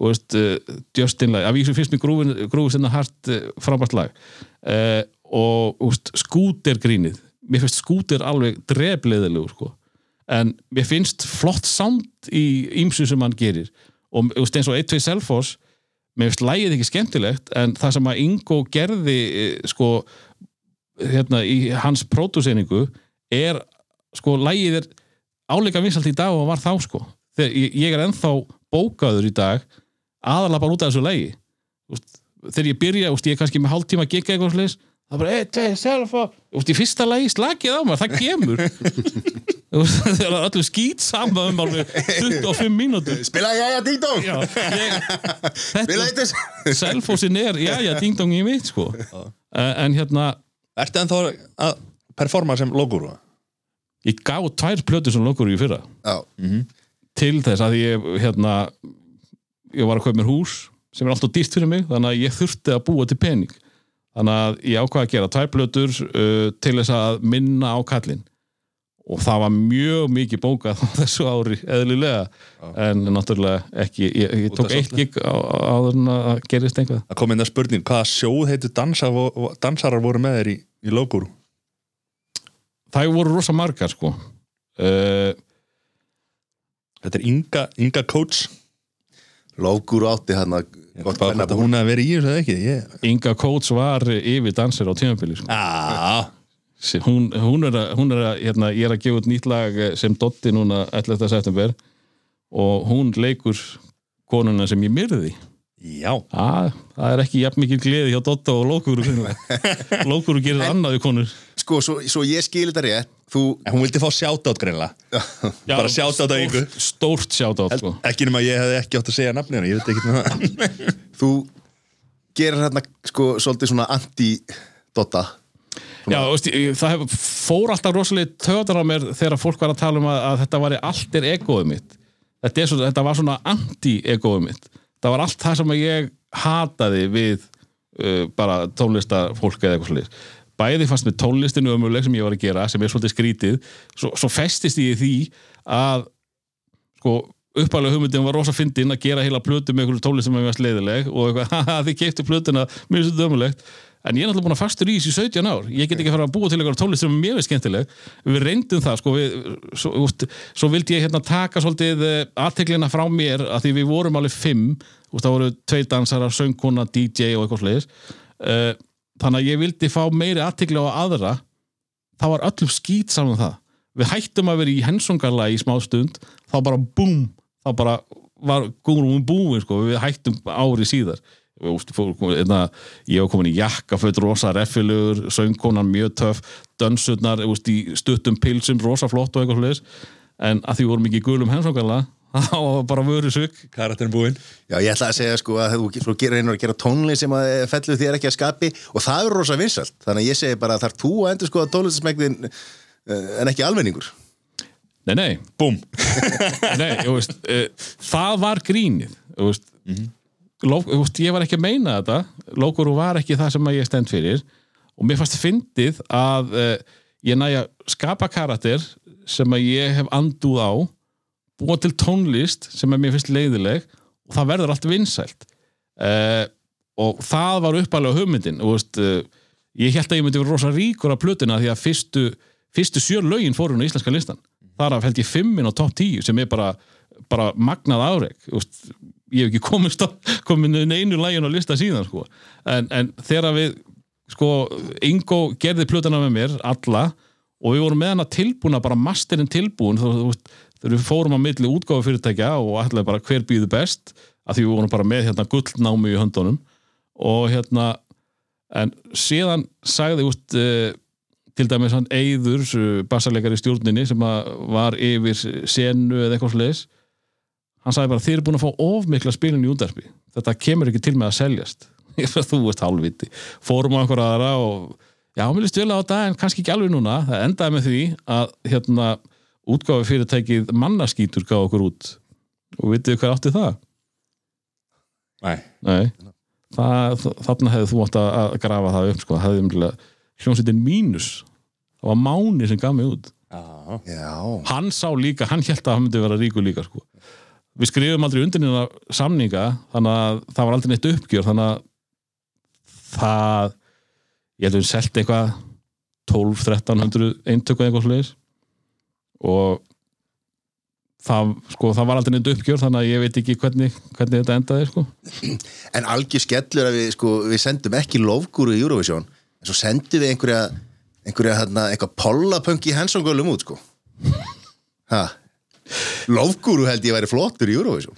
Og veist, uh, Justin lag, af því sem finnst mér grúfið sinna hart frábært lag. Uh, og úst, skúter grínið. Mér finnst skúter alveg drefleðilegu sko. en mér finnst flott sound í ýmsu sem hann gerir. Og úst, eins og 1-2 Selfoss mér finnst lægið ekki skemmtilegt en það sem að Ingo gerði eh, sko hérna í hans pródúseiningu er sko lægið er áleika vinsalt í dag og var þá sko. Þegar ég, er ennþá bókaður í dag aðalega bara út af þessu lægi þegar ég byrja, úst, ég er kannski með hálftíma gigga eitthvað slis, það er bara eitt, tvei, selfa úst, í fyrsta lagi slakið á mér, það kemur. [LAUGHS] Það er öllu skýt saman um alveg 25 mínútur. Spila jæja ding dong. Já, ég, [LAUGHS] Spila þetta selfossin er, já, já, ding dong í mitt sko. En hérna Ertu ennþá að performa sem logúru? ég gá tvær plötur sem lokur í fyrra. Já, til þess að ég hérna, ég var að kaupa mér hús sem er alltaf dýrt fyrir mig þannig að ég þurfti að búa til pening þannig að ég ákvaði að gera tvær plötur uh, til þess að minna á kallinn. Og það var mjög mikið bókað [LAUGHS] á þessu ári eðlilega. En náttúrulega ekki ég, ég tók eitt gig á, á áður en að gerist einhvað Það kom inn að spurning, hvaða sjóð heitu dansa, dansarar voru með þér í, í logúru? það voru rosa margar sko. Uh, Þetta er Inga, Inga Coates Lókur átti hann að hvort að hún hefði verið í þessu eða ekki? Ég... Inga Coates var yfir dansir á tímabili sko. Ah, hún, hún er að, hún er að hérna, ég er að gefa út nýtt lag eh, sem Dotti núna 11. september og hún leikur konuna sem ég myrði já ah, það er ekki jafn mikil gleði hjá Dotta og Lókuru [LAUGHS] Lókuru gerir annað við konur Sko, svo, svo ég skil þetta rétt Þú, En hún vildi fá sjátátt greinlega Bara shoutout á Ingu. stórt, sjátátt sko. Ekki nema ég hefði ekki átt að segja nafni hennar Ég veit ekki með það [LAUGHS] þú gerir hérna sko svolítið svona anti-dotta Já, veist, það hef, fór alltaf rosalega töðar á mér þegar fólk var að tala um að, að þetta var allt er egoið mitt. Þetta, er þetta var svona anti-egoið mitt. Það var allt það sem ég hataði við uh, bara tónlistafólk eða eitthvað svolítið bæði fannst með tónlistinu ömuleg sem ég var að gera sem er svolítið skrítið svo, svo festist ég því að sko uppalega hugmyndin var rosa fyndin að gera heila plötu með einhverju tónlist sem er mest leiðileg og eitthvað, [LAUGHS] haha, þið keiptu plötuna finnst þetta ömulegt en ég er náttúrulega búin að fastur í þessu í 17 ár. Ég get ekki að fara að búa til einhverju tónlist sem er veist skemmtileg. Við reyndum það sko við, svo, úst, svo vildi ég hérna taka svolítið aðteglina frá mér að því við vorum alveg fimm úst, það voru tvei dansarar, söngkona, DJ og eitthvað slegis uh, þannig að ég vildi fá meiri aðtegli á aðra. Það var öllum skýt saman það. Við hættum að vera í hensongarla í smá stund þá bara búm þá bara var gúrum búin sko. við hættum ári síðar. Einna, ég var komin í jakkaföt rosa reffilugur, söngkonan mjög töff dönsurnar stuttum pilsum, rosa flott og eitthvað sliðis en að því vorum ekki í gulum hensongarla [LAUGHS] var bara vöru sök. Karakterin búinn. Já, ég ætla að segja sko að þú svo gerir einhver að gera tónlist sem að fellur þér ekki að skapi og það er rosa vinsalt, þannig að ég segi bara að þarf þú að endur sko að tónlistasmegðin en ekki almenningur. Nei, nei, Búm. [LAUGHS] Nei þú veist, uh, það var grínið þú veist, Ló, þú veist, ég var ekki að meina þetta. Lókuru var ekki það sem að ég stend fyrir. Og mér fannst fyndið að uh, ég næja skapa karakter sem að ég hef andúð á búa til tónlist sem að mér finnst leiðileg og það verður allt vinsælt uh, og það var uppalega hugmyndin og veist, uh, ég held að ég myndi vera rosa ríkur af plötuna því að fyrstu, fyrstu sjör lögin fóru hún á íslenska listan þar af held ég fimmin á topp 10 sem er bara, bara magnað þú veist, ég hef ekki komist á einu lægin á lista síðan sko. en, en þegar við sko, Ingo gerði plötuna með mér alla og við vorum með hana tilbúna bara masterinn tilbúin þú veist, þegar við fórum á milli útgáfa fyrirtækja og ætlaði bara hver býðu best að því við vorum bara með hérna gullnámi í höndunum. Og hérna en síðan sagði úst, uh, til dæmis hann Eyður bassarleikar í stjórninni sem að var yfir senu eða eitthvað sliðis hann sagði bara þið eru búin að fá of mikla spilin í útdarpi þetta kemur ekki til með að seljast. [LAUGHS] Að þú veist hálfviti. Fórum á einhver aðra og já, mér líst vel á þetta en kannski ekki alveg núna. Það endaði með því að hérna útgáfi fyrirtækið mannaskítur gaf okkur út. Og vitið hver átti það? Nei. Nei, það, þarna hefði þú átt að grafa það upp sko, það hefði umlega hljómsveitin mínus. Það var Máni sem gaf mig út. Já. Já, hann sá líka, hann held að hann myndi vera ríkur líka sko. við skrifum aldrei undir nýna samninga þannig að það var aldrei neitt uppgjör þannig að það ég held að við selt eitthvað 12-1300 eintöku eða eitthvað slegis og það, sko, það var aldrei neitt uppgjör þannig að ég veit ekki hvernig, hvernig þetta endaði sko. en algjör skellur að við sko, við sendum ekki lofgúru í Eurovision en svo sendum við einhverja einhverja hérna, eitthvað pollapönk í hensongölum út sko. Ha? Lofgúru held ég væri flottur í Eurovision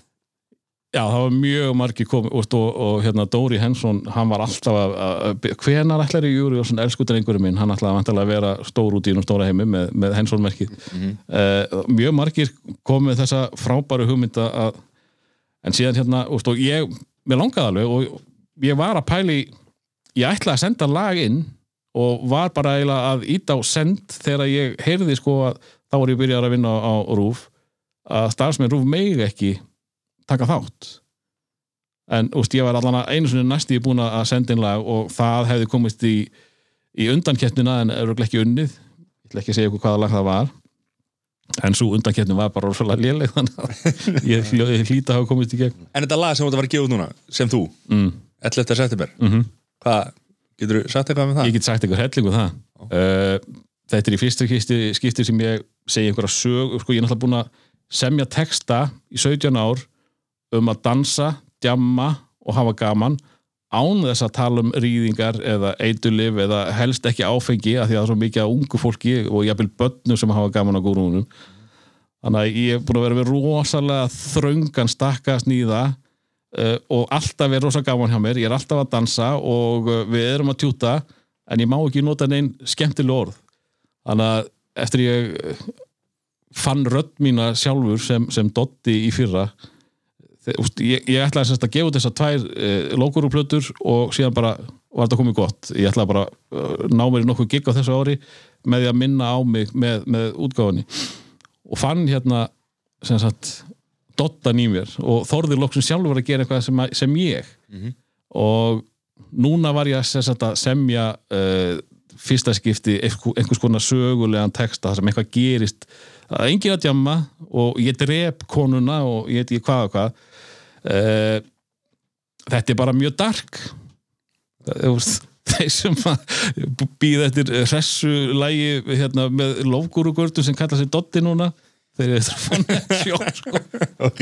Já, það var mjög margir komið og, og, og hérna Dóri Hensson, hann var alltaf að, að hvenar ætlar í Júri og svona elsku drengurinn minn, hann ætlaði að vera stór út í um stóra heimi með, með Hensson-merkið uh, mjög margir komið þessa frábæru hugmynda að, en síðan hérna og ég, mér langaði alveg og ég var að pæli ég ætlaði að senda lag inn og var bara eiginlega að íta á send þegar ég heyrði sko að þá var ég byrjar að vinna á, á RÚF að starfsmenn RÚF megi ekki taka þátt en úst, ég var allan að einu sinni næstu búin að senda inn lag og það hefði komist í, í undankeppnina en er ekki unnið ég ætla ekki að segja ykkur hvaða lag það var en svo undankeppnin var bara rosalega léleg þannig að [LAUGHS] ég, ég hlýta að hafa komist í gegn En þetta lag sem fara að gefa út núna Sem þú mm. 11. september Mm Hvað Getur þú sagt eitthvað með það? ég get sagt eitthvað hellingu það uh, þetta er í fyrsta skipti, sem ég segi einhverja sög sko, ég er náttúrulega búin að semja texta í 17 ár um að dansa, djamma og hafa gaman án þess að tala um rýðingar eða eitulif eða helst ekki áfengi af því að það er svo mikið af ungu fólki og jafnvel börnum sem hafa gaman á gúrúnum. Þannig að ég er búin að vera við rosalega þröngan stakka sníða uh, og alltaf er rosa gaman hjá mér. Ég er alltaf að dansa og uh, við erum að tjúta en ég má ekki nota neinn skemmtileg orð. Þannig að eftir ég uh, fann rödd mína sjálfur sem, sem Dotti í fyrra ég, ég ætlaði semst að gefa út þessar tvær uh, logurúplötur og síðan bara var þetta komið gott. Ég ætlaði bara uh, ná mér í nokkuð gig á þessu ári með því að minna á mig með, með útgáfunni. Og fann hérna sem sagt Dottan í mér og þorðir loksin sjálfur að gera eitthvað sem, að, sem ég. Og núna var ég sem sagt, að semja uh, fyrsta skipti einhver- einhvers konar sögulegan texta þar sem eitthvað gerist. Það er engin að djamma og ég drep konuna og ég veit ekki hvað og hvað uh, þetta er bara mjög dark. Þeir sem býða eftir hressu lægi hérna, með lofgúrugördu sem kalla sig Dotti núna þeir eru eftir að fá neitt sjó sko. [LAUGHS] Ok.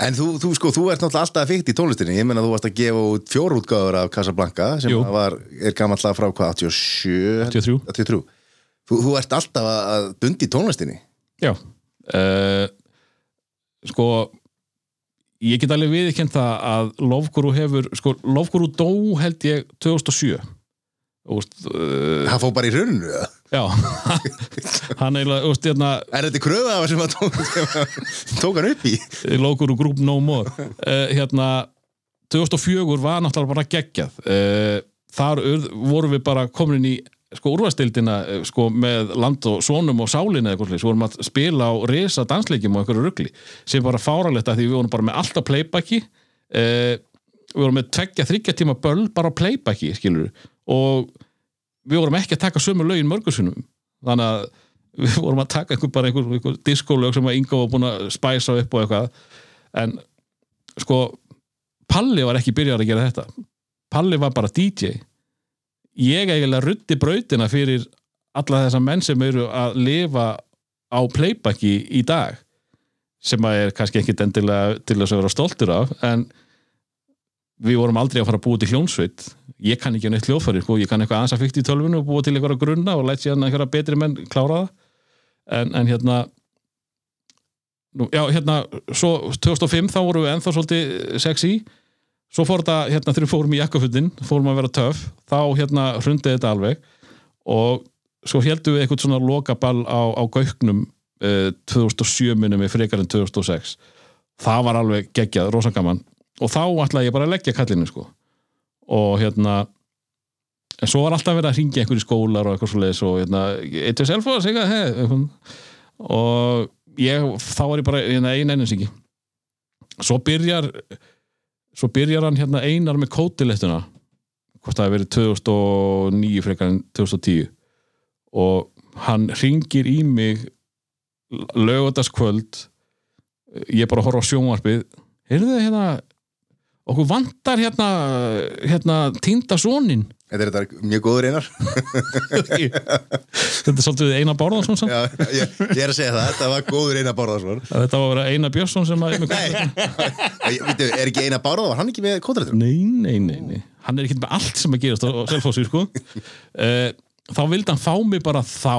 En þú, þú, sko, þú ert náttúrulega alltaf fyrkt í tónlistinni. Ég meina þú varst að gefa út fjórútgáður af Casablanca sem var, er gamall lag frá hvað, 87? 83. 83 þú, þú ert alltaf að, að dundi í tónlistinni. Já. Uh, Sko ég get alveg viðkjönd það að Lofguru hefur, sko Lofguru dó held ég 2007 Úst, uh, Það fór bara í hruninu eða? Já [LAUGHS] Hann eiginlega, úst, hérna Er þetta kröða sem að tók, tók hann upp í? Lofguru Group No More uh, Hérna 2004 var náttúrulega bara geggjað uh, Þar vorum við bara komin í sko úrvastildina sko með land og sonum og sálinni eða eitthvað slíks, vorum að spila á risa dansleikjum og einhverju ruggli sem fáralegt að því við vorum bara með alltaf playbacki eh, við vorum með tveggja, þryggja tíma böll bara á playbacki, skilur og við vorum ekki að taka sömu lögin mörgursunum þannig að við vorum að taka einhver bara einhver, einhver diskolög sem að Ingo var búin að spæsa upp og eitthvað. En sko Palli var ekki byrjar að gera þetta. Palli var bara DJ ég eiginlega ruddi brautina fyrir alla þessa menn sem eru að lifa á playbacki í dag sem að er kannski ekki endilega til þess að vera stoltur af en við vorum aldrei að fara að búa til hljónsveit ég kann ekki neitt hljóðfæri sko. ég kann eitthvað aðeins að fykta í tölvinu og búa til eitthvað grunna og lætt síðan eitthvað betri menn klára það. En, en hérna nú, já hérna svo 2005 þá vorum við ennþá svolítið sexy svo fór þetta, hérna þegar við fórum í jakkafundin fórum að vera töff, þá hérna hrundið þetta alveg og svo heldum við eitthvað svona lokaball á, á gauknum eh, 2007 minnum við frekar en 2006 það var alveg geggjað, rosa gaman. Og þá ætlaði ég bara að leggja kallinu sko. Og hérna en svo var alltaf verið að ringja einhverju skólar og eitthvað svo leiðis og hérna, eitthvað selfos eitthvað, hei og ég, þá var ég bara hérna, ein ennins ekki. Svo byrjar svo byrjar hann hérna einar með kótilettuna hvort það hefur verið 2009 frekar en 2010 og hann ringir í mig lögutaskvöld ég bara horf á sjónvarpið heyrðu þið hérna okkur vantar hérna hérna týnda sonin Þetta er þetta mjög góður einar þetta er svolítið Einar Bárðarsson. Já, ég, ég er að segja það, þetta var góður einar Bárðarsson þetta var að vera Einar Björnsson sem að Nei, veitu, er ekki einar Bárðar, var hann ekki með kótrættur? Nei, nei, nei, nei. Hann er ekki með allt sem að gerast á Selfossi, sko. [LAUGHS] Eh, þá vildi hann fá mig bara þá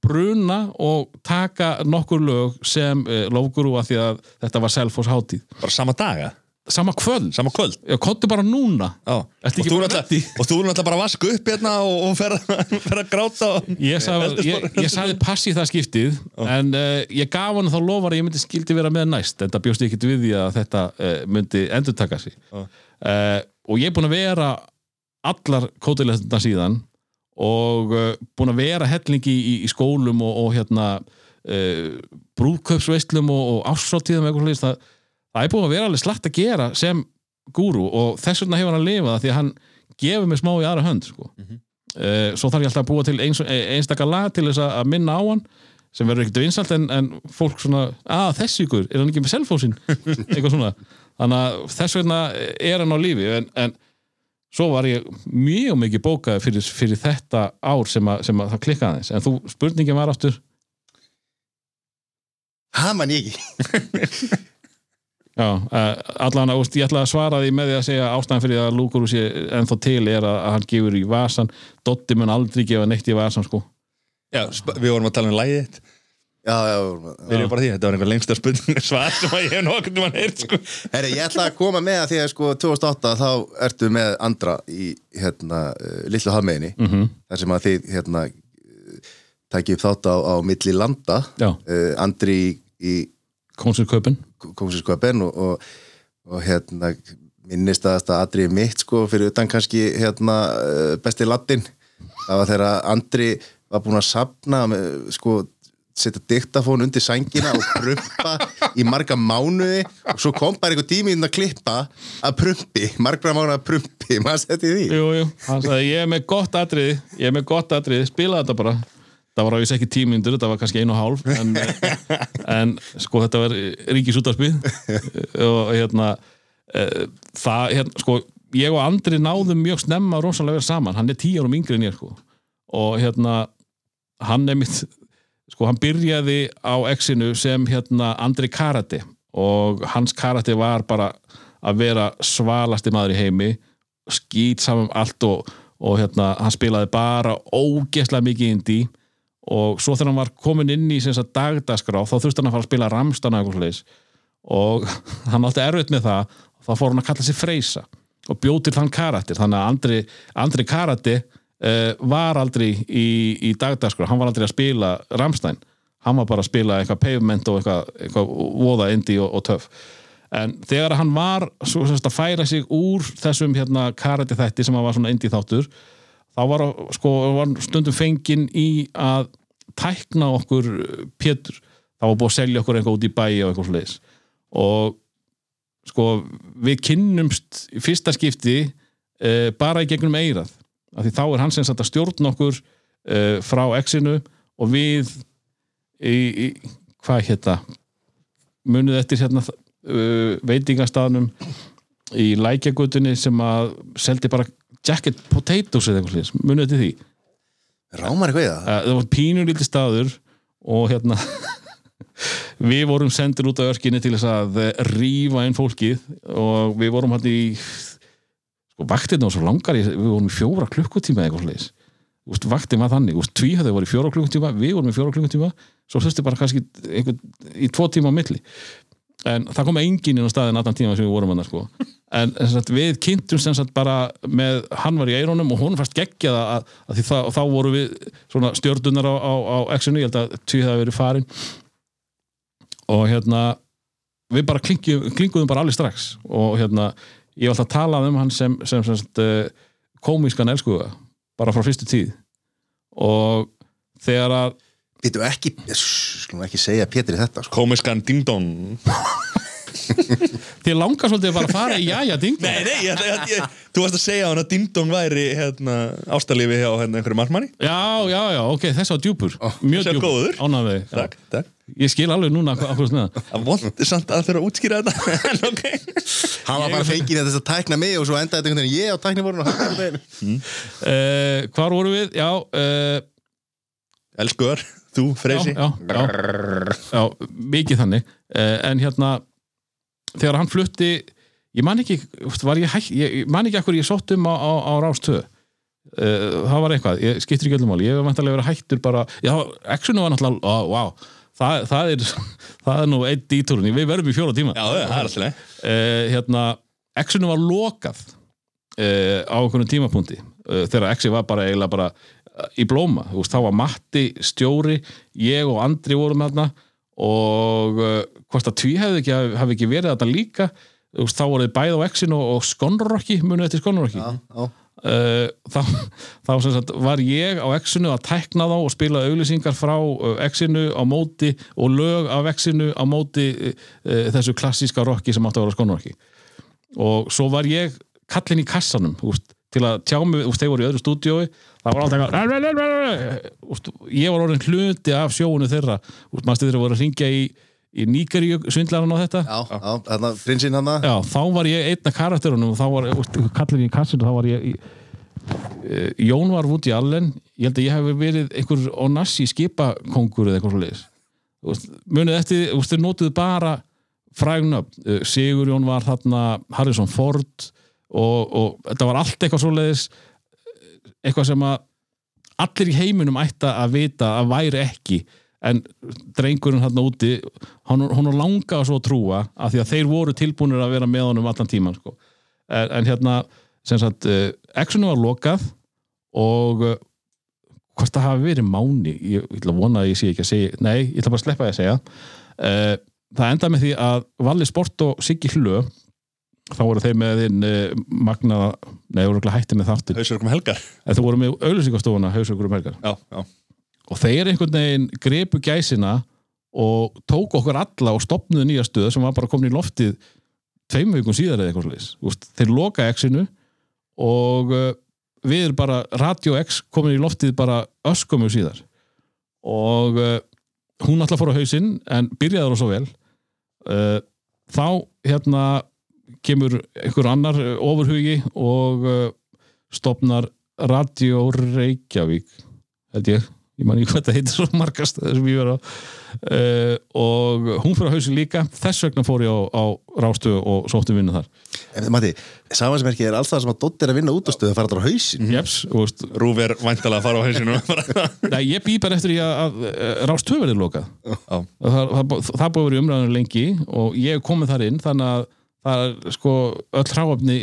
bruna og taka nokkur lög sem lofguru að því að þetta var Selfoss hátíð. bara sama daga, Sama kvöld. sama kvöld Já, kontu bara núna. Já. Og, þú er náttúrulega bara að vaska upp hérna og, og fer, að- [LAUGHS] að gráta og... Ég sagði, ég, ég sagði passi það skiptið en uh, ég gaf hann þá lofar að ég myndi skildi vera með næst en það bjóst ég ekkert við því að þetta uh, myndi endurtaka sig Já. uh, og ég er búin að vera allar kótilegna síðan og búin að vera hellingi í, í skólum og, og hérna brúðkaupsveislum og, og ársáttíðum eitthvað svoleiðis. það, það er búin að vera alveg slatt að gera sem gúru og þess vegna hefur hann að lifa það því að hann gefur mig smá í aðra hönd sko. uh, svo þarf ég alltaf að búa til eins, einstakar lag til þess að minna á hann sem verður ekkert vinsalt en, en fólk svona, að þessi ykkur, er hann ekki með selfósin [LAUGHS] eitthvað svona. Þannig að þess vegna er hann á lífi en, en svo var ég mjög mikið bókaði fyrir, fyrir þetta ár sem, að, sem að það klikkaði aðeins. En þú, spurningin var aftur? Það man ég ekki [LAUGHS] já, uh, allan að, ég ætla að svara því með því að segja ástæðan fyrir að Lúkur sé ennþá til er að, að hann gefur í vasan Dotti mun aldrei gefa neitt í vasan sko. Já, við vorum að tala um lægið þitt. Já, já, Við erum bara því, þetta var einhver lengsta spurning [LAUGHS] svar sem að ég hef nokkuð um að heyrt sko. Herri, ég ætla að koma með að því að sko 2008 þá ertu með andra í hérna uh, Lillu hafmeginni mm -hmm. þar sem að þið hérna takið upp þátt á, á milli landa. Uh, Andri í, í konsulköpun Kómsinsköpen og, og, og hérna minnist að þetta atrið mitt sko fyrir utan kannski hérna uh, besti latin það var þegar Andri var búinn að sapna sko setja diktafón undir sængina og prumpa í marga mánuði og svo kom bara einhver tími inn að klippa að prumpi, margra mánuði að prumpi. Maður setti því. Jú, jú, hann sagði ég er með gott atrið ég er með gott atrið, spila þetta bara það var á þess ekki tímyndur, þetta var kannski einu og hálf en, [LAUGHS] en sko þetta var ríkisútarspið og hérna e, það, hérna, sko ég og Andri náðum mjög snemma rosalega vel saman, hann er tíu árum yngri en ég sko. Og hérna hann er mitt, sko hann byrjaði á exinu sem hérna Andri Karate. Og hans karate var bara að vera svalasti maður í heimi skýt saman um allt og, og hérna, hann spilaði bara ógeðslega mikið indi og svo þegar hann var komin inn í dagdagskrá þá þurfti hann að fara að spila ramstana og [LAUGHS] hann átti erfitt með það þá fór hann að kalla sig Freysa og bjóð til þann karakter. Þannig að Andri, Andri Karati uh, var aldrei í, í dagdagskrá. Hann var aldrei að spila Ramstein hann var bara að spila eitthvað pavement og eitthvað, eitthvað voða indi og, og töff. En þegar hann var svo, að færa sig úr þessum hérna, karate þætti sem hann var svona indi þáttur þá var, sko, var stundum fenginn í að tækna okkur Pétur. Þá var búið að selja okkur eitthvað út í bæi og eitthvað sliðis og sko við kynnumst í fyrsta skipti uh, bara í gegnum eirað af því þá er sem sagt að stjórna okkur uh, frá exinu og við í, í hvað hérna munið eftir hérna uh, veitingastafnum í lækjagutunni sem að seldi bara jacket potatoes eða eitthvað slíðis, munið eftir því. Rámar eitthvað í það? uh, það var pínur lítið staður og hérna [LAUGHS] við vorum sendir út á örkinni til þess að eh, rífa inn fólkið og við vorum hann í sko vaktirna var svo langar við vorum í fjóra klukkutíma eitthvað sliðis Úst, vaktin var þannig, úst, tvíhæði voru í fjóra klukkutíma við vorum í fjóra klukkutíma svo þurfti bara kannski einhver, í tvo tíma á milli en það kom enginn inn á staðin allan tíma sem við vorum hann sko. en sagt, við kynntum sem sagt bara með, hann var í eironum og hún fast geggjað að, að það, og þá voru við svona stjördunar á, á, á X-inu, ég held að tvíhæði hafi verið farin. Og hérna við bara klingjum, klinguðum bara allir strax. Og hérna, ég var alltaf að tala um hann sem, sem, sem sagt, uh, komískan elskuða, bara frá fyrstu tíð. Og þegar að Býtu ekki, skulum ekki segja Pétri þetta sko. Komiskan ding dong [LAUGHS] þið langar svolítið bara að fara í jæja ding Nei, nei, ég, ég, ég, þú varst að segja að ding dong væri hérna, ástarlífi hjá hérna, einhverju markmanni. Já, já, já, ok, þess var djúpur. Mjög sem djúpur, ánægði Takk, takk. Ég skil alveg núna hvað hvað er það vond samt að þurfa að útskýra þetta [LAUGHS] En ok. Hann var bara fengið þess að tækna mig og svo endaði þetta einhvern veginn ég á tæknivorun og hann á deginu uh, hvar voru við, já uh, Elskuðar, þú, Freysi? já, já, já, mikið þannig. Uh, en hérna þegar hann flutti ég man ekki, ég, hæ, ég man ekki akkur ég sótt um á, á, á Rástöð uh, það var eitthvað, ég skiptir ekki öllum máli. Ég hef vantarlega verið hættur bara já, Exxonu var náttúrulega, ó, wow það, það, er, [LAUGHS] það er nú einn dítúrun við verðum í fjóra tíma. Já, það er alltaf uh, hérna, Exxonu var lokað uh, á einhvern tímapunkti. Uh, þegar Exi var bara eiginlega bara í blóma, þú veist, þá var Matti stjóri, ég og Andri vorum þarna og uh, hvort að tví hefði ekki, hafi ekki verið þetta líka, þú veist, þá voruð bæð á Exinu og Skonrocki, munið eftir Skonrocki Já, já. Uh, þá, [LAUGHS] þá sagt, var ég á X-inu að tækna þá og spila auglýsingar frá uh, X-inu á móti og lög af X-inu á móti uh, þessu klassíska rocki sem átti að vera skonrocki og svo var ég kallinn í kassanum úst, til að tjá mig, úst, þeir voru í öðru stúdiói það var alltaf ég var orðin hluti af sjóunu þeirra. Maður þeirra voru að ringja í, í Níkaríu svindlaran á þetta? Já, já, þarna prinsinn hann Já, þá var ég einn af karakterunum. Og þá var, úst, kallin í kassinu þá var ég í, uh, Jón var Woody Allen. Ég held að ég hef verið einhver onassi skipakongur eða eitthvað svo leiðis munið eftir, þeir notuðu bara frægna, uh, Sigur Jón var þarna, Harrison Ford og, og þetta var allt eitthvað svo leiðis eitthvað sem að allir í heiminum ætta að vita að væri ekki. En drengurinn hann úti hann, hann langaði svo að trúa af því að þeir voru tilbúinir að vera með honum allan tíman sko. en, en hérna sem sagt, uh, Exxonu var lokað og uh, hvort það hafi verið máni? Ég, ég ætla að vona að ég sé ekki að segja nei, ég ætla bara að sleppa að segja. Uh, það endaði með því að Valli Sport og Siggi Hlö þá voru þeir með þinn uh, magna, nei, voru örugglega hætti með þáttir Hausur kom helgar. En þú voru með auðlýsingastofuna hausökur um helgar. Já, já. Og þeir einhvern veginn grepu gæsina og tók okkur alla og stopnuðu nýja stöð sem var bara komin í loftið tveim vikum síðar eða eitthvað sliðis þeir loka X-inu og uh, við erum bara Radio X komin í loftið bara öskumum síðar. Og uh, hún alltaf fór á hausinn en byrjaði það svo vel. Þá hérna kemur einhver annar uh, ofurhugi og uh, stopnar Radio Reykjavík held ég, ég man ekki hvað þetta heitir [LAUGHS] svo margast sem ég var á. Uh, og hún fyrir á hausin líka. Þess vegna fór ég á, á rástu og sótti vinnu þar. En Matti, samansmerki er alls það sem að Doddi er að vinna út á stöðu að fara þar á hausin Jeps, og veist, Rúf er væntalega að fara á hausinu [LAUGHS] nei, ég bý bara eftir því að, að, að rást verið lokað. Já. það, það, það búið verið umræðan lengi og ég hef komið þar inn þannig að það er sko öll hráöfni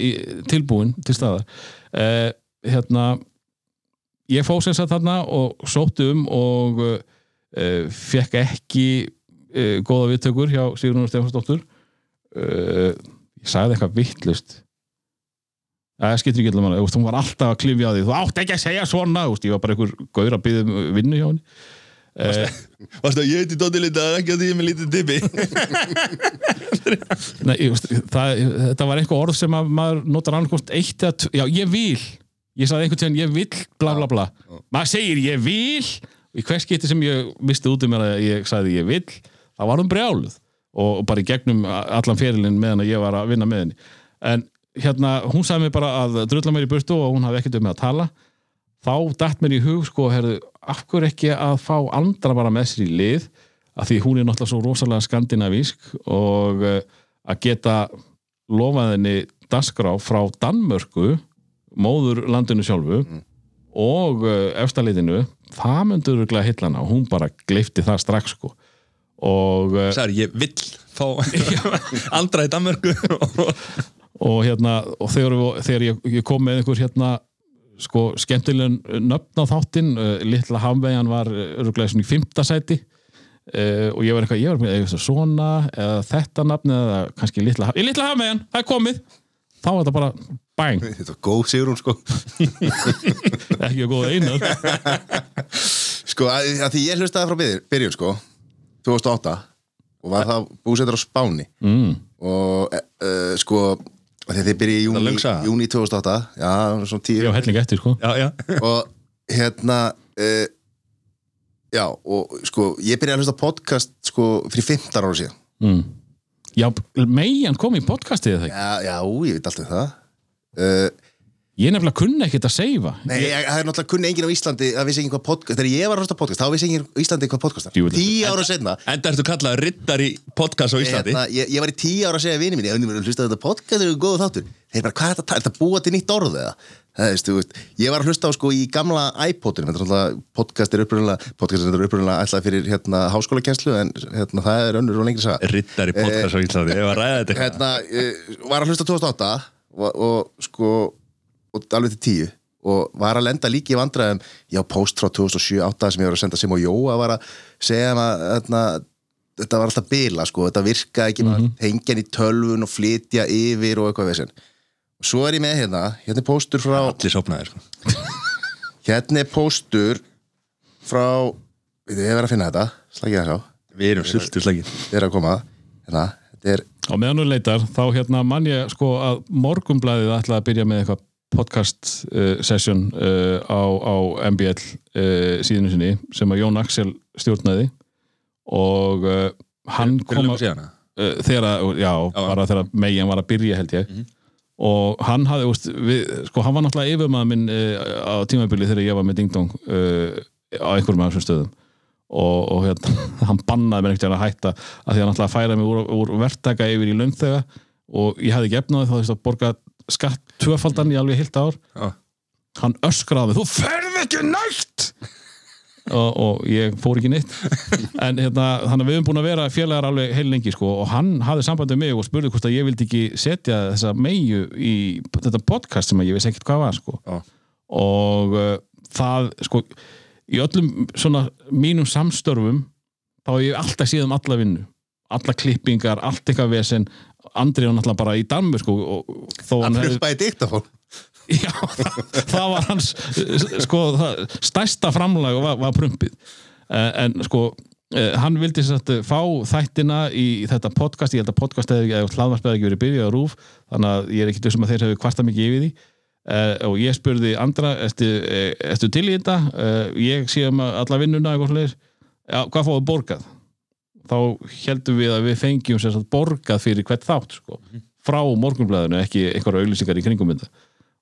tilbúin til staðar. Uh, hérna ég fóð sem sagt þarna og sótti um og uh, fekk ekki uh, góða viðtökur hjá Sigrun Stefansdóttur uh, ég sagði eitthvað vittlust það skiptir ekki allavega hún var alltaf að klifja á því. Þú átt ekki að segja svona, ég var bara einhver gaur að byggja um vinnu hjá henni uh, Varstu að ég heiti Dóti Linda ekki að því ég er með lítið tippi Nei, ég, það, þetta var einhver orð sem að maður notar annarkost eitt eða tv- já, ég vil. Ég sagði einhvern tíðan ég vil, bla bla bla. Maður segir ég vil og í hvers geti sem ég misti út um mér að ég sagði ég vil, það var um brjáluð. Og, bara í gegnum allan ferilinn meðan ég var að vinna með henni. En hérna, hún sagði mér bara að drulla mér í burtu og hún hafði ekkert um mig að tala. Þá dætt mér í hug sko, herðu, af hverju ekki að fá andra bara með sér í lið? Af því hún er náttúrulega svo rosalega skandinavísk og uh, að geta lofað henni dasgrá frá Danmörku móður landinu sjálfu og uh, efstaleitinu það myndur örgulega hillana og hún bara gleifti það strax sko. Og, uh, Sæður, ég vill fá [LAUGHS] andra í Danmörku. Og hérna og þegar, við- þegar ég, ég kom með einhver hérna sko skemmtilegun nöfn á þáttinn uh, litla hafvegjan var örgulega svona í fymta sæti. Uh, og ég var eitthvað, ég var með eitthvað svona eða þetta nafn eða kannski litla, haf- litla hafvegjan, það er komið. Þá var þetta bara bang [LAUGHS] Þetta var góð Sigrún sko. [LAUGHS] Ekki að góða einar [LAUGHS] Sko, að, að því ég hlustaði frá byrjun, byrjun sko 2008 og var það búsettur á Spáni. Mm. og uh, sko að þið byrja í júni, júni 2008 já, svona tíu ég var helling eftir sko. Já, já. Og hérna uh, já, og sko ég byrjaði að hlusta podcast sko fyrir 15 ára síðan. Mm. já, megin kom í podcastið ekki? Já, já, ég veit alltaf það. Uh, ég nefnilega kunni ekkert að seifa Nei, ég, það er náttúrulega kunni enginn á Íslandi það vissi enginn hvað podcast, þegar ég var að hlusta podcast þá vissi enginn á Íslandi hvað podcast er. Tíu ára setna Enda ertu kallað riddar í podcast á Íslandi? hérna, ég, ég var í tíu ára að segja vini mín ég hlusta þetta podcast er góð þáttur. Þeir bara, hvað er þetta, er þetta búa til nýtt orð eða? Það veist, þú veist, ég var að hlusta á sko í gamla iPodinu, þetta er podcast er upprunnilega, podcast er og lengri saga Riddar í podcast á Íslandi Ég var að ræða þetta var að hlusta 2008 og, og og alveg til 10 og var að lenda líki í vandræðum. Já, post frá 2007-2008 sem ég var að senda Sim og Jóa var að segja um að hérna, þetta var alltaf bila sko, þetta virkaði ekki, mm -hmm. hengja hann í tölvun og flytja yfir og eitthvað vesinn og svo er ég með hérna, hérna er póstur frá Allir sopnaðir sko. [LAUGHS] hérna er póstur frá, við, verð að finna þetta. Slagið það sá, Við erum sultu slagir við erum að koma. Hérna, þetta er og meðan þú leitar, þá hérna mann ég sko að morgumblæðið ætlaði að byrja með eitthvað podcast uh, session uh, á, á MBL uh, síðinu sinni sem að Jón Axel stjórnaði og uh, hann kom að þegar, að- já, bara þegar megin var að byrja held ég. Og hann hafði, úst, við, sko hann var náttúrulega yfirmaður minn á tímabili þegar ég var með Ding Dong uh, á einhverjum af þessum stöðum. Og, og hérna, [LAUGHS] hann bannaði mér ekkert að hætta að því hann náttúrulega að færa mig úr, úr verktaka yfir í launþega og ég hafði ekki efnaði þá þess að borga skatt tvöfaldan í alveg heilt ár. Já. hann öskraði, þú ferð ekki nætt og, og ég fór ekki neitt. En hérna, að við höfum búin að vera félagar alveg heil lengi sko og hann hafði sambandið mig og spurði hvort að ég vildi ekki setja þessa meiu í þetta podcast sem ég vissi ekkert hvað var sko. Já. og uh, það sko í öllum svona mínum samstörfum þá hef ég alltaf síðan um alla vinnu. Alla klippingar, allt eitthvað vesen Andri var náttúrulega bara í Danmur sko, og þó hann hlupaði diktafón [LAUGHS] Já, það, það var hans sko, það, stærsta framlag var, var prumpið. Eh, en sko eh, hann vildi sagt fá þættina í þetta podcast, ég held að podcast eða hlaðvarpið hefði ekki verið byrjað á rúf þannig að ég er ekki þessum að þeir hefði kvarta mikið yfir því. Uh, og ég spurði andra ertu til í þetta? Uh, ég sé um alla vinnuna eitthvað svoleiðis. já, hvað fáðu borgað þá heldum við að við fengjum sagt borgað fyrir hvert þátt sko, frá morgunblæðinu, ekki einhverja auglýsingar í kringum þetta.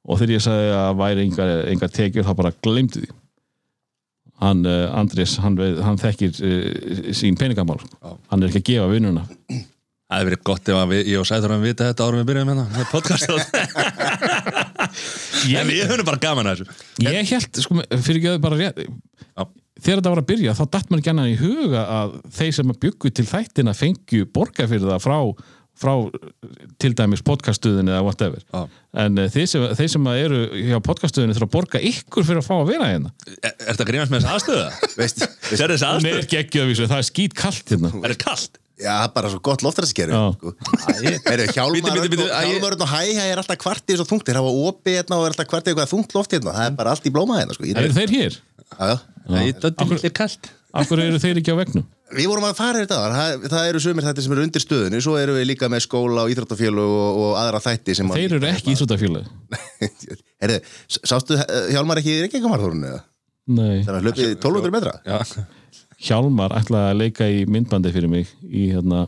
Og þegar ég sagði að væri engar tekjur þá bara glemdi því. Hann uh, Andrés, hann, hann þekkir uh, sín peningamál. Sko. hann er ekki að gefa vinnuna. Það hefði verið gott ef að við, ég og Sæður hann vita þetta árum við byrjum hérna með podcast [LAUGHS] En við höfum bara gaman að þessu ég held, sko, fyrir ekki að bara rétt Já. þegar þetta var að byrja, þá datt mér ekki annan í huga að þeir sem að byggu til þættina fengju borga fyrir það frá, frá til dæmis podcastuðin eða whatever Já. en uh, þeir, sem, þeir sem að eru hjá podcastuðinu þurfa að borga ykkur fyrir að fá að vera hérna Er, er þetta grínast með þessi aðstöða? Veist, Sér er aðstöða? ekki ekki að vísu, það er skít kallt hérna Er þetta kallt? Já, bara svo gott loftræðskerfi Já. sko. Heyrðu, Hjálmar Bíddu, bíddu, bíddu, æ, ég- Hjálmar og hæ, hæ er alltaf kvartið svo þungt þeir hafa opið hérna og er alltaf kvartið eitthvað þungt loft hérna það er bara allt í blóma hérna sko. Eru þeir hér? Já, þetta er kallt af hverju eru þeir ekki á vegnum? Við vorum að fara þetta það, það eru sumir þetta sem eru undir stöðunni svo eru við líka með skóla og íþróttafélög og, og aðra þætti sem að- þeir eru ekki íþróttafélag [LAUGHS] Herðu, sástu Hjálmar ekki í eða? nei, Þannig að hlupið 1200 metra Já, Hjálmar ætlaði að leika í myndbandi fyrir mig í hérna,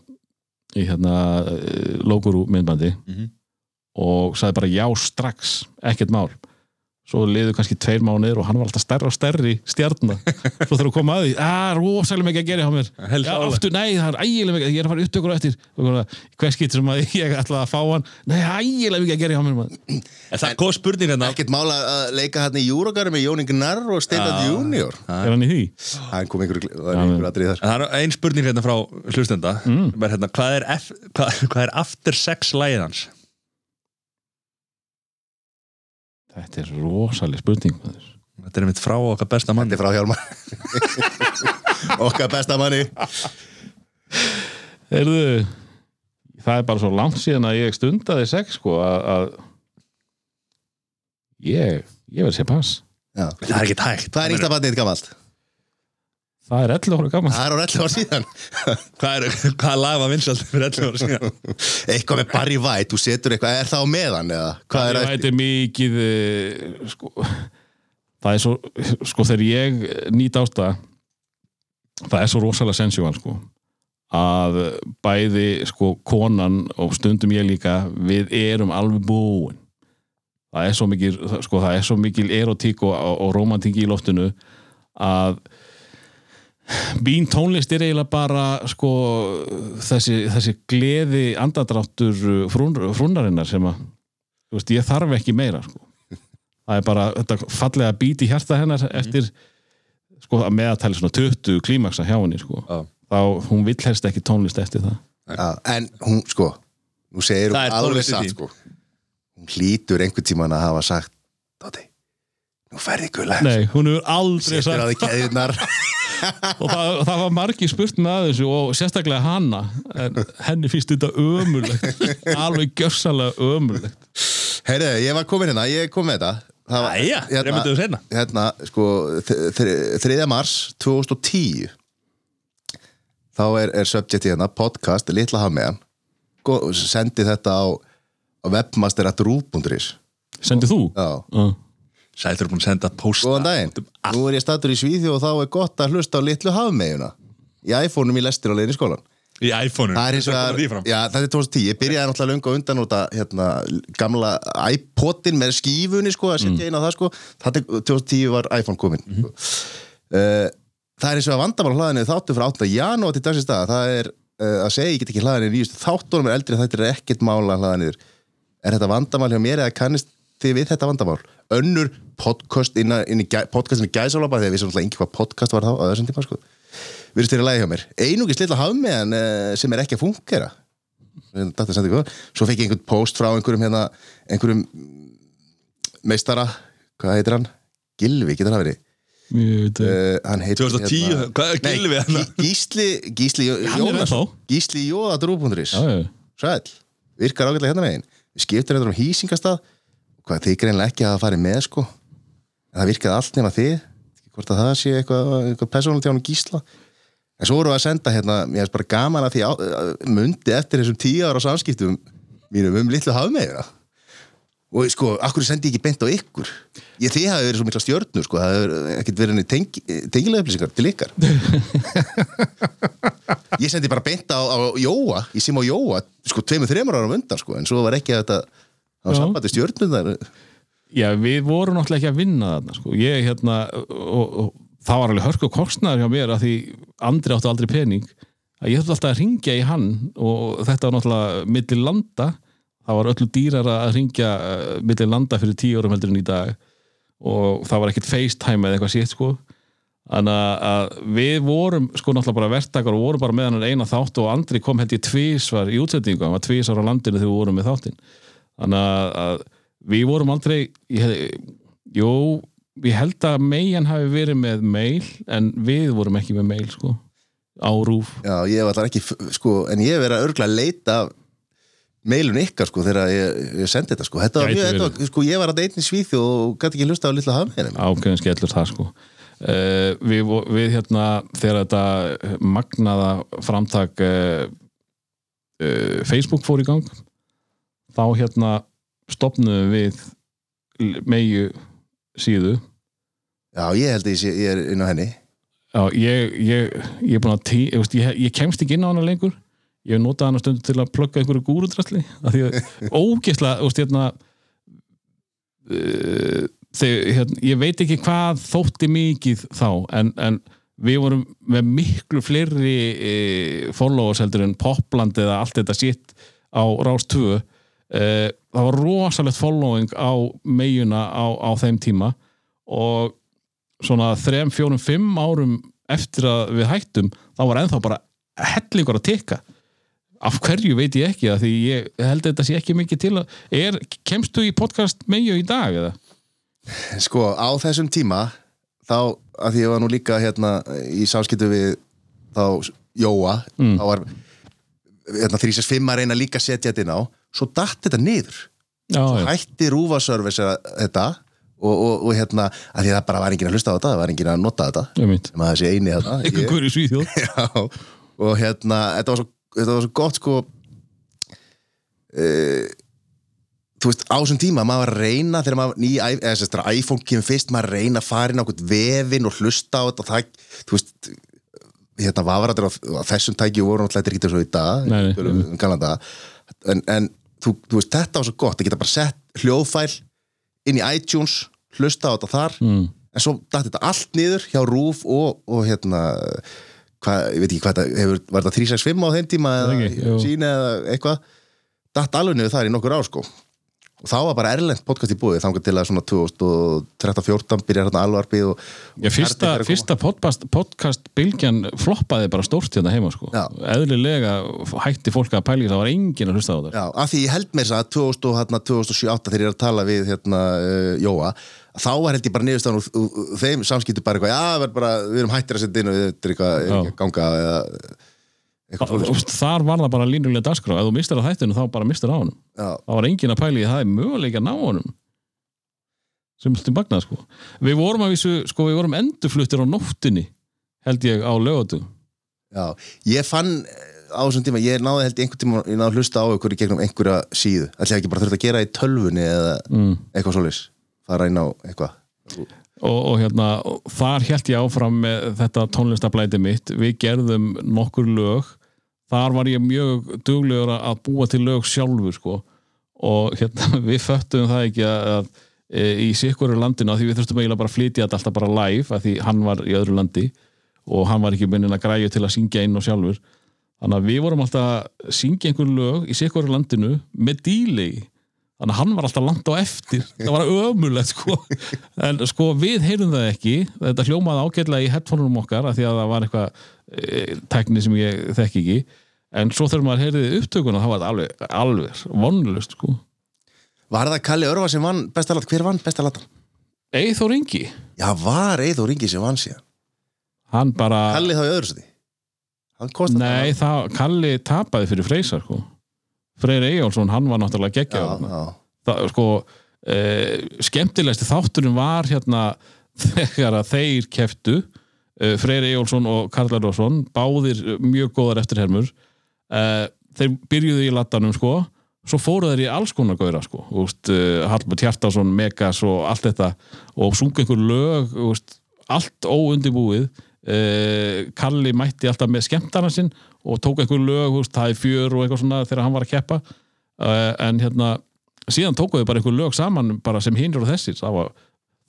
í hérna uh, Loguru myndbandi Mhm. og sagði bara já strax, ekkert mál svo liðu kannski tveir mánuðir og hann var alltaf stærri og stærri stjarnar svo þurfa að koma að því, að rosalega mikið að gera hjá mér. Helst já, aftur, nei, það er ægilega mikið ég er að fara upptökur á eftir. Og svona, hver skipt sem að ég ætlaði að fá hann? Nei, ægilega mikið að gera hjá mér maður. En það kom spurning hérna. Ekkert mála að leika hérna í Júrogarum með Jón Ingi Narr og Steinland Já. Junior. Er hann í því? Það kom einhver, var Já, einhver atrið þar. Það er ein spurning hérna frá hlustenda. Mm. hérna, hvað, er F, hvað, hvað er after sex lægið hans? Þetta er rosalega spurning maður. Þetta er mitt frá okkar besta mann Þetta er frá Hjálmar [LAUGHS] Okkar besta manni Heyrðu, það er bara svo langt síðan að ég stundaði sex sko að, að ég, ég verð sér pass Já. Það er ekki tækt Hvað er yngsta bandið þitt gamalt? Það er 11 ára gaman Það er á 11 ár síðan [LAUGHS] Hvað er, hvað lag var vinsalt fyrir 11 ára síðan? Eitthvað með Barry White, þú setur eitthvað Er það á meðan eða? Hvað er það eftir? er mikið eh, sko, það er svo sko þegar ég nýt ásta það er svo rosalega sensual sko að bæði sko konan og stundum ég líka við erum alveg búin það er svo mikil sko það er svo mikil erotík og, og, og romantík í loftinu að Bín tónlist er eiginlega bara sko þessi, þessi gleði andadráttur frún, frúnarinnar sem að þú veist, ég þarf ekki meira sko. það er bara þetta fallega bít í hjarta hennar eftir sko að meðatæli svona 20 klímaksa hjá henni sko. Já. þá hún vill helst ekki tónlist eftir það Já, en hún, sko Nú segir hún er alveg satt, sko Hún hlýtur einhvern tímann að hafa sagt Dóti, nú ferði gulla Nei, hún hefur aldrei Setur á sagt því keðjurnar [LAUGHS] og það, það var margir spurt með þessu og sérstaklega hanna en henni finnst þetta ömurlegt alveg gjörsalega ömurlegt Heyrðu, ég var komin hérna, ég kom með þetta Það var- Æja, seinna. Hérna, sko, 3. mars 2010 Þá er, er subjecti hérna, podcast, litla hafmeðan Sendi þetta á, á webmaster.rú.is Sendið þú? Já, Já. Sæður er búin að senda posta góðan daginn út um. Nú er ég statur í Svíþjóð og þá er gott að hlusta á litlu hafmeðuna Í iPhone-um í lestir á leiðin í skólan Í iPhone-u Það er hins vegar, já, þetta er 2010 Ég byrjaði náttúrulega löngu að undanóta hérna, gamla iPodin með skífunni sko, að setja inn á það sko. það er, 2010 var iPhone komin sko. uh, Það er hins vegar vandamál á hlaðinu þáttu frá 8. janúar til dagsins dag það er uh, að segja, ég get ekki hlaðinu nýjustu þáttunum er eldri þetta er ekkert mála hlaðinu Er þetta vandamál hjá mér eða kannist þið við þetta vandamál? Önnur podcast inn, inn í gæ, podcastin í gæsalópa þegar við sem náttúrulega ekki hvað podcast var þá á þessum tíma sko virðist þér að lægi hjá mér einungis litla hafmeðan uh, sem er ekki að fungera Þetta sendi góð. svo fekk ég einhvern post frá einhverjum hérna, einhverjum meistara hvað heitir hann? Gilvi, getur það verið Ég veit það. uh, hann heitir 2010, hvað er Gylfi hann? Gí- Gísli Gísli Jó- Hann Jónas. Gísli Já, já. Sæl, virkar ágætlega hérna megin við skiptum þetta um hýsingastað hvað þið greinlega ekki að fara með sko það virkaði allt nema þið. Hvort að það sé eitthvað, eitthvað persónum til hann gísla. En svo vorum við að senda hérna mér er bara gaman að því á, að mundi eftir þessum tíu ára samskiptum mínum um litlu hafmeðina og sko, akkur sendi ég ekki beint á ykkur? Ég þið hafi verið svo mikla stjörnur sko, það hefur ekkert verið tengi, tengilega upplýsingar til ykkar. [LAUGHS] Ég sendi bara beint á, á Jóa, ég sem á Jóa sko tveimur, þreimur ára undan sko en svo var ekki þetta á sambandi stjörnundar Já, við vorum náttúrulega ekki að vinna þarna sko. ég hérna og, og það var alveg hörku kostnaður hjá mér að því Andri átti aldrei pening. Að ég þurfti alltaf að ringja í hann og þetta var náttúrulega milli landa. Það var öllu dýrar að ringja uh, milli landa fyrir tíu árum heldur en í dag. Og það var ekkert FaceTime eða eitthvað sétt sko. Þannig að- við vorum sko náttúrulega bara verktakar og vorum bara með hann eina þátt og Andri kom held ég tvísvar í útsendingu, hann var tvísvar á landinu þegar við vorum með þáttinn. Þannig að við vorum aldrei jú, ég held að megin hafi verið með mail en við vorum ekki með mail sko á rúf Já, ég var alltaf ekki, sko, en ég hef verið að örgla að leita af mailun ykkar, sko, þegar ég, ég sendi þetta, sko. Þetta var mjög, þetta var, sko, ég var að einn í Svíþjóð og gæti ekki hlusta á litla hafmeinum. ákveðin skellur það sko uh, við, við hérna þegar þetta magnaða framtak uh, uh, Facebook fór í gang þá hérna stopnuðum við megu síðu. Já, ég held að ég, er inn á henni. Já, ég, ég, ég að tí, ég, ég, ég kemst ekki inn á hana lengur. Ég hef notað hana stundu til að plugga einhverju gúrudrasli [LAUGHS] af því að ógeðslega hérna, þegar, hérna ég veit ekki hvað þótti mikið þá en, en við vorum með miklu fleiri e, followers heldur en Popland eða allt þetta sitt á Rás 2 e, það var rosalegt following á meginna á, á þeim tíma og svona þrem, fjórum, fimm árum eftir að við hættum þá var ennþá bara hellingur að tikka. Af hverju veit ég ekki því ég held að þetta sé ekki mikið til að er, kemstu í podcast meju í dag eða? Sko, á þessum tíma, þá, að því ég var nú líka hérna í samskiptu við þá Jóa, þá var hérna 365 að reyna líka setja þetta inn á, svo datt þetta niður. Já, Svo hætti rúfaservice þetta og, og, og hérna, að því það bara var enginn að hlusta á þetta, það var enginn að nota þetta, sem að þessi eini þetta. Ég- einhver í Svíþjóð [LAUGHS] Já, og hérna þetta var svo, þetta var svo gott sko e, þú veist, á þessum tíma maður reyna þegar maður ný, eða sérst, þegar iPhone kemur fyrst, maður að reyna að fara inn á okkur vefin og hlusta á þetta og það, þú veist hérna vafaratur á, á þessum tæki voru náttúrulega ekki svo í dag um daga. En, en þú, þú veist, þetta var svo gott að geta bara sett hljóðfæl inn í iTunes hlusta á þetta þar. Mm. en svo dætti þetta allt niður hjá Rúf og, og hérna hvað, ég veit ekki hvað þetta hefur, var þetta 365 á þeim tíma eða sína eða eitthvað? Dætt alveg niður þar í nokkur ár sko og þá var bara erlend podcast í búið þangar til að svona 2013-14 byrjar hérna alvarpið og, Já, fyrsta, að fyrsta podcast, podcast bylgjan floppaði bara stórt hérna heima sko. Eðlilega hætti fólk að pæli það var enginn að hlusta á það Já, af því ég held mér að 2000, og, hérna, 2007 þegar ég er að tala við hérna, uh, Jóa þá var held ég bara niðurstaðan úr, úr, úr þeim samskipti bara eitthvað, já, við erum, bara, við erum hættir að setja inn og þetta er eitthvað, að ganga eða þar var það bara línulega dagskrá. Ef þú mistir að þættinu þá bara mistir á honum. Já, það var enginn að pæli það er möguleika að ná honum. Sem til magnað sko. Við vorum að vísu, sko við vorum endurfluttir á nóttinni held ég á lögatu Já, ég fann eh, á þessum tíma, ég náði held einhvern tíma ég náði að hlusta á ykkur í gegnum einhverja síðu. Ætla ég ekki bara þurft að gera í tölvunni eða mm. eitthvað svoleiðis, fara inn á eitthvað. Og, og hérna og þar held ég áfram með þetta tónlistablæti mitt. Við gerðum nokkur lög þar var ég mjög duglegur að- að búa til lög sjálfur sko. Og hérna [LAUGHS] við föttum það ekki að, að e, í sikkur landinu að því við þurftum eiginlega bara að flytja þetta alltaf bara live að því hann var í öðru landi og hann var ekki minnin að græja til að syngja inn og sjálfur. Þannig að við vorum alltaf að syngja einhver lög í sikkur landinu með delay þannig að hann var alltaf langt á eftir. Það var ömulegt sko. [LAUGHS] En sko við heyrðum það ekki. Þetta hljómaði ágætlega í headphoneum okkar af því að það var eitthvað tekni sem ég þekki ekki. En svo þegar maður heyrði upptökuna þá var þetta alveg, alveg vonlust sko. Var það Kalli Örva sem vann besta lat, hver vann besta latan? Eithor Ingi, Já, var Eithor Ingi sem vann síðan? Hann bara Kalli þá í öðru seti nei, það, Kalli tapaði fyrir Freysar sko. Freyr Eyjálsson, hann var náttúrulega já, það, sko, eh, skemmtilegsti þátturinn var hérna [LAUGHS] þegar að þeir keftu eh, Freyr Eyjólfsson og Karl Erfarsson báðir eh, mjög góðar eftirhermur. Eh, þeir byrjuðu í lattanum sko, svo fóru þeir í alls konar gauðra sko, úst, Hallbjörn Hjartarsson Megas og allt þetta. Og sungu einhver lög, úst, allt óundibúið Kalli mætti alltaf með skemmtana sinn og tók einhver lög, það er fjör og eitthvað svona þegar hann var að keppa. En hérna síðan tókuðu bara einhver lög saman bara sem hinur og þessir. Það var,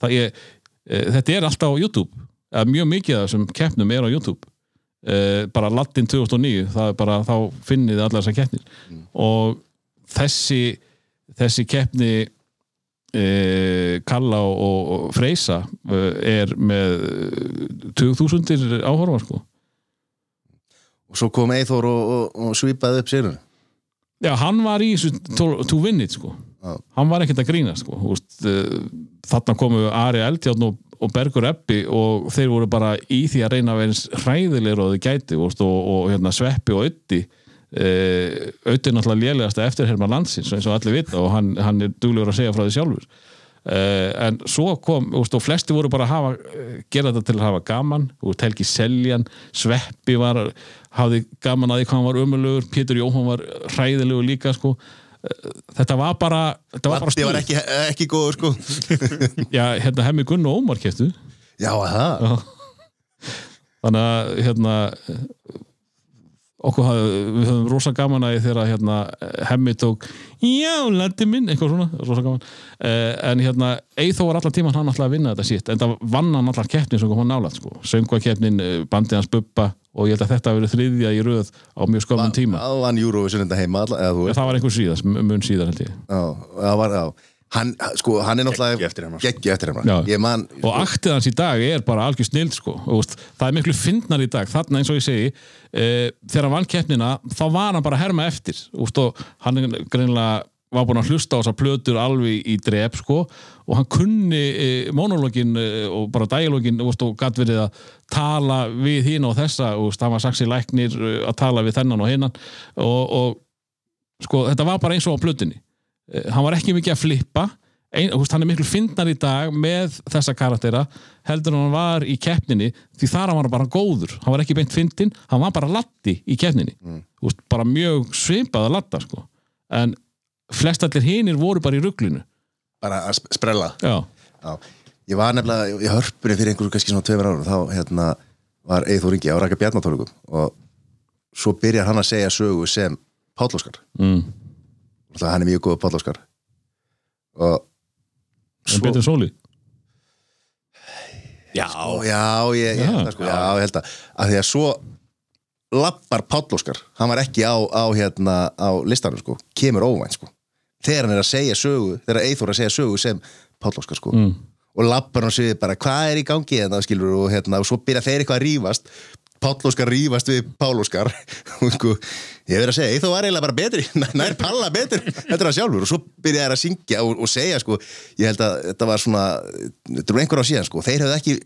það ég, e, þetta er alltaf á YouTube eða mjög mikið af þessum keppnum er á YouTube. Uh, bara Latin 2009 það er bara, þá finnið allar þessar keppnir. Og þessi þessi keppni uh, Kalla og, og, Freysa uh, er með 2000 áhorfa sko. Og svo kom Eithor og, og, og svipaði upp sérun Já, hann var í to, to win it sko. Hann var ekkert að grína sko. Uh, þarna komu Ari Eldjárn og, og Bergur Eppi og þeir voru bara í því að reyna að vera eins hræðilegur og þau gæti og, og hérna, Sveppi og Ötti Ötti er náttúrulega lélegasta eftirherma landsins eins og allir vita og hann, hann er duglegur að segja frá því sjálfur uh, en svo kom og flesti voru bara að hafa, eh, gera þetta til að hafa gaman veist, Helgi Seljan, Sveppi var hafði gaman að því hvað hann var ömulugur Pétur Jóhann var hræðilegur líka sko. Þetta var bara þetta var bara Latti var ekki, ekki góður sko. [LAUGHS] Já, hérna hemmi Gunn og Ómar keftu Já, það? Þannig að hérna okkur hafði, við höfum rosa gaman að þegar hérna hemmi tók já, landi minn, eitthvað svona rosa gaman, eh, en hérna Eithó var allan tíman hann alltaf að vinna þetta sitt en það vann hann allar keppnin sem kom hann nálat sko. söngvakeppnin, eh, bandið hans Bubba og ég held að þetta hafi verið þriðja í röð á mjög skömmum tíma, Það var Eurovision þetta heima alla, eða það var einhver síðast mun síðar held ég. Já, það var, já. Hann, sko, hann er náttúrulega sko. Geggju eftir. Ég man og aktið hans í dag er bara algjör snild sko. Það er miklu fyndnar í dag. Þarna eins og ég segi e, þegar hann vann keppnina þá var hann bara að herma eftir. Og hann er greinilega var búin að hlusta á þessar plötur alveg í drep sko, og hann kunni e, monologin e, og bara dialogin veist, og gætt verið að tala við hín og þessa og veist, hann var saksi læknir e, að tala við þennan og hinnan og, og sko, þetta var bara eins og á plötunni Eh, hann var ekki mikið að flippa ein, húst, hann er miklu fyndnar í dag með þessa karaktera heldur hann var í keppninni því þar hann var bara góður hann var ekki beint fyndin, hann var bara latti í keppninni mm. húst, bara mjög svipað að latta sko. en flestallir hinir voru bara í rugglinu bara að sp- sprella. Já, Já, ég var nefnilega í hörpunni fyrir einhverju kannski svona tveimur árum þá hérna var Eithor Ingi á Raka Bjarnatólugum og svo byrjar hann að segja sögu sem Páll Óskar. Mm. Hann er mjög góð Páll Óskar. Og en betur sóli? Já, Ó, já, ég, ég, sko, já, ég held að að því að svo lappar Páll Óskar. Hann var ekki á, á, hérna, á listanum sko, kemur óvænt sko þegar hann er að segja sögu, þegar Eithor er að segja sögu sem Páll Óskar sko. Mm. og lappar hann sig bara hvað er í gangi hérna skilur og, hérna, og svo byrja þeir eitthvað að rífast. Páll Óskar rífast við Pál Óskar. [LAUGHS] Og sko, ég verð að segja, Eithor var eiginlega bara betri [LAUGHS] nær Palla betri, þetta er hann sjálfur. Og svo byrja þeir að syngja og, og segja sko, ég held að þetta var svona þetta var einhver á síðan sko, þeir hefðu ekki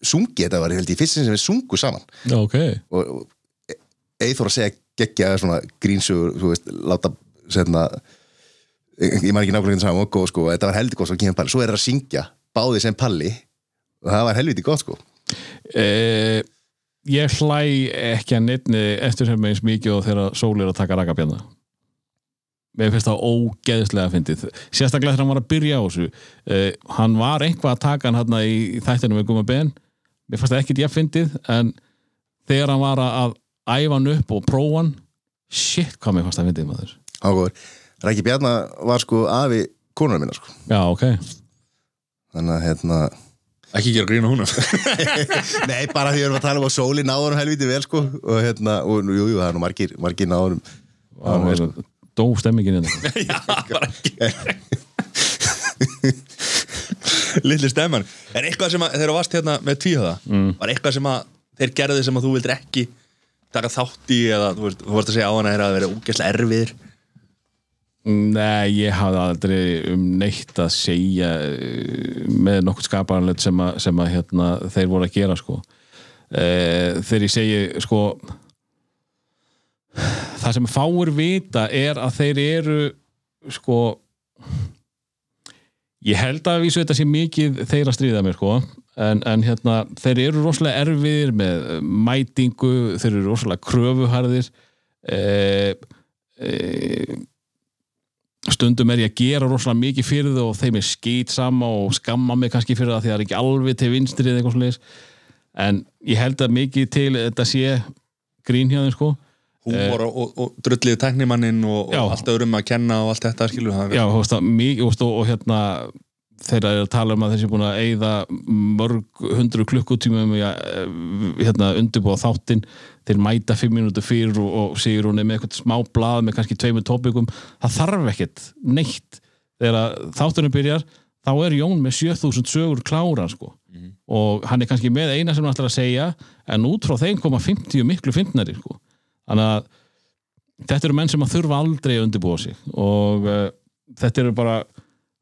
sungið, þetta var ég held í fyrst sem við sungu saman. Já, ok. Og, og Eithor að segja geggja svona grínsögur, þú veist, láta setna, ég man ekki nákvæmlega saman og sko, þetta var heldur gott svo kemur Palli, svo er það að syngja báði sem Palli. Og það var helviti gott sko. Eh, ég hlæ ekki að nefni eftir sem eins mikið og þegar sól er að taka rakabjörna mér finnst það ógeðslega fyndið. Sérstaklega þegar hann var að byrja á þessu. Eh, hann var eitthvað að taka hann hann í, í þættinu með Guma Ben. Mér fannst það ekkit ég fyndið en þegar hann var að æfa hann upp og prófa hann shit hvað mér fannst það fyndið maður. Ágóður, Rækki Bjarnar var sko afi konunar minna sko. Já ok, þannig að hérna ekki gera grína húnum [LAUGHS] nei, bara því við erum að tala um að sóli náður helviti vel sko. Og hérna, og jú, jú, það er nú margir, margir náður það var dó stemmingin hérna. [LAUGHS] Já, bara ekki. Lilli stemman. Er eitthvað sem að, þegar þú varst hérna með tvíhöða mm. Var eitthvað sem að þeir gerði sem að þú vildir ekki taka þátt í eða þú veist, þú vorst að segja á hana að vera úgeslega erfiðir Nei, ég hafði aldrei um neitt að segja eh, með nokkuð skaparanlegt sem, að- sem að hérna, þeir voru að gera sko. e, þegar ég segi sko það sem fáir vita er að þeir eru sko ég held að vísu þetta sé mikið þeir að stríða mér sko en, en hérna, þeir eru rosalega erfiðir með eh, mætingu þeir eru rosalega kröfuharðir e, e, stundum er ég að gera rosalega mikið fyrir þau og þeim er skýt sama og skamma mig kannski fyrir það því að það er ekki alveg til vinstri eða eitthvað svoleiðis. En ég held að mikið til þetta sé grín hjá þeim sko. Húmor og, og, og drulliði teknimannin og, og allt öðrum að kenna og allt þetta skilu það já, og hérna þeirra er að tala um að þessi búin að eyða mörg hundru klukkutímum í að eh, hérna, undirbúa þáttinn. Þeir mæta fimm mínútur fyrir og, og sigur hún er með eitthvað smá blað með kannski tveimur tópikum það þarf ekkert neitt. Þegar þáttunum byrjar þá er Jón með 7000 sögur klára sko. og hann er kannski með eina sem hann ætlar að segja en út frá þeim koma 50 miklu fyndnari sko. þannig að þetta eru menn sem að þurfa aldrei að undirbúa sig. Og uh, þetta eru bara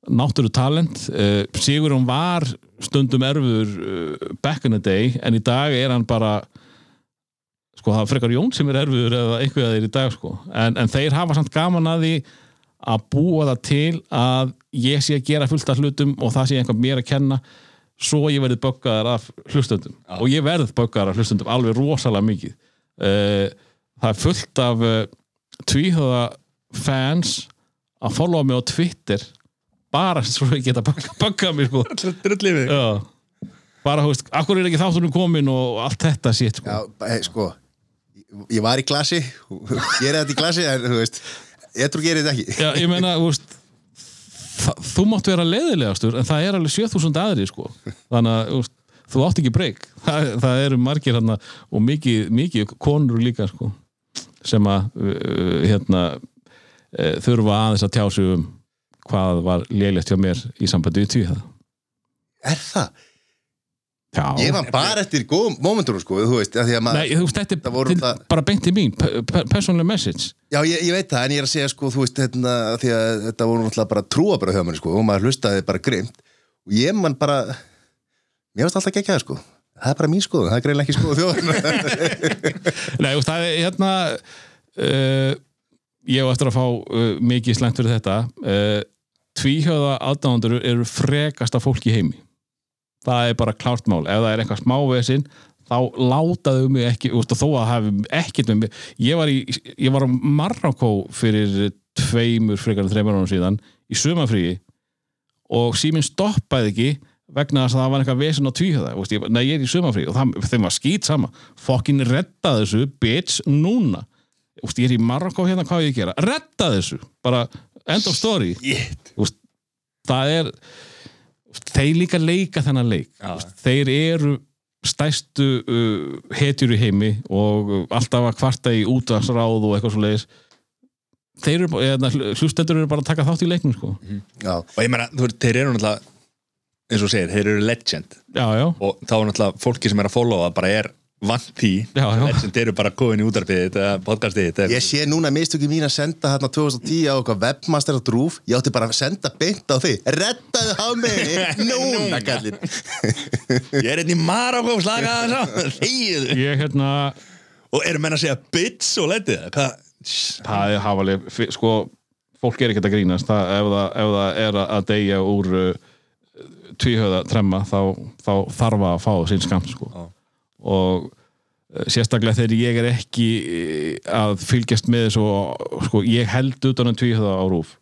náttúru talent uh, Sigurðun var stundum erfur uh, back in the day en í dag er hann bara sko það frekar Jón sem er erfur eða einhverja þeir í dag sko. En, en þeir hafa samt gaman að því að búa það til að ég sé að gera fullt af hlutum og það sé einhver mér að kenna svo ég verði böggaðar af hlustundum og ég verð böggaðar af hlustundum alveg rosalega mikið. Uh, það er fullt af tvíhöða fans að followa mig á Twitter bara svo ég geta bögga mig sko Drullið við Já. bara, hú veist, akkur er ekki þáttunum komin og allt þetta sétt sko. Já, hey, sko ég- ég var í glasi gera þetta í glasi en þú veist ég trú gerir þetta ekki Já, ég meina, þú veist þú mátt vera leiðilegastur en það er alveg 7000 aðri sko. þannig að þú, veist, þú átt ekki breyk það, það eru margir hann og mikið, mikið konur líka sko, sem að uh, hérna uh, þurfa aðeins að tjá sig um hvað var lélægt hjá mér í sambandi við tvíða er það? Já, ég var bara eftir góðum momentur sko, þú veist, af því að maður Nei, þú veist, þetta er það- bara beint til mín pe pe personal message. Já, ég, ég veit það, en ég er að segja, sko, þú veist, hérna, því að þetta voru náttúrulega bara trúabröð hjá mér, sko, og maður hlustaði bara grimt og ég man bara mér varst alltaf ekki það, sko. Það er bara mín skoðun, það er greinlega ekki skoðun þjóðan [LAUGHS] Nei, þú veist, það er hérna uh, ég hef eftir að fá uh, mikið slengt fyrir þetta. Uh, tvíhjöða aðdándur eru frekasta fólk í heimi. Það er bara klárt mál. Ef það er eitthvað smávesinn þá látaðu mig ekki, og þó að hafi ekkert með mig, ég var, í, ég var á Marrakó fyrir tveimur frekar en þreimur árum síðan í sumafríi og síminn stoppaði ekki vegna þess að það var eitthvað vesen á ég, nei, ég er í sumafrí og það, þeim var skýt sama. Fokkin redda þessu, bitch, núna. Veist, ég er í Marokko hérna, hvað ég gera? Redda þessu, bara end of story. Veist, það er veist, þeir líka leika þennan leik. Þú veist, þeir eru stæstu uh, hetjur í heimi og alltaf að kvarta í útvarsráð og eitthvað svo leiðis þeir eru, eða, hlustendur eru bara að taka þátt í leiknum sko. Já, Og ég meina, þeir eru náttúrulega eins og segir, þeir eru legend. Já, já, og þá er náttúrulega fólki sem er að followa bara er vant því Já, já. legend eru bara komin í útarpið þitt eða podcastið þitt eða- ég sé núna mistöki mín að senda hérna 2010 á okkar webmaster á drúf. Ég átti bara að senda beint á því reddaðu hafmeginni, [LAUGHS] núna kallinn. Ég er einn í Marokko, slaka aðeins [LAUGHS] á Þegiðu ég hérna Og eru menn að segja bits og letið það? Er hafaleg, sko fólk er ekkert að grínast. Það, ef, það, ef það er að deyja úr uh, tvíhöða tremma þá, þá þarf að fá sín skamt sko. Og uh, sérstaklega þegar ég er ekki uh, að fylgjast með þessu og sko, ég held utan um tvíhöða á rúf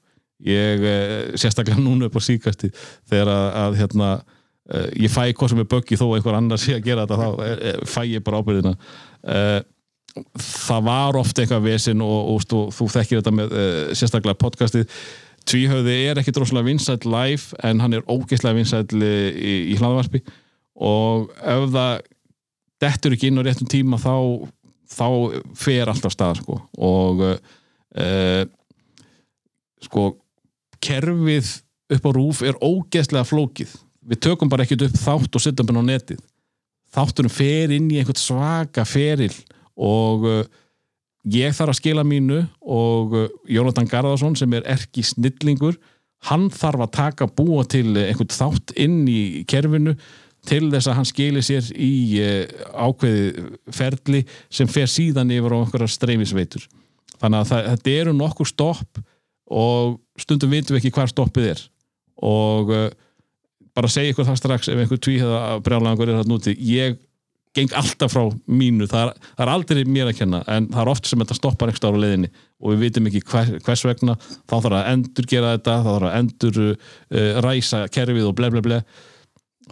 ég uh, sérstaklega [LAUGHS] núna upp á síkasti þegar að, að hérna ég fæ hvað sem er böggi þó einhver annar sé að gera þetta þá fæ ég bara ábyrðina það var ofta eitthvað vesinn og, og, og þú þekkir þetta með sérstaklega podcastið. Tvíhöfði er ekki droslega vinsæll live en hann er ógeðslega vinsæll í, í hlaðvarpi. Og ef það dettur ekki inn á réttum tíma þá, þá fer alltaf stað sko. og uh, sko kerfið upp á rúf er ógeðslega flókið við tökum bara ekkert upp þátt og setjum bara á netið þáttunum fer inn í einhvern svaka feril og uh, ég þarf að skila mínu og uh, Jónatan Garðarsson sem er erki snillingur hann þarf að taka búa til einhvern þátt inn í kerfinu til þess að hann skili sér í uh, ákveði ferli sem fer síðan yfir á einhverjar streymisveitur. Þannig að það, þetta eru nokkur stopp og stundum vitum við ekki hvar stoppið er. Og uh, bara segja ykkur það strax ef einhver tvíhæða brjálangur er það núti ég geng alltaf frá mínu. Það er, það er aldrei mér að kenna en það er oft sem þetta stoppar ekki ára leiðinni. Og við vitum ekki hver, hvers vegna. Þá þarf að endur gera þetta þá þarf að endur uh, ræsa kerfið og ble ble ble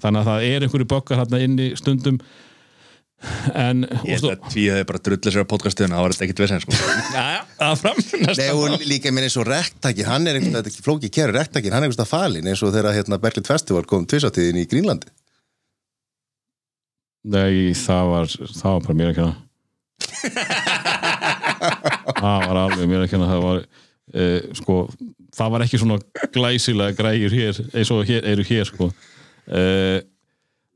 þannig að það er einhverju bökkar hérna inni stundum. En Ég held að tví hefði bara drullið sér á podcastuðuna, þá var þetta ekkit vesen sko. [LAUGHS] Nei, og líka minn eins og rektakin, hann er einhvern veginn, flóki kæru rektakin, hann er einhvern veginn falin eins og þegar hérna Berglind Festival kom tvisatíðin í Grínlandi. Nei, það var, það var bara mér að kenna. [LAUGHS] Það var alveg mér að kenna það var uh, sko, það var ekki svona glæsilega græjur hér eins og hér, eru hér sko uh,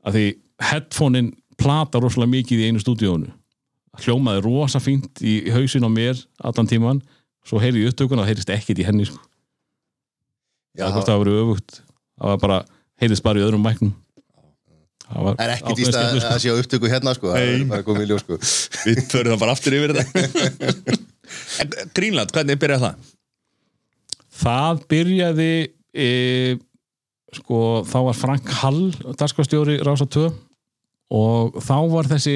að því headphonein plata rosalega mikið í einu stúdíónu hljómaði rosa fínt í hausin á mér allan tíman, svo heyrði ég upptökun og heyrðist ekkit í henni sko. Já, það, var öfugt það var bara, heyrðist bara í öðrum mæknum það er ekki ákveðin dýst að, skemmtun, sko. að sé á upptöku hérna, sko. Það er bara komið í ljós, sko. [LAUGHS] Við förum það bara aftur yfir þetta [LAUGHS] En Greenland, hvernig byrjaði það? Það byrjaði e, sko, þá var Frank Hall dagskvæðstjóri Rása 2 og þá var þessi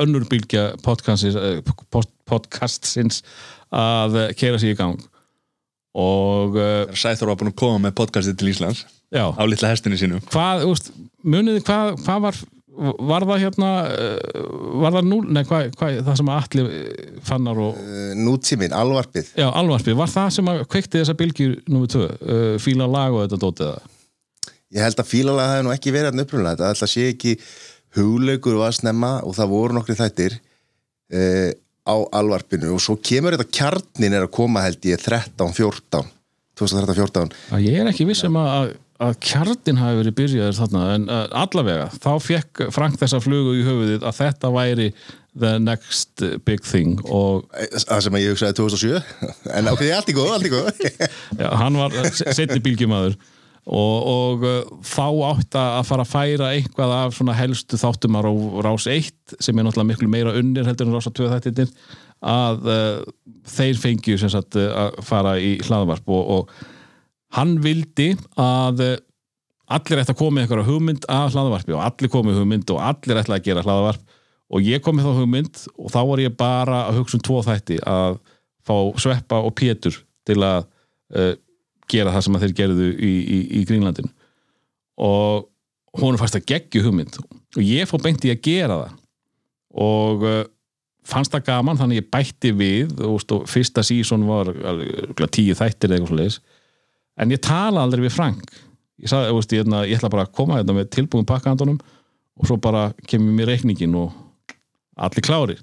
önnur bylgja podcastsins, eh, að keira sig í gang. Og eh, Sæþór var búin að koma með podcastið til Íslands já, á litla hestinu sínu. Hvað, úst, muniði hvað, hvað var var það hérna eh, var það nú, nei hvað, hvað það sem allir fannar og Nútíminn, alvarpið. já, alvarspið, var það sem að kveikti þessa bylgjur númer 2, uh, fíla lag og þetta dótið það Ég held að fílalega hefði nú ekki verið hann upprunlega. Þetta ætla sé ekki hugleikur var snemma og það voru nokkri þættir uh, á alvarpinu. Og svo kemur þetta kjarnin er að koma held ég 13-14 2013-14 að ég er ekki viss um að, að kjartin hafi verið byrjaður þarna en uh, allavega, þá fekk Frank þessa flugu í höfuðið að þetta væri the next big thing og það sem ég hugsaði 2007 [LAUGHS] en ok, allt í góð, allt í góð [LAUGHS] hann var setni bylgjumæður og, og uh, þá átt að fara að færa eitthvað af svona helstu þáttum á rás 1 sem er náttúrulega miklu meira unnir heldur en rása 2 þættirnir að uh, þeir fengju sagt uh, að fara í hlaðvarp og, og hann vildi að uh, allir ætti að koma með einhverja hugmynd af hlaðvarpi og allir komið hugmynd og allir ætla að gera hlaðvarp og ég kom með þá hugmynd og þá var ég bara að hugsa um tvo þætti að fá Sveppa og Pétur til að uh, gera það sem þeir gerðu í, í, í Grínlandin og hún fannst að geggju hugmynd. Og ég fór beint í að gera það. Og uh, fannst það gaman þannig ég bætti við og, og fyrsta sísón var alveg tíu þættir eða eitthvað svoleiðis. En ég tala aldrei við Frank. Ég, sagði, þú veist, ég, hérna, ég ætla bara að koma þetta með tilbúin pakkahandunum og svo bara kemur mér reikningin og allir klárir.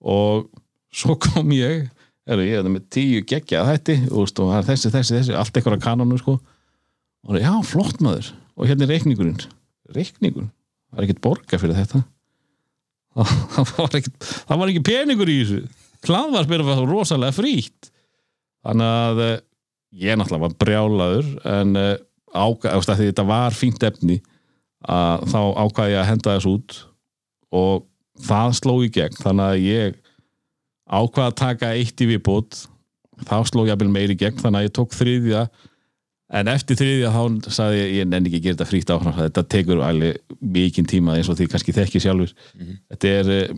Og svo kom ég er ég er þetta með tíu geggja og, veist, og það er þessi, þessi, þessi, allt eitthvað á kanonu sko. og það er, já, flott maður. Og hérna er reikningurinn. Reikningur, það er ekkert borga fyrir þetta. [LAUGHS] Það var ekki, það var ekki peningur í þessu. Hlaðvarp er að vera rosalega frítt. Þannig að eh, ég náttúrulega var brjálaður en ákvað, þú veist, að þetta var fínt efni að þá ákvaði ég að henda þess út. Og það sló í gegn þannig að ég ákvaði að taka eitt í viðbót. Þá sló ég að meiri í gegn þannig að ég tók þriðja. En eftir þriðja þá sagði ég, ég nenni ekki að gera þetta frítt áfram. Þetta tekur alveg mikinn tíma eins og því kannski þekki sjálfur þetta er eh,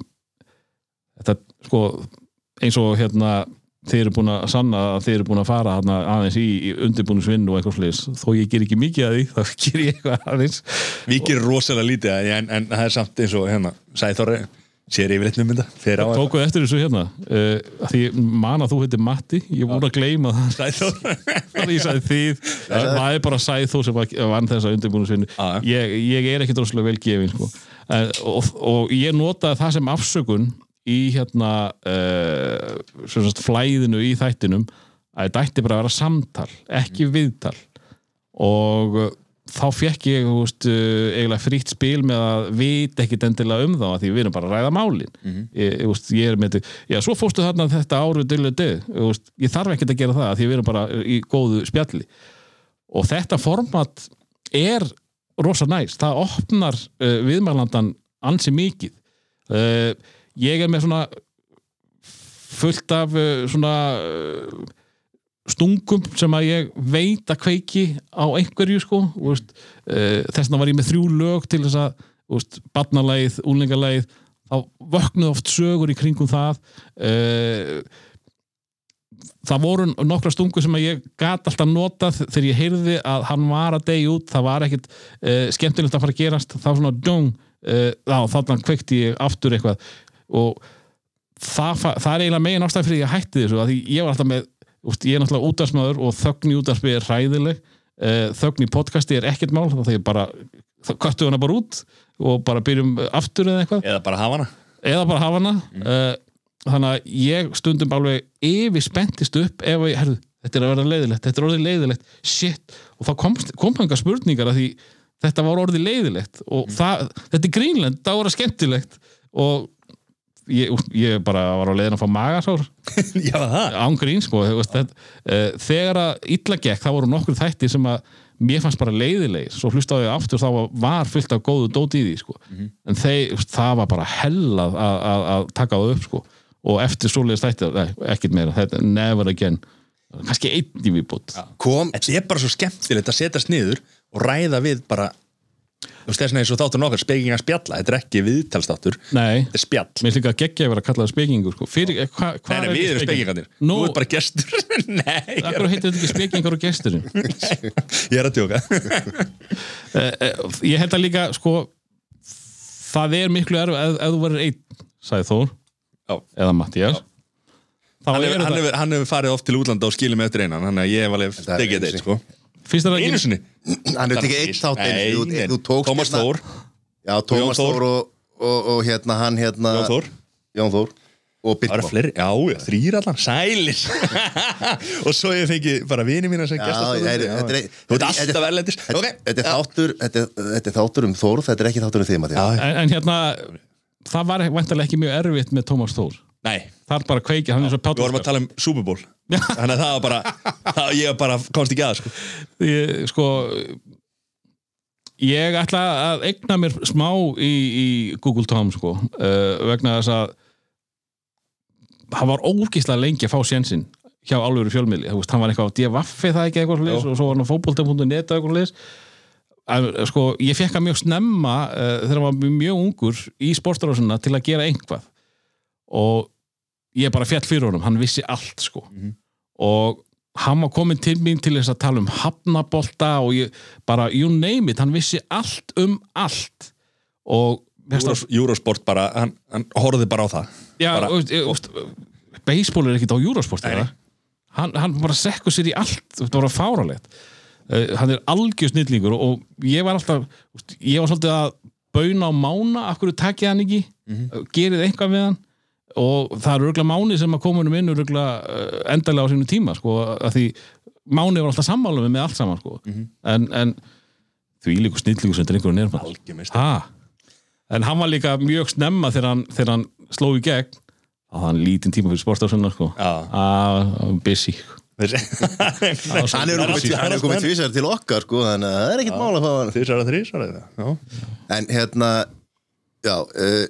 þetta sko eins og hérna þið eru búin að sanna að þið eru búin að fara hana, aðeins í, í undirbúnusvinn og eitthvað sliðis þó ég ger ekki mikið að því þá ger ég eitthvað aðeins. Við gerum rosalega lítið en, en það er samt eins og hérna Sæþór sér yfirleitt um þetta fyrir á þetta. tókuð eftir þessu hérna? Uh, því man að þú heitir Matti ég voru að gleyma það. Sæþór. [LAUGHS] Þannig ég sagði þið. Það er bara sæð þú sem vann þessa undirbúnusvinnu Já. ég, ég er ekki droslega vel gefin sko. en, og, og ég notaði það sem afsökun í hérna uh, sagt, flæðinu í þættinum að þetta ætti bara að vera samtal ekki viðtal. Og uh, þá fekk ég veist, uh, eiginlega frítt spil með að vita ekkit endilega um þá að því við erum bara að ræða málin. Ég, ég, veist, ég er með þetta, já svo fórstu þarna þetta árið dillu deg, veist, ég þarf ekkit að gera það að því við erum bara í góðu spjalli. Og þetta format er rosa næst, það opnar uh, viðmælandan ansi mikið. Uh, ég er með svona fullt af uh, svona stungum sem að ég veit að kveiki á einhverju sko veist, uh, þess vegna var ég með þrjú lög til þess að þú veist, barnalægið, úlingalægið þá vöknuð oft sögur í kringum það uh, það voru nokkra stungu sem að ég gat alltaf notað þegar ég heyrði að hann var að degja út það var ekkit uh, skemmtilegt að fara að gerast þá svona uh, þá kveikti ég aftur eitthvað. Og það, það er eiginlega megin ástæð fyrir því að ég hætti þessu að ég var alltaf með, úst, ég er náttúrulega útdagsmaður og þögn í útdagsmi er hræðileg. Uh, þögn í podcasti er ekkert mál þá þegar bara, köttu hana bara út og bara byrjum aftur eða eitthvað. Eða bara hafa hana. Eða bara hafa hana. Uh, þannig að ég stundum alveg yfir spenntist upp ef ég, herðu, þetta er að vera leiðilegt þetta er orðið leiðilegt, shit. Og þá kom, kom hanga spurningar að því þetta var orðið leiðilegt og það, þetta er grínlend, það var skemmtilegt. Og ég, ég bara var á leiðin að fá magasár. [LAUGHS] Já, það. Án grín sko þetta, uh, þegar að illa gekk þá voru nokkur þættir sem að mér fannst bara leiðilegir. Svo hlustaði ég aftur þá var fullt af góðu dót í því sko. en þeir, það var bara hellað að, að, að taka það upp sko. og eftir svoleiðis þætti, ekkert meira. Þetta er never again. Kannski einn í viðbútt kom, Þetta er bara svo skemmtilegt að setjast niður og ræða við bara þess vegna eins og þáttur nokkar spekinga spjalla Þetta er ekki viðtalstáttur, nei, þetta er spjall. Mér líka geggja að vera að kalla það spekingur sko. fyrir, eh, hva, hva Nei, nei, við erum spekingarnir. Nú, Þú ert bara gestur. [LAUGHS] Nei, er, akkur heitir þetta ekki spekingar og gesturinn? [LAUGHS] Ég er að tjóka [LAUGHS] Eh, eh, ég held að líka sko það er miklu erf ef, ef þú verður einn, sagði Þór Já. eða Mattías þá hann, er hefur, hann, hann farið oft til útlanda og skilið með eftir einan Þannig að ég alveg Það er tekið einu þetta eitt sko. fyrst er ekki sinni eitt þátt einu, þú, nei, þú tókst Tómas hérna- Þór, já, Tómas Þór. Þór og, og, og hérna hann hérna Jón Þór. Jón Þór og Það eru Birkmo fleiri, já, já, þrýr allan, sælis [LAUGHS] Og svo ég fengi bara vini mína sem Já, gestastóður ég er- þetta er- Þú ert þetta er- alltaf erlendis. Þetta þetta er þáttur þetta er- þetta er þáttur um Þór, þetta er ekki þáttur um þig Matti Já, en, en hérna, það var vantarlega ekki mjög erfitt með Tómas Þór Nei, það er bara kveikið, hann er svo við vorum að tala um Super Bowl. Þannig að það var bara það, Ég bara komst ekki að sko. ég, sko ég ætla að eigna mér smá í, í Google Tom sko, uh, vegna þess að hann var ógíslega lengi að fá sénsinn hjá alvöru fjölmiðli, þú veist, hann var eitthvað á DFF það ekki eitthvað leis og svo var hann á fótbolta.net eitthvað leis en, sko, ég fekk hann mjög snemma uh, þegar hann var mjög ungur í sportarásuna til að gera einhvað og ég bara fjall fyrir honum, hann vissi allt sko. Og hann var komin til mín til þess að tala um hafnabolta og ég, bara you name it, hann vissi allt um allt. Og Euros, Eurosport bara, hann, hann horfði bara á það. Já, bara, og, og, baseball er ekkert á Eurosport hann, hann bara sekkur sér í allt þetta var fáralegt uh, hann er algjör snillingur og, og ég var alltaf ég var svolítið að bauna á mána hverju takið hann ekki? Mm gerið eitthvað við hann og það er örgulega máni sem að koma um inn örgulega endalega á sínu tíma sko, að því máni var alltaf sammála með allt saman sko. en, en því líku snillingur sem drengur Algjörmist Ha? En hann var líka mjög snemma þegar hann, þegar hann sló í gegn að hann lítinn tíma fyrir sportásunna sko. Að busy. [LAUGHS] Hann er komið, er tvísar til okkar sko, þannig að það er ekkert mál að fá hann. Þrísar að þrísar en hérna já uh,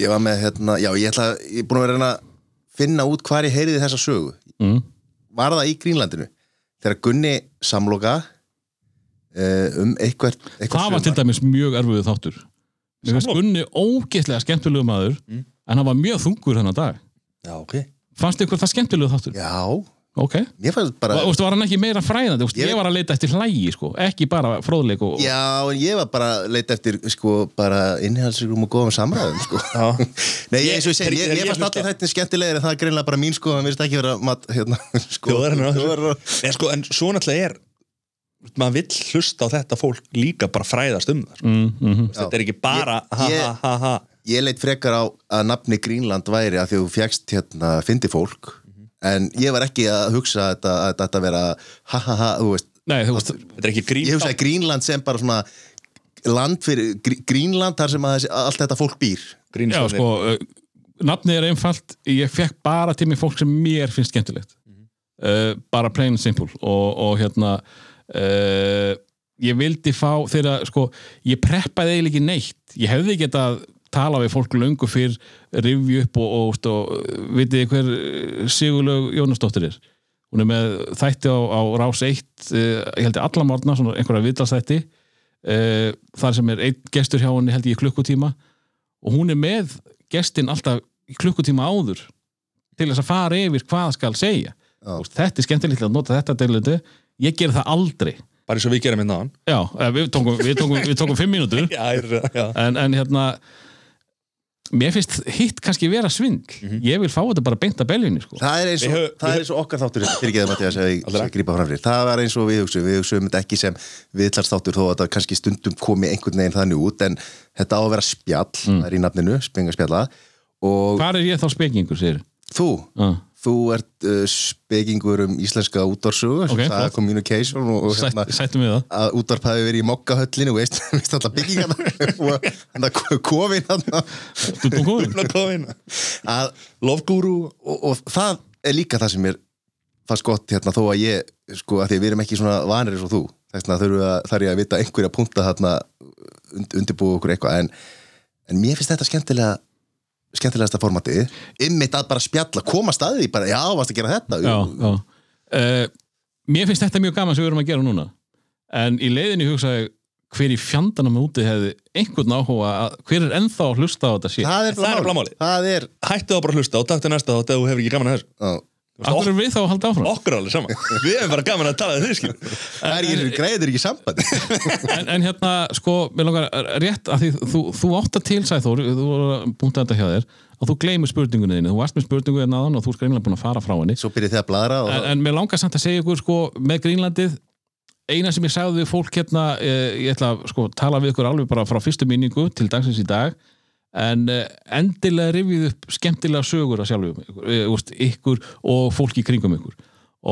ég var með hérna já ég ætla ég er búin að vera reyna að finna út hvar ég heyriði þessa sögu. Mm. var það í Grínlandinu? Þegar Gunni samloka uh, um eitthvað, Það var til dæmis mjög erfiðu þáttur? Gunni ógeðslega skemmtilegu maður en hann var mjög þungur þennan dag. Já ok. Fannst ykkur það skemmtilegu þáttur? já, Ok. Bara Var, var hann ekki meira fræðandi? Ég- ég var að leita eftir hlægi sko, ekki bara fróðleik og, Já, en ég var bara að leita eftir sko, bara innihaldsugum og góðum samræðum sko. [LAUGHS] Nei, ég, eins og ég segi, ég, ég ég fannst allir þættin skemmtilegir en það er greinlega bara mín sko, það virðist ekki vera mat, hérna, [LAUGHS] sko. En sko, en svo náttúrulega er maður vill hlusta á þetta fólk líka bara fræðast um það sko. mm, mm, Þetta er ekki bara Ég- ha ég- ha ha ha. Ég leitt frekar á að nafni Grínland væri að þú fjækst hérna fyndi fólk en ég var ekki að hugsa að þetta, að þetta vera ha ha ha, þú veist. Nei, þú veist Þetta er ekki grín ég hugsaði Grínland sem bara svona land fyrir, Grí- Grínland þar sem að allt þetta fólk býr. Já, sko, uh, nafnið er einfalt. Ég fekk bara til mig fólk sem mér finnst skemmtilegt. Uh, bara plain and simple. Og, og hérna uh, ég vildi fá þegar, sko, ég preppaði eiginlega ekki neitt. Ég hefði getað tala við fólk löngu fyrr rifju upp og, og, og vitið þið hver eh, Sigurlaug Jónasdóttir er? Hún er með þætti á, á rás 1 uh, ég held ég alla morgna, svona einhverja viðtalsþætti uh, þar sem er einn gestur hjá henni held ég í klukkutíma. Og hún er með gestin alltaf í klukkutíma áður til þess að fara yfir hvað skal segja. Úst, þetta er skemmtilegt að nota þetta deilundi ég ger það aldrei. Bara eins og við gerum hérna eh, við tókum, við tókum, við tókum fimm mínútur. [LAUGHS] Já, já. En, en hérna mér finnst hitt kannski vera svindl. Ég vil fá þetta bara beint að belvinni sko. Það er eins og, höf- það er eins og okkar þáttur það það var eins og við hugsaum, við hugsaum þetta ekki sem viðlars þáttur þó að þetta kannski stundum komi einhvern veginn þannig út en þetta á að vera spjall, það er í nafninu spengaspjalla og hvað er ég þá spekingur, segir þú. Uh. Þú ert uh, spekingur um íslenska útvarsögu, Ok, okay, það er communication og, og Sætt, hérna, að útvarp hafi verið í mokkahöllinu veist, [LAUGHS] veist alltaf byggingarna [LAUGHS] og hann að kofin hann að koma inn að Lofgúru og, og það er líka það sem er fannst gott hérna þó að ég sko að því að við erum ekki svona vanir eins og þú. Þess vegna að þarf ég að vita einhverja punta þarna und, undirbúið okkur eitthvað. En, en mér finnst þetta skemmtilega skemmtilegasta formatið ymmit að bara spjalla, koma staðið í bara já, varst að gera þetta? Já, já. Uh, mér finnst þetta mjög gaman sem við erum að gera núna. En í leiðinni hugsaði hver í fjandanum úti hefði einhvern áhuga að, hver er ennþá að hlusta á þetta shit? Það er Það er það er Hættu þá bara að hlusta og takk til næsta þátt ef þú hefur ekki gaman að þessu. Á, Akkur er við þá að halda áfram? Okkur er alveg sama. Við hefum bara gaman að tala um þið skil það er ekki, greiðir ekki samband en, en hérna, sko, mér langar rétt að því þú, þú átt að til, Sæþór þú voru að þetta hjá þér að þú gleymir spurningunni þinni, þú varst með spurningu hérna áðan og þú er greinlega búin að fara frá henni. Svo byrjið þið að bladra og en, en mér langar samt að segja ykkur sko, með Grínlandið eina sem ég sagði við fólk hérna eh, ég ætla að sko, en eh, endilega rifið upp skemmtilega sögur að sjálfu ykkur, eh, og fólk í kringum ykkur.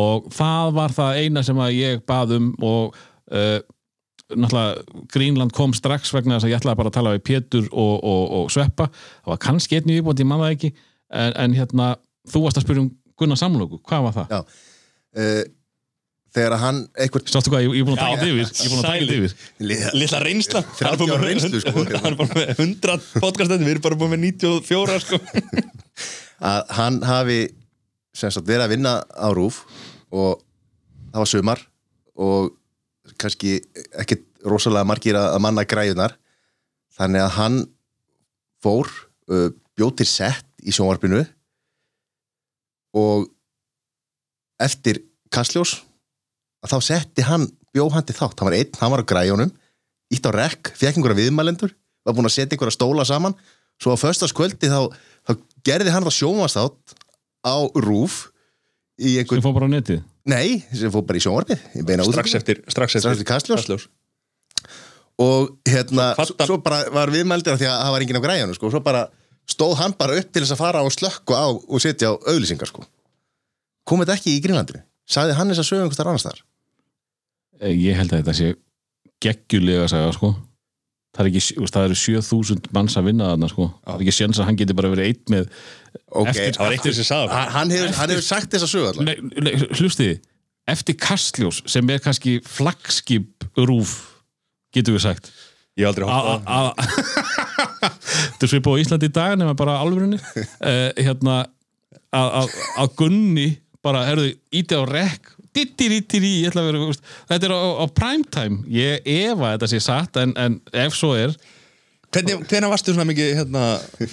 Og það var það eina sem að ég bað um og uh, náttúrulega Greenland kom strax vegna þess að ég ætlaði bara að tala við Pétur og, og, og Sveppa. Það var kannski einnig viðbót, ég man það ekki. En, en hérna, þú varst að spyrja um Gunnar Samlóku, hvað var það? já. Uh, þegar hann eitthvað Sástu hvað, ég, er búin að taka þetta yfir. Ég er búin að taka þetta yfir. Lilla reynsla. 30 ára reynslu, sko. Hann er bara með 100 [LAUGHS] podcast Við erum bara búin með 94 sko. [LAUGHS] Að hann hafi sem sagt, verið að vinna á rúf og það var sumar og kannski ekkit rosalega margir að manna græjunar þannig að hann fór uh, bjóð til sett í sjónvarpinu og eftir Kastljós að þá setti hann til þátt, hann var einn, hann var á græjunum ítt á rekk, fekk einhverja viðmælendur var búinn að setja einhverja stóla saman. Svo á föstaskvöldi þá, þá gerði hann það sjónvarstátt á rúf í einhver, Ég fór bara á netið? Nei, sem fór bara í beina Strax eftir Strax Strax eftir Kastljós. og hérna, Fattar- svo, bara var viðmældur af því að það var enginn á græjunum sko, og svo bara stóð hann bara upp til þess að fara og slökku á og setja á auðlýsingar sko. kom þetta ekki í Grínlandinu sagði hann þess að sögum einhvers þar annars þar Eh, Ég held að þetta sé geggjulega að segja sko. Það, er eru 7000 manns að vinna þarna sko. það er ekki séns að hann geti bara verið einn með ok, Eftir- eitt hann, hann, hefur, hann hefur sagt þess að nei, hlustiði eftir Kastljós sem er kannski flagskip rúf getur við sagt. Ég hef aldrei hótt [LAUGHS] þetta er svipað á Íslandi í dag nema bara alvörunni. Uh, [LAUGHS] hérna að- að að Gunni bara, herðu, íti á rekk dittiritiri, ég ætla að vera þú veist, þetta er á, á primetime ég efa að þetta sé satt en, en ef svo er Hvernig, hvernig varstu svona mikið hérna?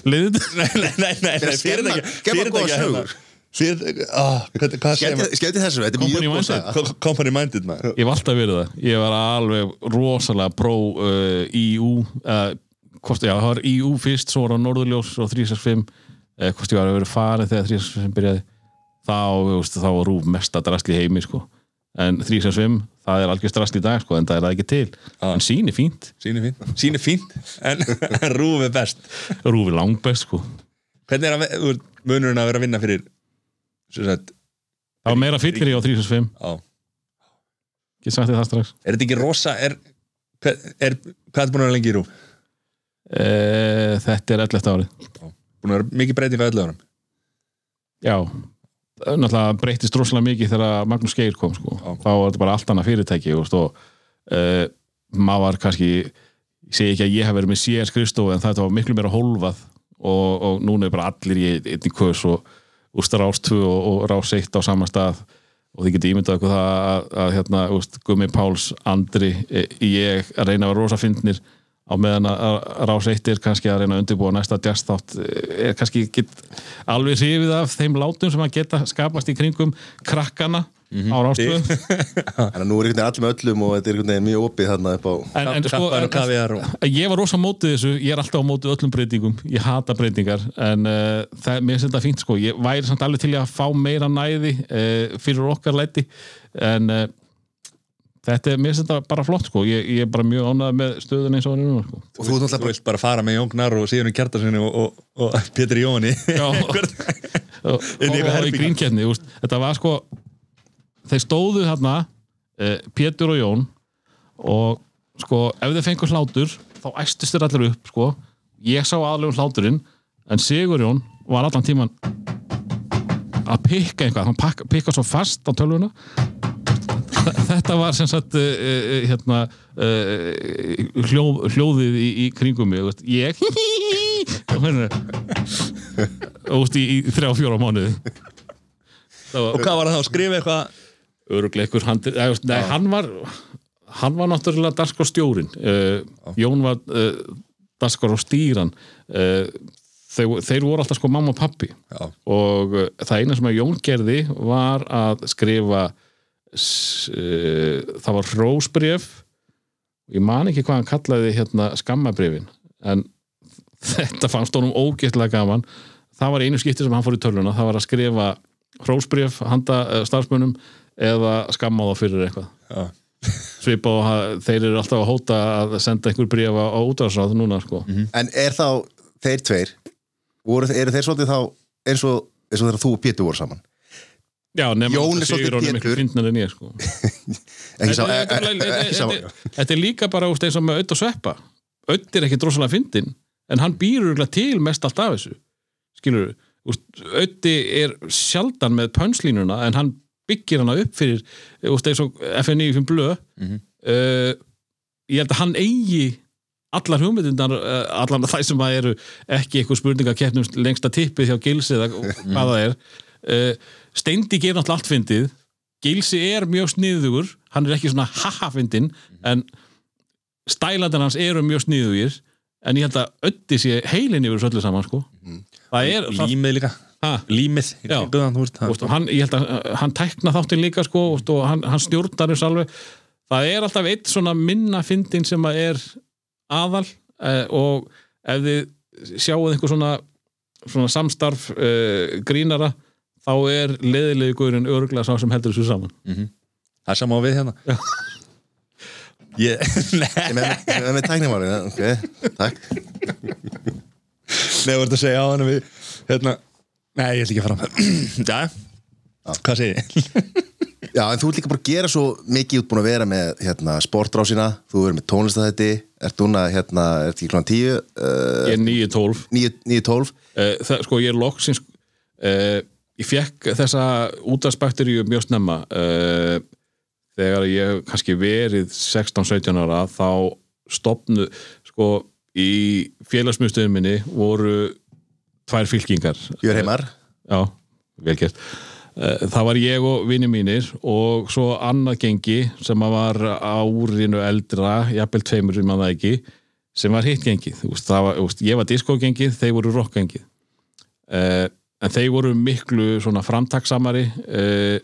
Liðið [LAUGHS] Nei, nei, nei, nei, nei skemma- fyrirtækja skemma góðar Fyrirtækja hérna ah, skemmti þessu, þetta er Company mjög góð Company minded maður. Ég hef alltaf verið það. Ég var alveg rosalega pró uh, EU uh, hvort, já, það var EU fyrst svo var það Norðurljós og 365 uh, hvort ég var að vera farið þegar 365 byrjaði þá, þá var rúf mesta drasli í heimi sko. en 365, það er algjör drasli í dag sko, en það er það ekki til. En sín er fínt, Sín er fínt. Sín er fínt En, rúf er best. Rúf er langbest sko. Hvernig er að, munurinn að vera að vinna fyrir sagt það var meira fyllir í á 365 á ekki sagt þér það strax. Er þetta ekki rosa Er, hvað er, hvað er búin að vera lengi í rúf? uh, þetta er 11 árið. Búin að vera mikið breyting á öllu árum? Já, náttúrulega breytist rosalega mikið þegar Magnús Geir kom sko. Þá var þetta bara allt annað fyrirtæki og, uh, maður var kannski ég segi ekki að ég hef verið með sér skrifstofu en þetta var miklu meira hólfað og, og núna er bara allir í einni kös og úst rás 2 og, og rás 1 á sama stað. Og þið getið ímyndað okkur það að, að hérna, úst, Gummi Páls, Andri, e, ég að reyna að vera rosa fyndnir á meðan að Rás 1 er kannski að reyna að undirbúa næsta jazztátt er kannski ekki alveg hrifið af þeim látum sem að geta skapast í kringum krakkana á Rástöð [LAUGHS] Þannig að nú er einhvern veginn allir með öllum og þetta er einhvern veginn mjög opið þarna upp á en, en sko en, ég var rosa mótið þessu, ég er alltaf á mótið öllum breytingum, ég hata breytingar en uh, það, mér finnst þetta fínt sko ég væri samt alveg til að fá meira næði uh, fyrir okkar læti en uh, þetta er, mér finnst þetta bara flott sko. Ég, ég er bara mjög ánægð með stöðun eins og hann er núna sko. og þú Þú náttúrulega vilt bara fara með Jóngnar og Sigurinn Kjartarsinni og, og, og Pétur Jóni [LAUGHS] Já, [LAUGHS] og, Inn í og grínkeppni þetta var sko þeir stóðu þarna uh, Pétur og Jón og sko ef þeir fengur hlátur þá æstist þeir allir upp sko. Ég sá aðlegum hláturinn en Sigur Jón var allan tíman að pikka eitthvað. Hann pakka- pikka svo fast á tölvuna þetta var sem sagt uh, hérna uh, hljóð, hljóðið í, í kringum mig veist, ég [LAUGHS] og og í, í þrjá fjóra mánuði. Það Og var hvað var það að skrifa eitthvað? Nei, hann var hann var náttúrulega dagskrárstjórin uh, Jón var uh, dagskrárstýran uh, þeir, þeir voru alltaf sko mamma og pappi Já. og það eina sem að Jón gerði var að skrifa það var hrósbref ég man ekki hvað hann kallaði hérna skammabrefin en þetta fannst honum ógeðslega gaman. Það var einu skipti sem hann fór í tölvuna. Það var að skrifa hrósbref handa uh, starfsmönnum eða skamma þá fyrir eitthvað. Já. [LAUGHS] svipa og þeir eru alltaf að hóta að senda einhver bréf á, útvarsráð núna sko. En er þá þeir tveir voru, eru þeir svolítið þá eins og, eins og þegar þú og Pétur voru saman Já, Jón er svolítið Sigurjón er miklu Pétur. sko. [LAUGHS] ekki sá, Þetta- er líka bara eins og með Ödd og Sveppa Ödd er ekki drosalega fyndin en hann býr örugglega til mest allt af þessu skilur Öddi er sjaldan með pönslínuna en hann byggir hana upp fyrir eins og FNI5 blöð Mhm. uh, ég held að hann eigi allar hugmyndindar uh, allar það sem að eru ekki eitthvað spurningakeppnum lengsta tippið hjá Gilsi eða [LAUGHS] hvað það er uh, Steindi gerir náttúrulega allt fyndið. Gilsi er mjög sniðugur. Hann er ekki svona haha-fyndin en stælandir hans eru mjög sniðugir. En ég held að öddi sé heilin yfir þessu öllu saman sko. er það, Límið líka. Ha, Límið. Í Já. kringum það, þú veist, það- Úst, hann, ég held að uh, hann tækna þáttinn líka sko, úst, og hann, hann stjórnar þess alveg. Það er alltaf eitt svona minna fyndin sem að er aðal uh, og ef þið sjáuð einhver svona, svona samstarf uh, grínara þá er leðilegi guðurinn örglega sá sem heldur þessu saman. Það er sama á við hérna. Ég, [LAUGHS] nei, með, með, með tæknimáli ok, takk. Nei, voru að segja á hann við hérna, Nei, ég ætla ekki að fara [CLEARS THROAT] Já, hvað segir ég? [LAUGHS] Já, en þú ert líka bara að gera svo mikið út búin að vera með hérna, sportrásina, þú verður með tónlistæði ert núna, hérna, er þetta ekki klán 10 uh, ég er 9-12 9-12 uh, sko ég er loksins uh, ég fekk þessa útastbakteríu mjög snemma uh, þegar ég kannski verið 16-17 ára þá stopnu sko í félagsmyndstöðum minni voru tvær fylkingar Gjör heimar Já, vel gert Eh, Það var ég og vinni mínir og svo annað gengi sem var árinu eldra, jafnvel tveimur sem að það ekki, sem var hitt gengið. Það var, ég var diskogengið, þeir voru rockgengið. En þeir voru miklu svona framtaksamari uh,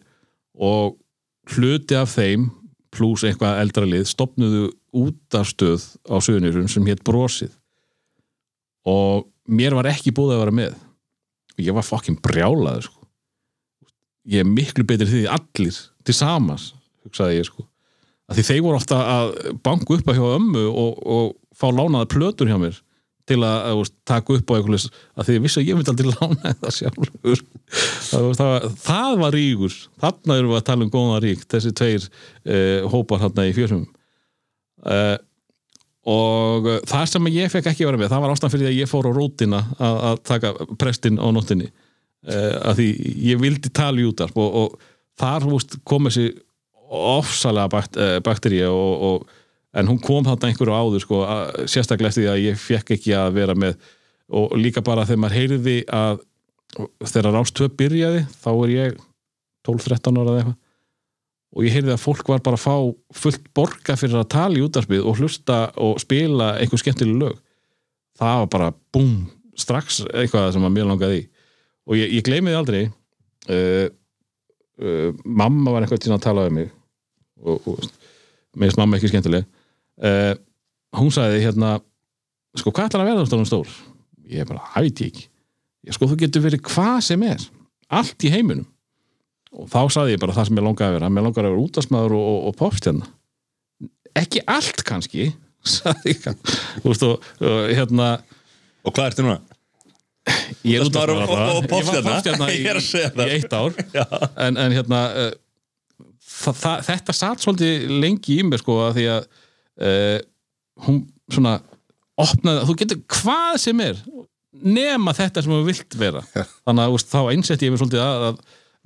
og hluti af þeim pluss eitthvað eldra lið stopnuðu útastöð á sögunirum sem hétt Brosið. Og mér var ekki búið að vera með. Og ég var fokkin brjálaður sko. ég er miklu betri því allir til samans hugsaði ég sko. Að því þeir voru ofta að banka upp að hjá ömmu og, og fá lánaða plötur hjá mér til að, að taka upp á eitthvað að því ég vissi að ég myndi aldrei [LAUGHS] lána það sjálfur. Það, það, það var ríkur. Þarna erum við að tala um góðan rík þessi tveir uh, hópar þarna í fjörsum uh, og það sem ég fekk ekki vera með það var ástæðan fyrir því að ég fór á rótina að, að taka prestin á nóttinni uh, að því ég vildi tala í útarp og, og þar veist, kom þessi ofsalega bakt, uh, baktería og, og, en hún kom þarna einhverju áður sko, að, sérstaklega eftir því að ég fekk ekki að vera með. Og líka bara þegar maður heyrði að þegar Rástöð byrjaði þá er ég 12-13 ára eða eitthvað. Og ég heyrði að fólk var bara að fá fullt borga fyrir að tala í útarpið og hlusta og spila einhver skemmtileg lög. Það var bara búm, strax eitthvað sem að mér langaði í. Og ég, ég gleymi því aldrei uh, uh, mamma var eitthvað til að tala um mig. Og, og mér finnst mamma ekki skemmtileg uh, hún sagði hérna sko hvað ætlar að verða stórum stór? Ég bara, það veit ég ekki. Ég, sko þú getur verið hvað sem er allt í heiminum. Og þá sagði ég bara það sem ég langaði að vera. Mér langaði að vera útasmaður og, og, og popstjarna. Ekki allt kannski [LAUGHS] sagði ég. Veist, og, hérna Og hvað ertu núna? ég er Útvarpsmaður og- poppstjarna í, [LAUGHS] í eitt ár. En, en hérna uh, það, það, þetta satt svolítið lengi í mér sko að því að uh, hún svona opnaði, þú getur hvað sem er nema þetta sem þú vilt vera. Þannig að úst, þá einsetti ég mér svolítið að, að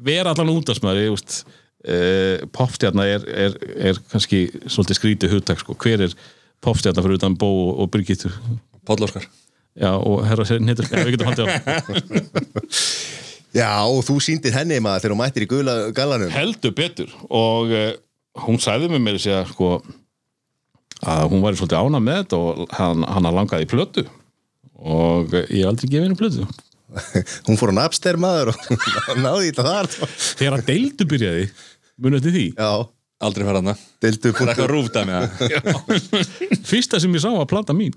vera allan útasmaður úst, uh, popstjarna er, er, er kannski svolítið skrítið hugtak sko, hver er popstjarna fyrir utan Bó og, og Birgittur Páll Óskar. Já og herra sér nýttur, við getum haldið á. [LAUGHS] Já, og þú sýndir henni maður þegar hún mættir í gula galanum heldur betur. Og uh, hún sagði mér mér sér sko að hún var svolítið ána með þetta og hann, hann langaði í plötu. Og ég hef aldrei gefið henni plötu. [LAUGHS] Hún fór á Napster maður og [LAUGHS] náði í þetta þar. Þegar að deildu byrjaði munið til því? Já, Aldrei fara hana deildu er að [LAUGHS] fyrsta sem ég sá var plata mín.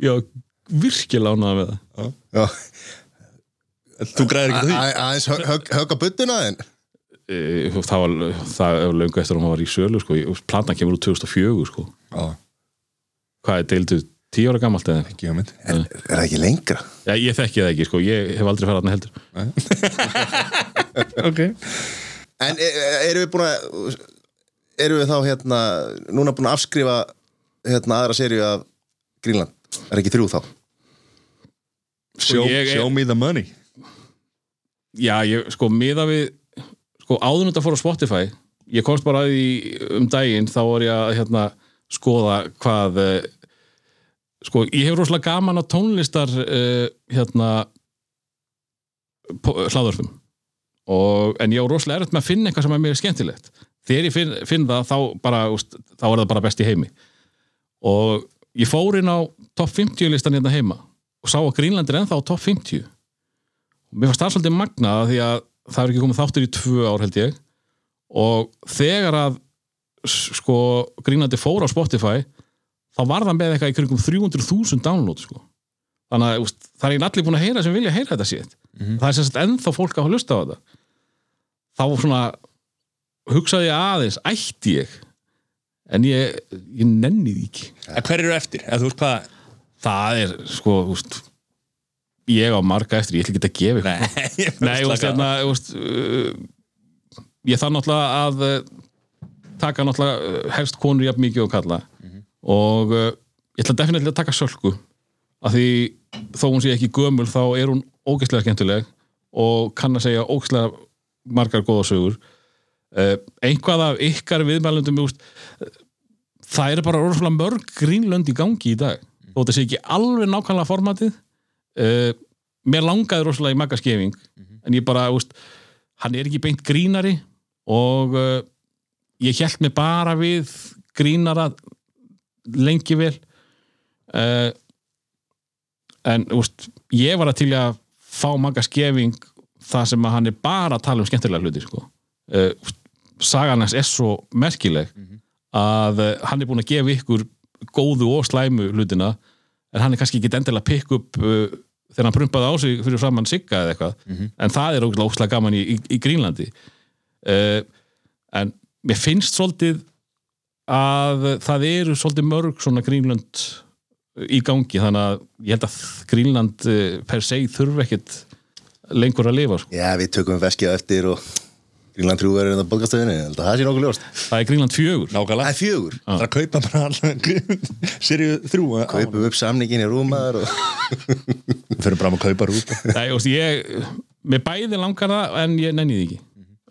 Já, virkilega ánaði með það. Já, Þú græðir ekki því? A- aðeins högg- högg- högga buttuna þinn. E, það var, það var löngu eftir að hún var í sölu sko, platan kemur úr 2004 sko. Já, hvað er deildu, tíu ára gamalt eða? Ekki á mynd Er það ekki lengra? já, ég þekki það ekki, sko. ég hef aldrei farað þarna heldur. [LAUGHS] Ok. En e- e- erum við búin að erum við þá hérna núna búin að afskrifa hérna aðra seríu af Greenland? Er ekki þrjú þá? Show, ég er- show me the money. Já, ég, sko, miða við sko, áður en þetta fór á Spotify ég komst bara að því um daginn þá var ég að hérna, skoða hvað eh, sko, ég hef rosalega gaman að tónlistar uh, hérna og, en ég á rosalega erfitt með að finna eitthvað sem er mér skemmtilegt. Þegar ég finn, finn það þá bara, úst, þá er það bara best í heimi. Og ég fór inn á top 50 listan hérna heima og sá að Greenland er ennþá á top 50 og mér fannst það svolítið magnað því að það er ekki komið þáttur í tvö ár held ég. Og þegar að sko Greenlandi fór á Spotify þá var það með eitthvað í kringum 300.000 download sko. Þannig að úst, það er allir búin að heyra sem vilja heyra þetta sétt það er sem sagt ennþá fólk að hlusta á þetta. Þá svona hugsaði ég aðeins, ætti ég? En ég, ég nenni því ekki. Hver eru eftir? Eða veist hvað? Það er sko úst, ég á marga eftir, ég ætla ekki að gefa [LAUGHS] Nei, Nei, veist, hérna, ég þarf náttúrulega að taka náttúrulega uh, helst konur jafn mikið og kalla og uh, ég ætla definitílega að taka sölku. Af því þó hún sé ekki gömul þá er hún ógeðslega skemmtileg og kann að segja ógeðslega margar góða sögur. Uh, einhvað af ykkar viðmælundum uh, það eru bara orðslega mörg grínlönd í gangi í dag. Þó þetta sé ekki alveg nákvæmlega formatið. Uh, mér langaði rosalega í magaskefing en ég bara, úst, hann er ekki beint grínari og ég held mig bara við grínara lengi vel. Uh, en úst, ég var að til að fá magaskefing það sem að hann er bara að tala um skemmtilega hluti sko. uh, úst, sagan hans er svo merkileg að uh, hann er búin að gefa ykkur góðu og slæmu hlutina en hann er kannski ekki endilega að pikka upp þegar hann prumpaði á sig fyrir framann sigga eða eitthvað. En það er ógæslega gaman í, í, í Grínlandi en mér finnst svolítið að það eru svolítið mörg svona Grínland í gangi þannig að ég held að Grínland uh, per se þurfi ekkit lengur að lifa sko. Já, við tökum veskið eftir og Greenland 3 verður þetta bókastöðinni, ég held að það sé nokkuð ljóst. Það er Grínland fjögur. Það Nákvæmlega er fjögur, Það er að kaupa bara Serju þrjú á- kaupum upp samningin í rúmaður og... Fyrir bara að kaupa rúpa [LAUGHS] Nei, veist, ég, mér bæði langar það en ég nenni því ekki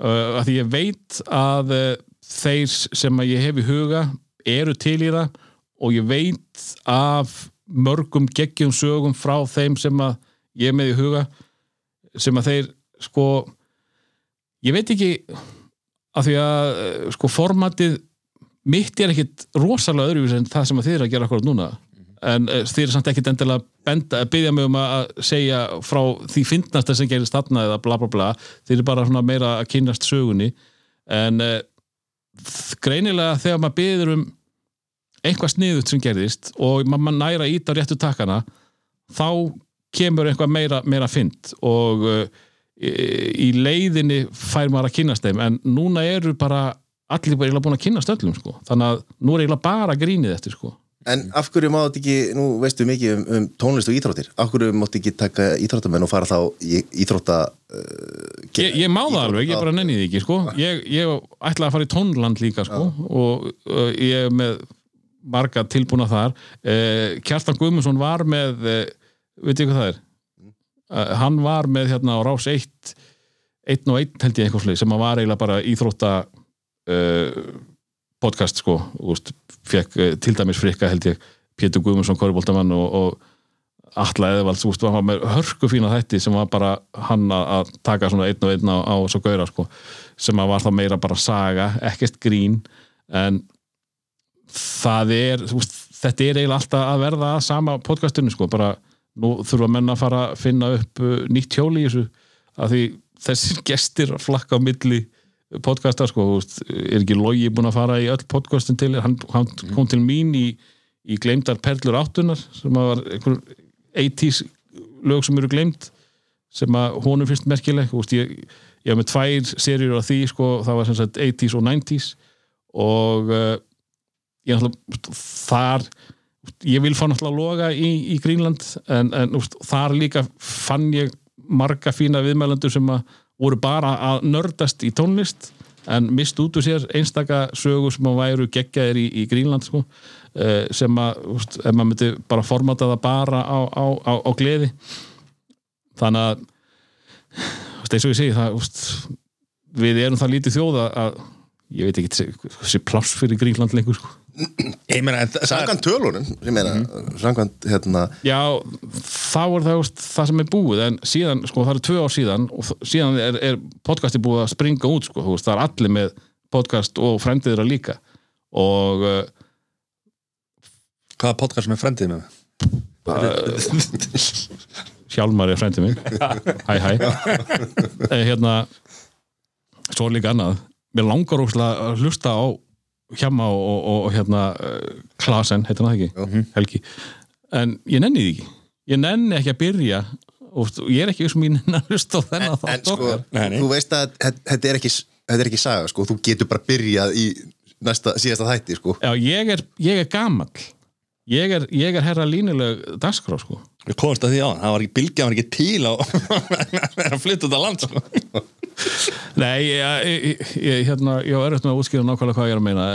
uh, að því ég veit að uh, þeir sem að ég hef í huga eru til í það og ég veit af mörgum geggjum sögum frá þeim sem að ég er með í huga sem að þeir sko ég veit ekki af því að eh, sko formatið mitt er ekkit rosalega öðruvís en það sem að þið er að gera akkurat núna en uh, þið er samt ekkit endilega benda, byggja mig um að segja frá því fyndnasta sem gerist þarna eða bla bla bla, þið er bara meira að kynast sögunni en uh, greinilega þegar maður byður um eitthvað sniðut sem gerðist og maður ma næra ít á réttu takkana þá kemur eitthvað meira, meira fynd og uh, í, leiðinni fær maður að kynast þeim en núna eru bara allir bara búin að kynast öllum sko. þannig að nú er eiginlega bara grínið eftir sko. En af hverju má þetta ekki, nú veistu mikið um, um tónlist og íþróttir, af hverju mátt ekki taka íþróttamenn og fara þá í íþrótta uh, ég, ég má það alveg, ég bara nenni því ekki sko. ég, ég ætla að fara í tónland líka sko. og uh, ég er með marga tilbúna þar uh, Kjartan Guðmundsson var með uh, veit ég hvað það er uh, hann var með hérna á rás 1 einn og einn held ég eitthvað slið sem var eiginlega bara íþrótta uh, podcast sko úst, fekk uh, til dæmis frikka held ég Pétur Guðmundsson, Kóriboltamann og, og Atla Eðvalds, þú veist, var með hörku fína þætti sem var bara hann að taka svona einn og einn á, á svo gaura sko, sem var þá meira bara saga, ekkert grín en það er, þú veist, þetta er eiginlega alltaf að verða að sama podcastinu sko, bara nú þurfa menn að fara að finna upp uh, nýtt hjóli í þessu að því [LAUGHS] þessir gestir flakka á milli podcasta sko, veist, er ekki Logi búin að fara í öll podcastin til, hann, hann kom til mín í, í gleymdar perlur áttunar sem var einhver 80s lög sem eru gleymd sem að honum finnst merkileg. Veist, ég, ég hef með tvær serjur á því sko, það var sem sagt 80s og 90s og uh, ég náttúrulega þar ég vil fá náttúrulega loga í, í Greenland en, en úst, þar líka fann ég marga fína viðmælendur sem að voru bara að nördast í tónlist en mist út úr sér einstaka sögur sem að væru geggjaðir í, í Greenland sko, uh, sem að ef maður myndi bara formata það bara á, á, á, á gleði. Þannig að eins og ég segi það við erum það lítið þjóða að ég veit ekki þessi pláss fyrir Greenland lengur sko. Samkvæmt tölunum, ég meina, samkvæmt hérna, Já, þá er það úst, það sem er búið en síðan, sko, það eru tvö ár síðan og síðan er, er podcasti búið að springa út sko, veist, það er allir með podcast og fremdiðra líka. Og uh, hvaða podcast sem er frendið með? Mig? Hjálmar er fremdið minn. [LAUGHS] Hæ, hæ. [LAUGHS] Eh, Hérna svo er líka annað mér langar óslega að hlusta á Hjama og, og, og hérna uh, Klasen, heitir hann það ekki? Helgi en ég nenni því ekki ég nenni ekki að byrja og ég er ekki sem ég nenni að hlusta á þennan en, en sko. Nei, þú veist að þetta- er ekki, þetta er ekki saga, sko, þú getur bara byrjað í næsta, síðasta þætti, sko. Já, ég er, ég er gamall ég er, ég er herra línuleg dagskrá sko Við komumst að því á það var ekki bylgja, hann var ekki til á [LAUGHS] að flytta út á land sko. Nei, ég, ég, ég, hérna, ég var erfitt með að útskýra nákvæmlega hvað ég er að meina.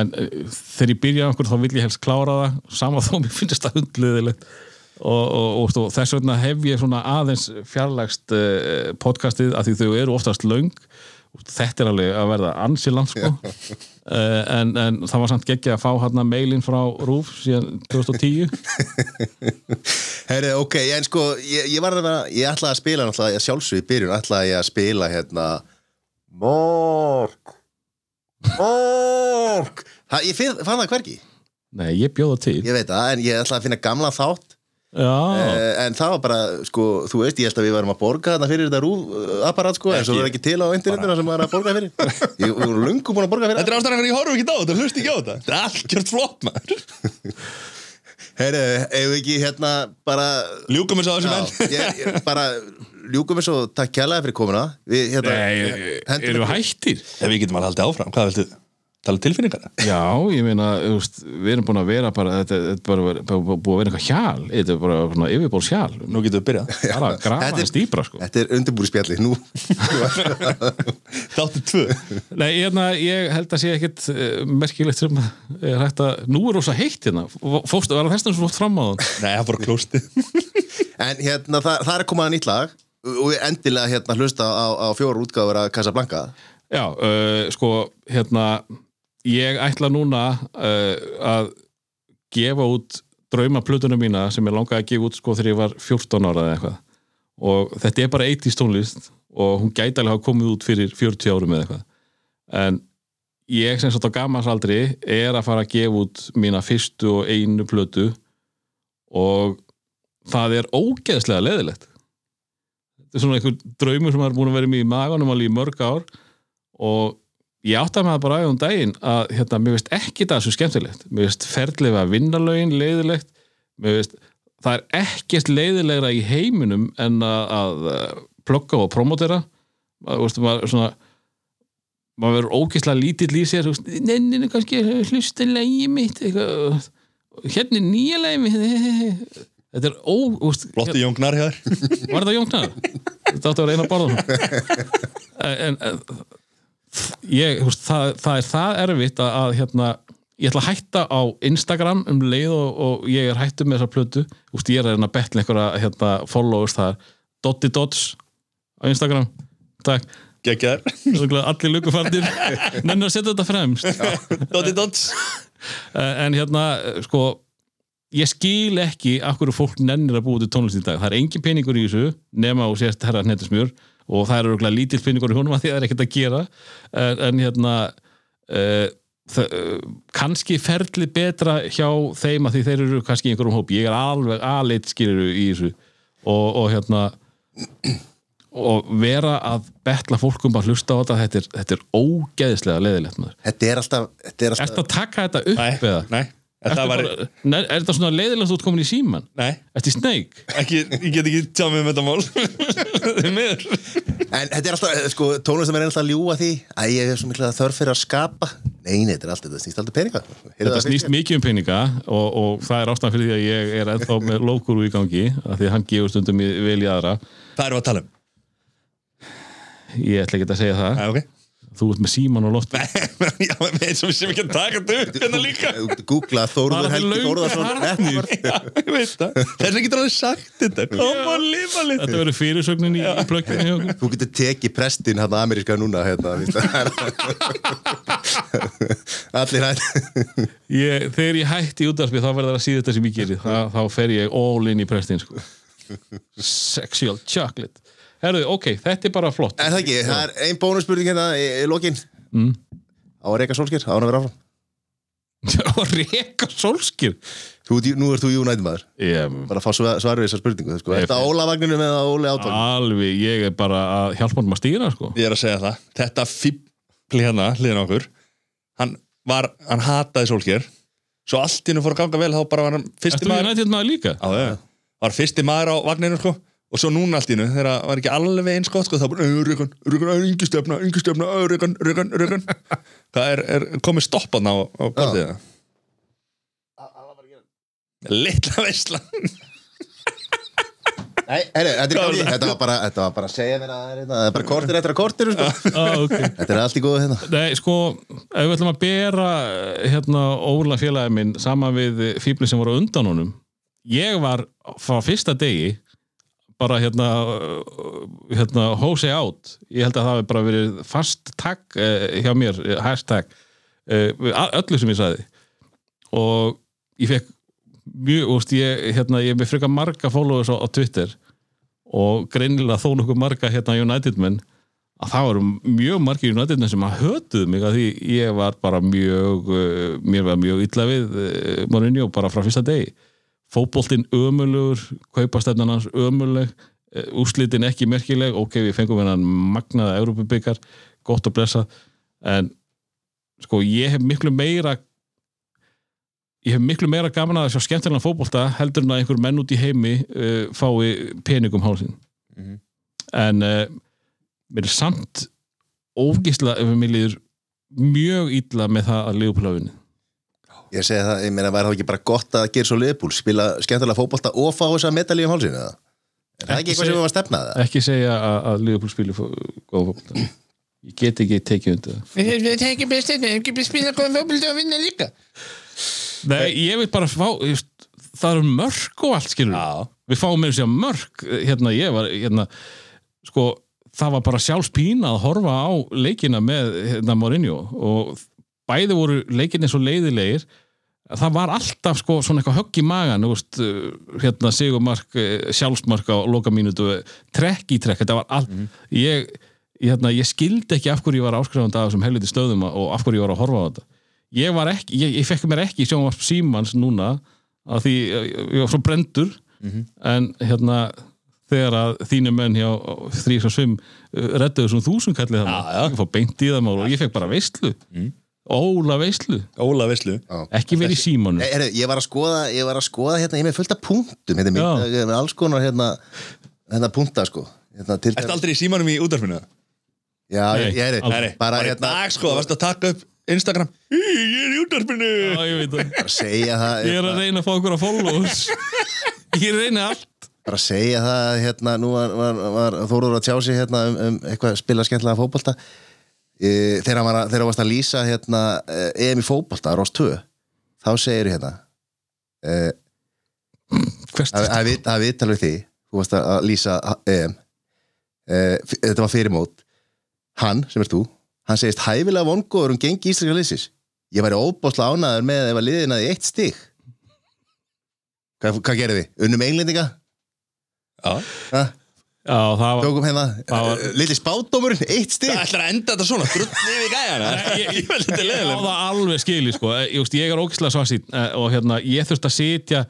En eh, þegar ég byrja einhver þá vil ég helst klára það. Sama þó mér finnst það hundliðilegt og, og, og, þess vegna hef ég svona aðeins fjarlægst uh, podcastið að því þau eru oftast löng þetta er alveg að verða ansi land sko. Uh, [LAUGHS] en, en það var samt geggja að fá hérna mailin frá Rúf síðan 2010 [LAUGHS] Herri, ok, en sko, ég, ég var að vera, ég ætlaði að spila náttúrulega, ég sjálfsög í byrjun, ætlaði ég að spila hérna Mork. Mork. Ha, Ég finn, fann það hvergi, Nei, ég bjóða til. Ég veit það, en ég ætlaði að finna gamla þátt en það var bara, sko, þú veist, ég held að við varum að borga þarna fyrir þetta rúf apparat, sko, en svo er ekki til á internetuna sem maður er að borga fyrir. [LAUGHS] Ég við vorum lungu búin að borga fyrir Þetta er ástæðan fyrir ég horf ekki á þetta, hlust ekki á þetta. Þetta er algjört flott maður. [LAUGHS] Herri, ef við ekki hérna bara Ljúkum þess að þessu Já, menn. bara ljúkum við svo takk kjærlega fyrir komuna. Við, hérna, Nei, hendum eru við hættir? Ef við getum alveg haldið áfram, hvað viltu? Tala tilfinningar? Já, ég meina, við erum búin að vera bara, þetta þetta er bara, bara búið að vera eitthvað hjal, þetta er bara svona yfirból sjal, Nú getum við byrjað. [LAUGHS] Bara að grafa Þetta er- dýbra, sko. Þetta er undirbúri spjalli nú. [LAUGHS] Þáttu tvö. Nei, hérna, ég held að sé ekkit uh, merkilegt sem er hægt að, nú er rosa heitt hérna, fórstu, var það þess að þú fótt fram á það? Nei, það fór að klósti [LAUGHS] En hérna, það, það er komað að nýtt lag og við endilega hérna hlusta á, á fjóra útgáfur að Casablanca. Já, uh, sko, hérna, ég ætla núna uh, að gefa út draumaplutunum mína sem ég langaði að gefa út sko þegar ég var 14 ára eða eitthvað. Og þetta er bara 80s tónlist og hún gæti alveg hafa komið út fyrir 40 árum eða eitthvað. En ég sem sagt á gammarsaldri er að fara að gefa út mína fyrstu og einu plötu og það er ógeðslega leðilegt þetta er svona einhver draumur sem er búin að vera mér í maganum alveg í mörg ár og ég átti að maður bara aðeins um daginn að hérna, mér veist ekki það svo skemmtilegt. Mér veist ferðlega vinnalögin leiðilegt mér veist það er ekkert leiðilegra í heiminum en að, að eh, plugga og promotera. Veist, maður svona maður verður ógeðslega lítill í sér nenninu kannski hlusta lægi mitt eitthvað, hérna er nýja lægi mitt. [LAUGHS] Þetta er ó veist, Flotti jóngnar hér Var þetta jónknar? [LAUGHS] Þetta átti að vera eina borða [LAUGHS] en, en ég, veist, það, það er það erfitt að, að hérna, ég ætla að hætta á Instagram um leið og, og ég er hættu með þessa plötu. Veist, ég er að betla einhverja hérna, followers það er Dotty Dots á Instagram. Takk, allir lukufarnir Nenni að setja þetta fremst. Dotti Dots [LAUGHS] Eh, en hérna, sko ég skil ekki af hverju fólk nennir að búa til tónlist í dag, það er engin peningur í þessu nema og sérst herra hnettismjör og það er örgulega lítill peningur í honum að því það er ekkert að gera en, en hérna uh, það, uh, kannski ferli betra hjá þeim að því þeir eru kannski í einhverjum hóp, ég er alveg aðleitt skilur í þessu og, og hérna og vera að betla fólkum að hlusta á þetta, þetta er, þetta er ógeðislega leðilegt maður. Þetta er alltaf, þetta er alltaf Ertu að taka þetta upp Nei, eða? nei Þetta var, bara, nei, er þetta svona leiðilegt ert komin í síman? nei. Ertu í sneik? ekki, Ég get ekki tjá mig um þetta mál. [LAUGHS] Þið miður. En þetta er alltaf, eh, sko, tónlistum er alltaf að ljúga því að ég hef svo mikla þörf fyrir að skapa. Nei, nei, þetta er alltaf, þetta snýst alltaf peninga. Heyrðu Þetta það snýst mikið um peninga og, og það er ástæðan fyrir því að ég er ennþá með lókuru í gangi af því að hann gefur stundum í- vel í aðra. Það erum við að tala um? Ég ætla ekki að segja það. Æ, ok Þú ert með síman og loft [LAUGHS] Já, við erum sem sem ekki að taka þetta upp hérna líka. Þú getur googlað Þórður Bara Helgi. Já, ég veit það. Þess vegna getur alveg sagt þetta. Kom og lifa Þetta litið verður fyrirsögnin í, okkur. Þú getur tekið prestin hann ameríska núna hérna, víst, það [LAUGHS] Allir hætt. Ég, Þegar ég hætti í útdarpi þá verður það að síða þetta sem ég gerir þá fer ég all in í prestin sko. Sexual chocolate Herðu, ok, þetta er bara flott. Er það ekki, það er ein bónusspurning hérna í, í lokin. Mm. Á að reyka sólskir, á hann að vera áfram. [LAUGHS] Og reka sólskir þú, ert- Nú ert þú United maður. Ég Bara að fá svar svar við þessar spurningu sko. Ég- Þetta Óla vagninu með að Óli átvagn Alveg, ég er bara að hjálpa honum að stýra sko. Ég er að segja það. Þetta fíbli hérna, hliðin á okkur Hann var, hann hataði sólsker Svo allt í hennu fór að ganga vel Þá bara var hann fyrsti Ertu maður United maður líka? Já, já. Var fyrsti maður á vagninu sko Og svo núna allt í hennu, þegar það var ekki alveg eins gott sko, þá bara, yngi stefna, yngi stefna, rögun, rögun, rögun Hvað er, er komið stoppan á, á borðið það? Litla veisla [LAUGHS] Nei, herri, þetta er það? Þetta var bara, þetta var bara að segja mér að það er hérna, það er bara kortir eftir að kortir sko. [LAUGHS] ah, okay. Þetta er allt í góðu hérna Nei, sko, ef við ætlum að bera hérna Óla félagi minn saman við fíbli sem voru undan honum ég var frá fyrsta degi bara hérna hérna hósi átt ég held að það hefði bara verið fast tag eh, hjá mér, eh, hashtag eh, öllu sem ég sagði. Og ég fekk mjög, úst, ég, hérna, ég með frekar marga followers á, á Twitter og greinilega þó nokkuð marga hérna United menn að það voru mjög margir United menn sem að hötuðu mig að því ég var bara mjög mér var mjög illa við Mourinho bara frá fyrsta degi fótboltinn ömulugur, kaupastefnan hans ömuleg, uh, úrslitin ekki merkileg, ok, við fengum hennan magnaða Európubikar, gott að blessa en sko ég hef miklu meira ég hef miklu meira gaman að sjá skemmtilega fótbolta heldur en að einhver menn út í heimi uh, fái peningum hálsinn. Mhm. en uh, mér er samt ógisla ef mér líður mjög illa með það að liðupláfinni Ég segi það, ég meina, væri þá ekki bara gott að gera svo liðbúl spila skemmtilega fótbolta og fá þess að medalíu um hálsinu eða? Er það Ekki eitthvað sem við varum að stefna það? ekki segja að, að liðupúl spili fó- góða fótbolta ég get ekki tekið undir það Það er ekki best þetta, ekki best spila góðan fókbalta og vinna líka Nei, ég vil bara fá just, það eru mörk og allt skilur Já. við fáum með sér mörk hérna ég var hérna sko það var bara sjálfspína að horfa á leikina með hérna Mourinho og bæði voru leikinni svo leiðilegir það var alltaf sko svona eitthvað högg í magan veist, uh, hérna sigumark uh, sjálfsmark á loka mínutu trekk í trekk, þetta var allt. Ég, hérna, ég skildi ekki af hverju ég var áskrifandi af þessum helviti stöðum og af hverju ég var að horfa á þetta. Ég ekki, ég, ég fekk mér ekki sjónvarp símans núna af því ég, ég var svo brendur en hérna þegar að þínu menn hjá þrýs og svim redduðu svona þúsund kallið þannig ég fór beint í það og ég fekk bara veistlu óla veistlu Óla Vislu ekki verið í símanu Nei, heyrðu, ég var að skoða, ég var að skoða hérna, ég er með fullt af punktum hérna, Já. mitt, ég er með alls konar hérna, hérna punkta sko. Hérna, til, Ertu aldrei í símanum í útvarfinu? Já, Nei, ég, er nei, bara í hérna dag sko, varstu að taka upp Instagram? Í, Ég er í útvarpinu. Já, ég veit það. Bara segja það Ég er að hérna, reyna að fá okkur að follows Ég reyni allt. Bara segja það hérna, nú var, var, var Þóruður að tjá sig hérna um, um eitthvað að spila skemmtilega fótbolta e, þegar hann var að, þegar varst að lýsa hérna eh, EM í fótbolta, Ross 2 þá segir hérna e, að að að vita alveg því þú varst að að lýsa EM e, þetta var fyrirmót hann, sem er þú, hann segist hæfilega vongóður um gengi íslenska lýsis ég væri óbásla ánæður með ef að liðina í eitt stig hvað, hvað gerir við? Unnum englendinga? Já var Tókum hérna, var- uh, litli spátdómurinn, eitt stig. Það ætlar að enda þetta svona, drullið við gæjana. [LAUGHS] Ég, ég á leðilega það alveg skili sko. ég, ég, ég er ógislega svarsýn og hérna, ég þurfti að sitja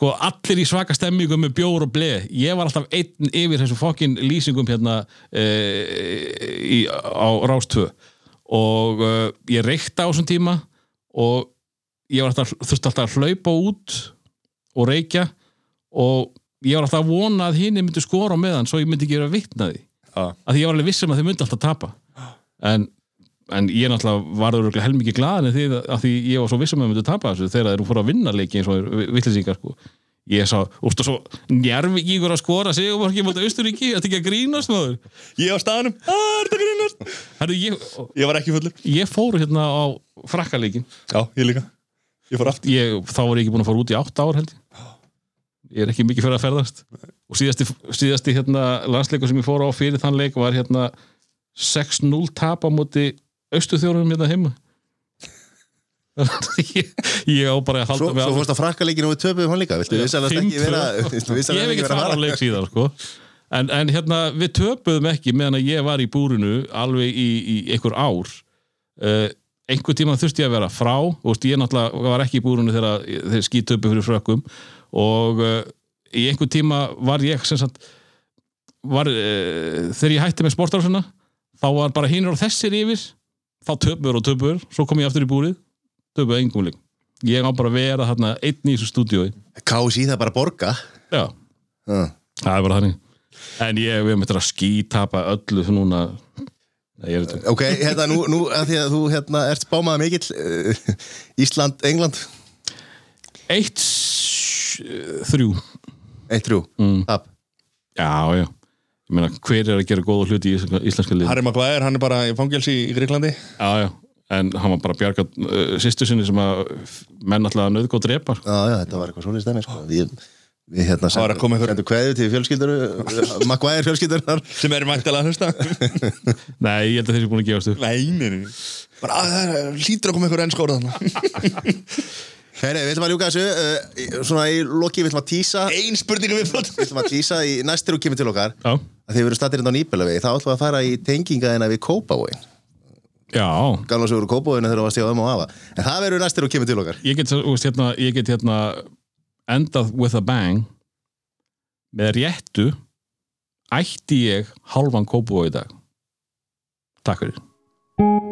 sko, allir í svaka stemmingu með bjór og bleð ég var alltaf einn yfir þessum fokkin lýsingum hérna e, í, á Rástvö og uh, ég reykta á þessum tíma og ég var alltaf, þurfti alltaf að hlaupa út og reykja og ég var alltaf að vona að hinn myndi skora meðan svo ég myndi ekki vera vitnaði Já. að því. Ég var alveg vissum að þið myndi alltaf tapa. En, en ég náttúrulega var örugglega helmingi glaðin því að því ég var svo vissum að þið myndi tapa þessu þegar þeir eru fóru að vinna leiki eins og vitlisíkar sko. ég sá, úrstu svo njarvi ígur að skora sigurmarki mútið Austuríki, þetta ekki að grínast maður? Ég á staðanum, að er þetta grínast? Herru, ég, Ég var ekki fullur. ég fór hérna á frakkaleikin Já, ég fór ég, þá var ég ekki búin að fara út í átt ár held ég ég er ekki mikið fyrir að ferðast. Og síðasti, síðasti hérna, landsleikur sem ég fór á fyrir þann leik var hérna 6-0 tap á móti austuþjórunum hérna heima. [LAUGHS] Ég, ég á bara að halda Svo, mig svo fórst að frakka leikinu og við töpuðum hann líka. Viltu Já, vissalast ekki 5-2. vera [LAUGHS] ég hef ekki að farað leik síðan sko. en, en hérna við töpuðum ekki meðan að ég var í búrinu alveg í, í einhver ár. Uh, einhver tíma þurfti ég að vera frá. Og ég náttúrulega var ekki í búrinu þegar þeir skítöpu fyrir frökkum og uh, í einhver tíma var ég sagt var, uh, þegar ég hætti með sportarásuna þá var bara hinur og þessir yfir þá töpur og töpur, svo kom ég aftur í búrið töpuð engum leik. Ég á bara að vera þarna einn í þessu stúdíói. KSI það bara að borga? Já, Já. það er bara þannig. En ég við möttum að skítapa öllu fyrir núna. Nei, Ok, hérna nú, nú að því að þú hérna ert spámaða mikill uh, Ísland, England? Eitt s- þrjú. Eitt þrjú, Mm. tap. Já, já. Ég meina hver er að gera góða hluti í íslenska, lið Harry Maguire, hann er bara í fangelsi í Greiklandi já, já, en hann var bara að bjarga uh, sýstu sinni sem að menn alltaf að nöðgóð drepa Já, já, þetta var eitthvað svona í stæmi sko. Við, við hérna einhver- sendum kveðu til fjölskyldur [LAUGHS] Maguire fjölskyldunar sem er mættilega að hlusta. [LAUGHS] Nei, ég held að þeir eru búin að gefast upp. Nei, nei, nei. Bara að það er- hlýtur að koma einhver ennskóra þannig [LAUGHS] Herri, við ætlum að ljúka þessu uh, Svona í loki, við ætlum að tísa. Við Ein spurningu við fótt ætlum að tísa í næstir og kemur til okkar. Já, að þið verður stattir inn á Nýbjölavegi þá ætlum við að fara í tengingaðina við Kópavóin já. Gamla sögur Kópavóinu þegar það var stíða um og afa. En það verður næstir og kemur til okkar. Ég get, hérna, ég get hérna endað with a bang. Með réttu ætti ég hálfan kópú í dag. Takk fyrir